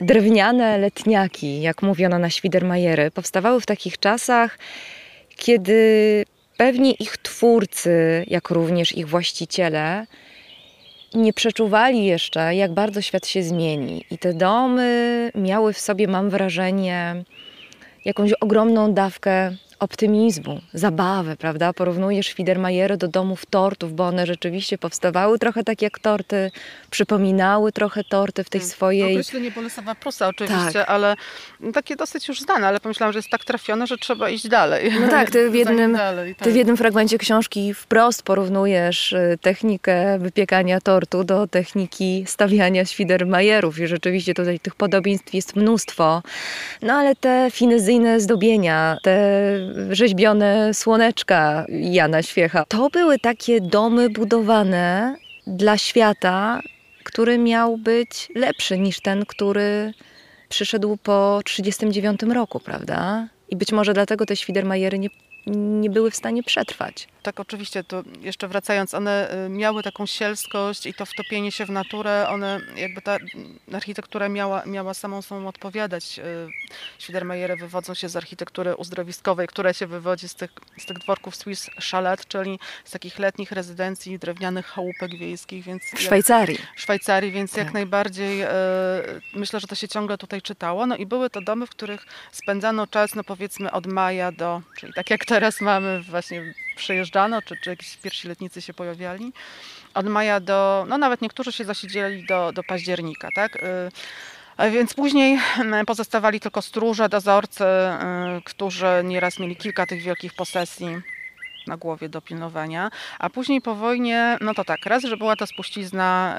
S1: drewniane letniaki, jak mówiono na Świdermajery, powstawały w takich czasach, kiedy pewni ich twórcy, jak również ich właściciele, nie przeczuwali jeszcze, jak bardzo świat się zmieni. I te domy miały w sobie, mam wrażenie, jakąś ogromną dawkę optymizmu, zabawę, prawda? Porównujesz Fiedermajery do domów tortów, bo one rzeczywiście powstawały trochę tak jak torty, przypominały trochę torty w tej hmm. swojej...
S6: Określenie Bolesława Prusa oczywiście, tak. ale takie dosyć już znane, ale pomyślałam, że jest tak trafione, że trzeba iść dalej.
S1: No tak, ty w jednym, dalej, tak. ty w jednym fragmencie książki wprost porównujesz y, technikę wypiekania tortu do techniki stawiania Świdermajerów i rzeczywiście tutaj tych podobieństw jest mnóstwo. No ale te finezyjne zdobienia, te rzeźbione słoneczka Jana Świecha. To były takie domy budowane dla świata, który miał być lepszy niż ten, który przyszedł po 1939 roku, prawda? I być może dlatego te Świdermajery nie, nie były w stanie przetrwać.
S6: Tak, oczywiście, to jeszcze wracając, one y, miały taką sielskość i to wtopienie się w naturę, one jakby ta architektura miała, miała samą sobą odpowiadać. Y, Świdermajery wywodzą się z architektury uzdrowiskowej, która się wywodzi z tych, z tych dworków Swiss Chalet, czyli z takich letnich rezydencji, drewnianych chałupek wiejskich. Więc
S1: w Szwajcarii.
S6: Jak, Szwajcarii, więc tak. jak najbardziej y, myślę, że to się ciągle tutaj czytało. No i były to domy, w których spędzano czas, no powiedzmy od maja do, czyli tak jak teraz mamy właśnie przejeżdżano, czy, czy jakieś pierwsi letnicy się pojawiali. Od maja do, no nawet niektórzy się zasiedzieli do, do października, tak? Y, więc później mm, pozostawali tylko stróże, dozorcy, y, którzy nieraz mieli kilka tych wielkich posesji na głowie do pilnowania, a później po wojnie, no to tak, raz, że była to spuścizna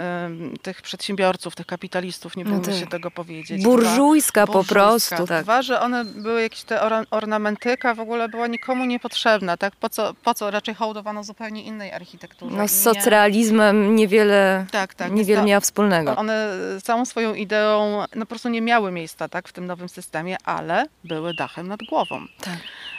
S6: y, tych przedsiębiorców, tych kapitalistów, nie bójmy no się tego powiedzieć.
S1: Burżujska dwa, po prostu.
S6: Tak. Dwa, że one były jakieś te ornamentyka, w ogóle była nikomu niepotrzebna, tak? Po co, po co raczej hołdowano zupełnie innej architekturze.
S1: No z socrealizmem niewiele, tak, tak, niewiele miała wspólnego.
S6: One całą swoją ideą, no po prostu nie miały miejsca, tak, w tym nowym systemie, ale były dachem nad głową. Tak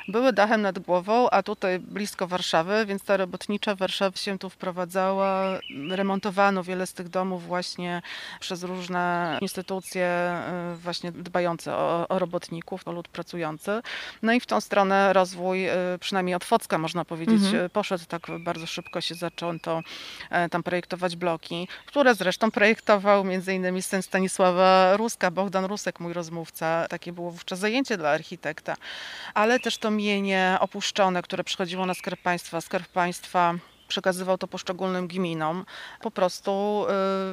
S6: były dachem nad głową, a tutaj blisko Warszawy, więc ta robotnicza Warszawa się tu wprowadzała. Remontowano wiele z tych domów właśnie przez różne instytucje y, właśnie dbające o, o robotników, o lud pracujący. No i w tą stronę rozwój, y, przynajmniej od Focka można powiedzieć, mhm. poszedł tak bardzo szybko się zaczęto e, tam projektować bloki, które zresztą projektował między innymi syn Stanisława Ruska, Bogdan Rusek, mój rozmówca. Takie było wówczas zajęcie dla architekta. Ale też to mienie opuszczone, które przychodziło na Skarb Państwa. Skarb Państwa przekazywał to poszczególnym gminom. Po prostu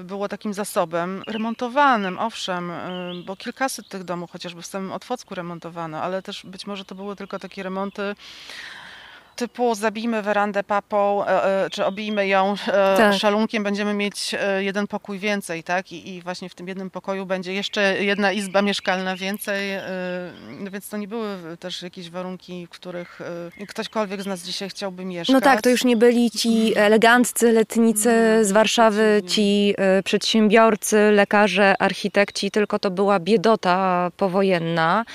S6: y, było takim zasobem remontowanym, owszem, y, bo kilkaset tych domów, chociażby w samym Otwocku remontowano, ale też być może to były tylko takie remonty typu zabijmy werandę papą, czy obijmy ją tak. szalunkiem, będziemy mieć jeden pokój więcej, tak? I, I, właśnie w tym jednym pokoju będzie jeszcze jedna izba mieszkalna więcej, no więc to nie były też jakieś warunki, w których ktośkolwiek z nas dzisiaj chciałby mieszkać.
S1: No tak, to już nie byli ci eleganccy letnicy z Warszawy, ci przedsiębiorcy, lekarze, architekci, tylko to była biedota powojenna.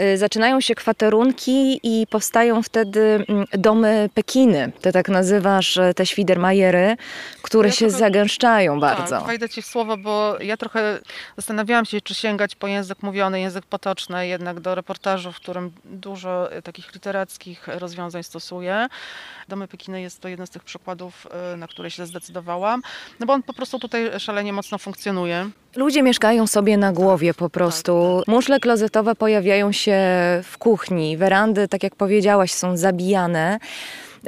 S1: Y, zaczynają się kwaterunki i powstają wtedy mm, domy Pekiny. Ty tak nazywasz e, te Świdermajery, które ja się trochę, zagęszczają tak, bardzo.
S6: Tak, wejdę ci w słowo, bo ja trochę zastanawiałam się, czy sięgać po język mówiony, język potoczny, jednak do reportażu, w którym dużo e, takich literackich rozwiązań stosuję. Domy Pekiny jest to jeden z tych przykładów, e, na które się zdecydowałam, no bo on po prostu tutaj szalenie mocno funkcjonuje.
S1: Ludzie mieszkają sobie na głowie po prostu. Muszle klozetowe pojawiają się w kuchni. Werandy, tak jak powiedziałaś, są zabijane.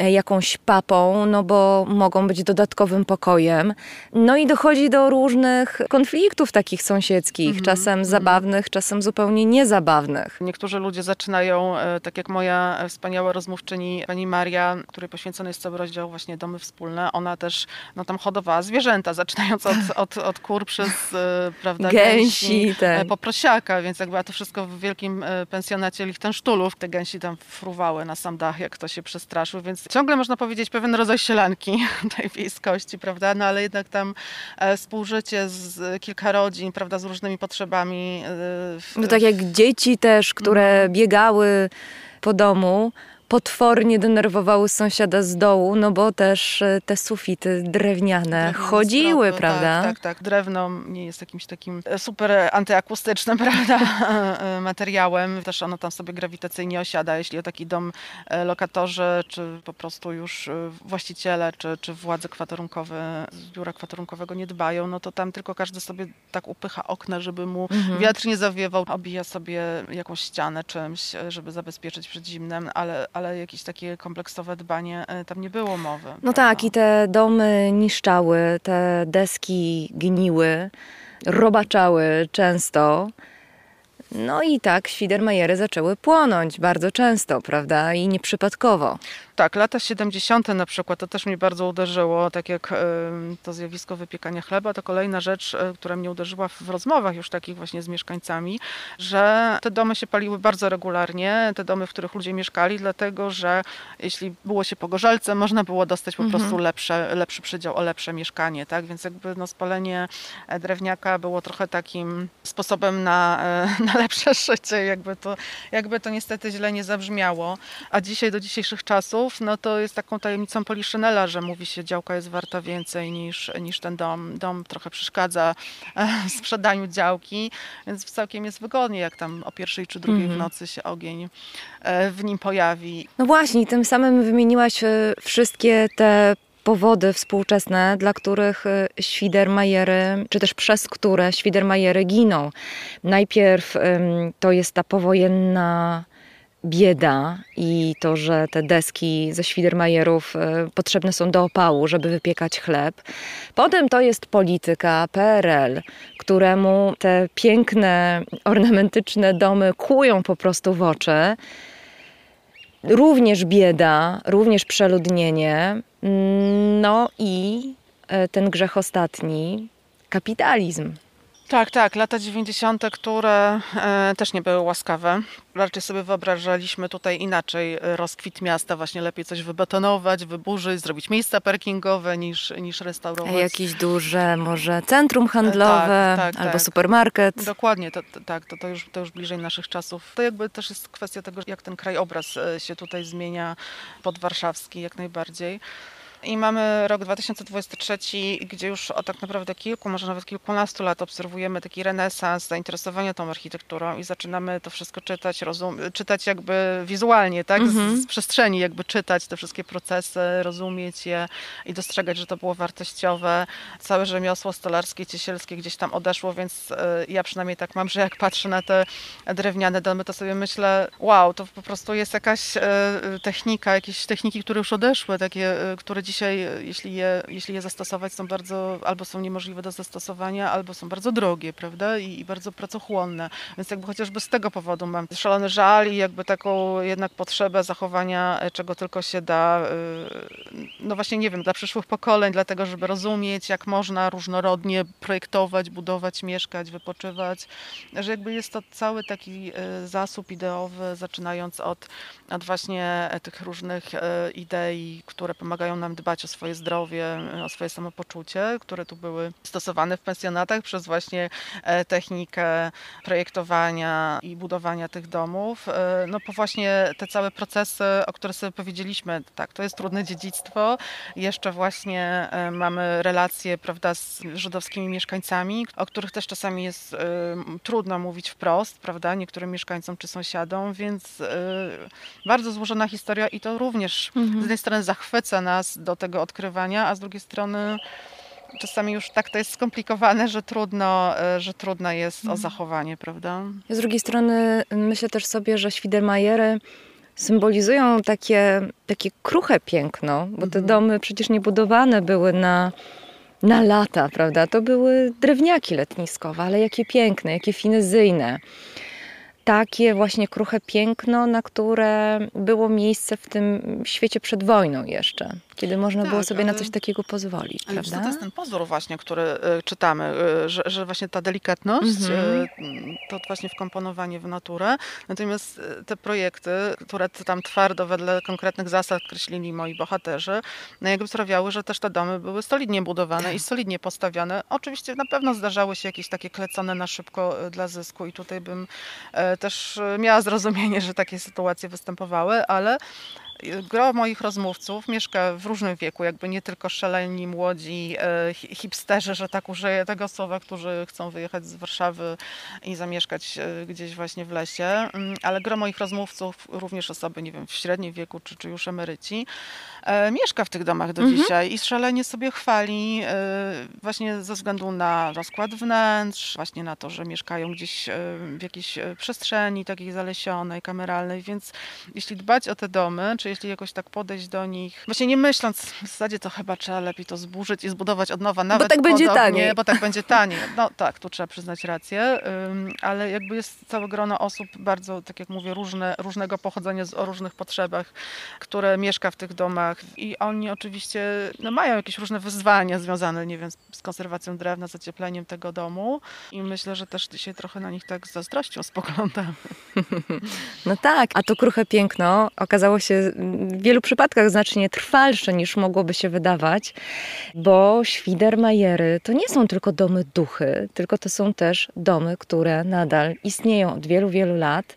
S1: E, jakąś papą, no bo mogą być dodatkowym pokojem. No i dochodzi do różnych konfliktów takich sąsiedzkich, mm -hmm. czasem -hmm. zabawnych, czasem zupełnie niezabawnych.
S6: Niektórzy ludzie zaczynają, e, tak jak moja wspaniała rozmówczyni pani Maria, której poświęcony jest cały rozdział właśnie domy wspólne, ona też no, tam hodowała zwierzęta, zaczynając od, od, od kur przez e, prawda,
S1: gęsi, gęsi tak.
S6: po prosiaka, więc jakby to wszystko w wielkim pensjonacie Lichtenstulów. Te gęsi tam fruwały na sam dach, jak kto się przestraszył, więc ciągle można powiedzieć pewien rodzaj sielanki tej wiejskości, prawda? No ale jednak tam e, współżycie z kilka rodzin, prawda, z różnymi potrzebami.
S1: E, no tak jak dzieci też, które mhm. biegały po domu, potwornie denerwowały sąsiada z dołu, no bo też e, te sufity drewniane chodziły, stropy, prawda?
S6: Tak, tak, tak. Drewno nie jest jakimś takim e, super antyakustycznym, prawda, e, materiałem. Też ono tam sobie grawitacyjnie osiada. Jeśli o taki dom lokatorzy, czy po prostu już właściciele, czy, czy władze kwaterunkowe z biura kwaterunkowego nie dbają, no to tam tylko każdy sobie tak upycha okna, żeby mu mhm. wiatr nie zawiewał, obija sobie jakąś ścianę czymś, żeby zabezpieczyć przed zimnem, ale ale jakieś takie kompleksowe dbanie e, tam nie było mowy. No
S1: prawda? tak, i te domy niszczały, te deski gniły, robaczały często. No i tak Świdermajery zaczęły płonąć bardzo często, prawda? I nieprzypadkowo
S6: tak, lata 70. na przykład, to też mnie bardzo uderzyło, tak jak to zjawisko wypiekania chleba, to kolejna rzecz, e, która mnie uderzyła w rozmowach już takich właśnie z mieszkańcami, że te domy się paliły bardzo regularnie, te domy, w których ludzie mieszkali, dlatego że jeśli było się po gorzelce, można było dostać po mhm. prostu lepsze, lepszy przydział o lepsze mieszkanie, tak? Więc jakby no, spalenie e, drewniaka było trochę takim sposobem na, e, na lepsze życie, jakby to, jakby to niestety źle nie zabrzmiało. A dzisiaj, do dzisiejszych czasów, no to jest taką tajemnicą Poliszynela, że mówi się, działka jest warta więcej niż, niż ten dom. Dom trochę przeszkadza e, w sprzedaniu działki, więc całkiem jest wygodnie, jak tam o pierwszej czy drugiej mm -hmm. w nocy się ogień e, w nim pojawi.
S1: No właśnie, tym samym wymieniłaś e, wszystkie te powody współczesne, dla których Świdermajery, czy też przez które Świdermajery giną. Najpierw to jest ta powojenna bieda i to, że te deski ze Świdermajerów e, potrzebne są do opału, żeby wypiekać chleb. Potem to jest polityka PRL, któremu te piękne, ornamentyczne domy kłują po prostu w oczy. Również bieda, również przeludnienie. No i e, ten grzech ostatni, kapitalizm.
S6: Tak, tak, lata 90., które e, też nie były łaskawe. Raczej sobie wyobrażaliśmy tutaj inaczej rozkwit miasta, właśnie lepiej coś wybetonować, wyburzyć, zrobić miejsca parkingowe niż, niż restaurować.
S1: Jakieś duże może centrum handlowe tak, tak, albo tak. supermarket.
S6: Dokładnie, to, to, tak, to, to, już, to już bliżej naszych czasów. To jakby też jest kwestia tego, jak ten krajobraz e, się tutaj zmienia podwarszawski jak najbardziej. I mamy rok 2023, gdzie już od tak naprawdę kilku, może nawet kilkunastu lat obserwujemy taki renesans zainteresowania tą architekturą i zaczynamy to wszystko czytać, rozum, czytać jakby wizualnie, tak? Z, mhm. z, przestrzeni jakby czytać te wszystkie procesy, rozumieć je i dostrzegać, że to było wartościowe. Całe rzemiosło stolarskie, ciesielskie gdzieś tam odeszło, więc e, ja przynajmniej tak mam, że jak patrzę na te drewniane domy, to sobie myślę, wow, to po prostu jest jakaś e, technika, jakieś techniki, które już odeszły, takie, e, które dzisiaj, jeśli je, jeśli je zastosować, są bardzo, albo są niemożliwe do zastosowania, albo są bardzo drogie, prawda? I, i bardzo pracochłonne. Więc jakby chociażby z tego powodu mam szalony żal i jakby taką jednak potrzebę zachowania, czego tylko się da, no właśnie nie wiem, dla przyszłych pokoleń, dlatego żeby rozumieć, jak można różnorodnie projektować, budować, mieszkać, wypoczywać, że jakby jest to cały taki zasób ideowy, zaczynając od, od właśnie tych różnych e, idei, które pomagają nam dbać o swoje zdrowie, o swoje samopoczucie, które tu były stosowane w pensjonatach przez właśnie e, technikę projektowania i budowania tych domów. E, no po właśnie te całe procesy, o których sobie powiedzieliśmy, tak, to jest trudne dziedzictwo. Jeszcze właśnie mamy relacje, prawda, z żydowskimi mieszkańcami, o których też czasami jest trudno mówić wprost, prawda, niektórym mieszkańcom czy sąsiadom, więc bardzo złożona historia i to również mhm. z jednej strony zachwyca nas do tego odkrywania, a z drugiej strony czasami już tak to jest skomplikowane, że trudno, e, że trudno jest mhm. o zachowanie, prawda?
S7: Z drugiej strony myślę też sobie, że Świdermajery symbolizują takie, takie kruche piękno, bo te mhm. domy przecież nie budowane były na, na lata, prawda? To były drewniaki letniskowe, ale jakie piękne, jakie finezyjne takie właśnie kruche piękno, na które było miejsce w tym świecie przed wojną jeszcze, kiedy można tak, było sobie ale, na coś takiego pozwolić.
S6: Ale
S7: prawda?
S6: to jest ten pozór właśnie, który y, czytamy, y, że, że, właśnie ta delikatność, mm-hmm. y, to właśnie wkomponowanie w naturę. Natomiast te projekty, które tam twardo wedle konkretnych zasad kreślili moi bohaterzy, no jakby sprawiały, że też te domy były solidnie budowane i solidnie postawione. Oczywiście na pewno zdarzały się jakieś takie klecone na szybko dla zysku i tutaj bym też miała zrozumienie, że takie sytuacje występowały, ale gro moich rozmówców mieszka w różnym wieku, jakby nie tylko szaleni, młodzi e, hipsterzy, że tak użyję tego słowa, którzy chcą wyjechać z Warszawy i zamieszkać e, gdzieś właśnie w lesie, mm, ale gro moich rozmówców, również osoby, nie wiem, w średnim wieku, czy, czy już emeryci, e, mieszka w tych domach do mhm. dzisiaj i szalenie sobie chwali właśnie ze względu na rozkład wnętrz, właśnie na to, że mieszkają gdzieś w jakiejś przestrzeni takiej zalesionej, kameralnej, więc jeśli dbać o te domy, czy jeśli jakoś tak podejść do nich, właśnie nie myśląc, w zasadzie to chyba trzeba lepiej to zburzyć i zbudować od nowa, nawet
S7: Bo tak będzie taniej.
S6: Bo tak będzie taniej. No tak, tu trzeba przyznać rację, ale jakby jest całe grono osób bardzo, tak jak mówię, różne, różnego pochodzenia, o różnych potrzebach, które mieszka w tych domach i oni oczywiście no, mają jakieś różne wyzwania związane, nie wiem, z konserwacją drewna, zaciepleniem tego domu i myślę, że też dzisiaj trochę na nich tak z zazdrością spoglądamy.
S7: No tak, a to kruche piękno okazało się w wielu przypadkach znacznie trwalsze niż mogłoby się wydawać, bo Świdermajery to nie są tylko domy duchy, tylko to są też domy, które nadal istnieją od wielu, wielu lat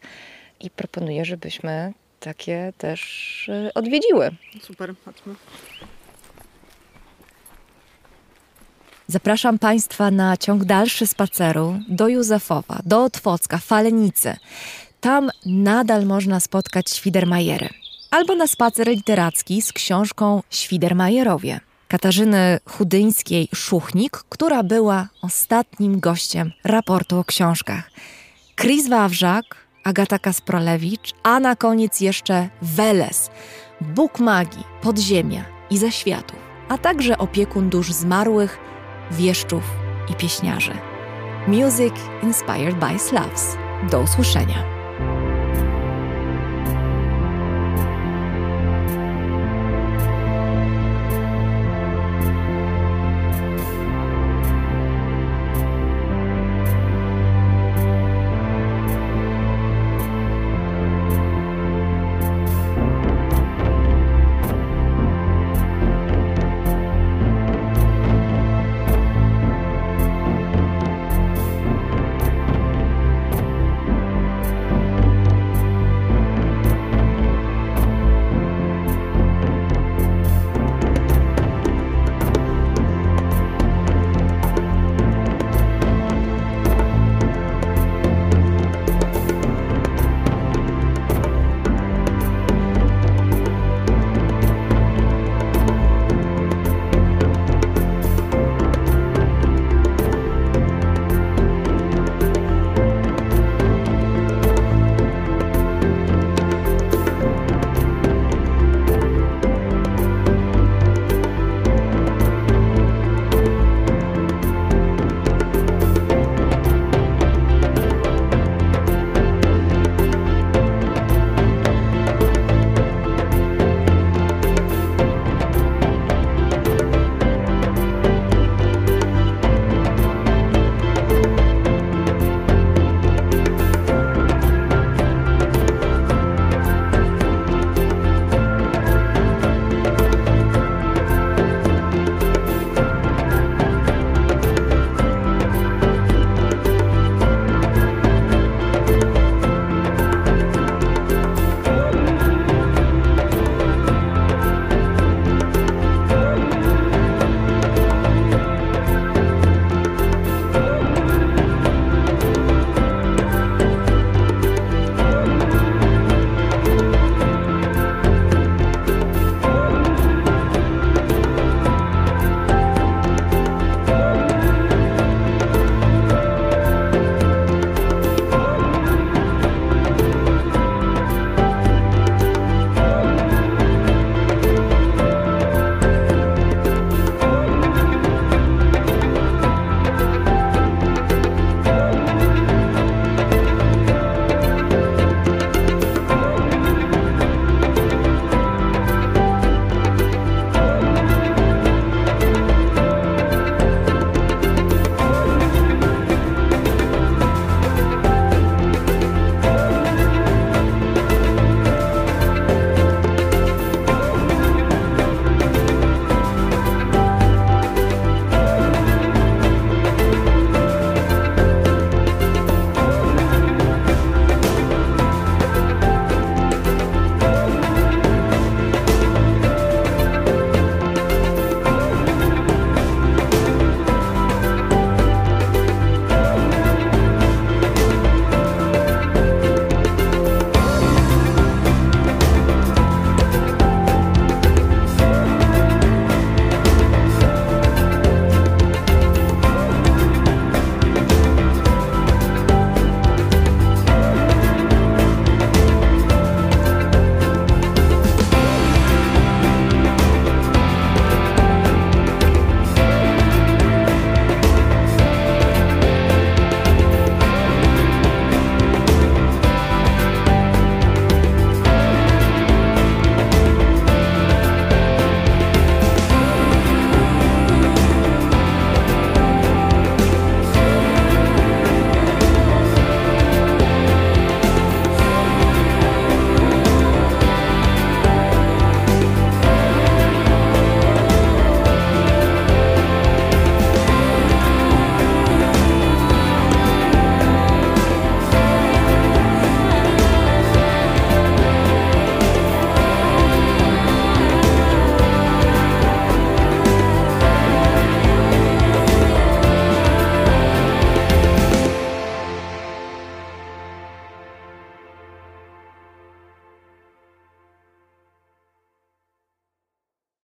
S7: i proponuję, żebyśmy takie też y, odwiedziły.
S6: Super, chodźmy.
S1: Zapraszam Państwa na ciąg dalszy spaceru do Józefowa, do Otwocka, Falenicy. Tam nadal można spotkać Świdermajery albo na spacer literacki z książką Świdermajerowie Katarzyny Chudyńskiej-Szuchnik, która była ostatnim gościem raportu o książkach. Chris Wawrzak, Agata Kasprolewicz, a na koniec jeszcze Weles, Bóg magii, podziemia i zaświatów, a także opiekun dusz zmarłych, wieszczów i pieśniarzy. Music inspired by Slavs. Do usłyszenia.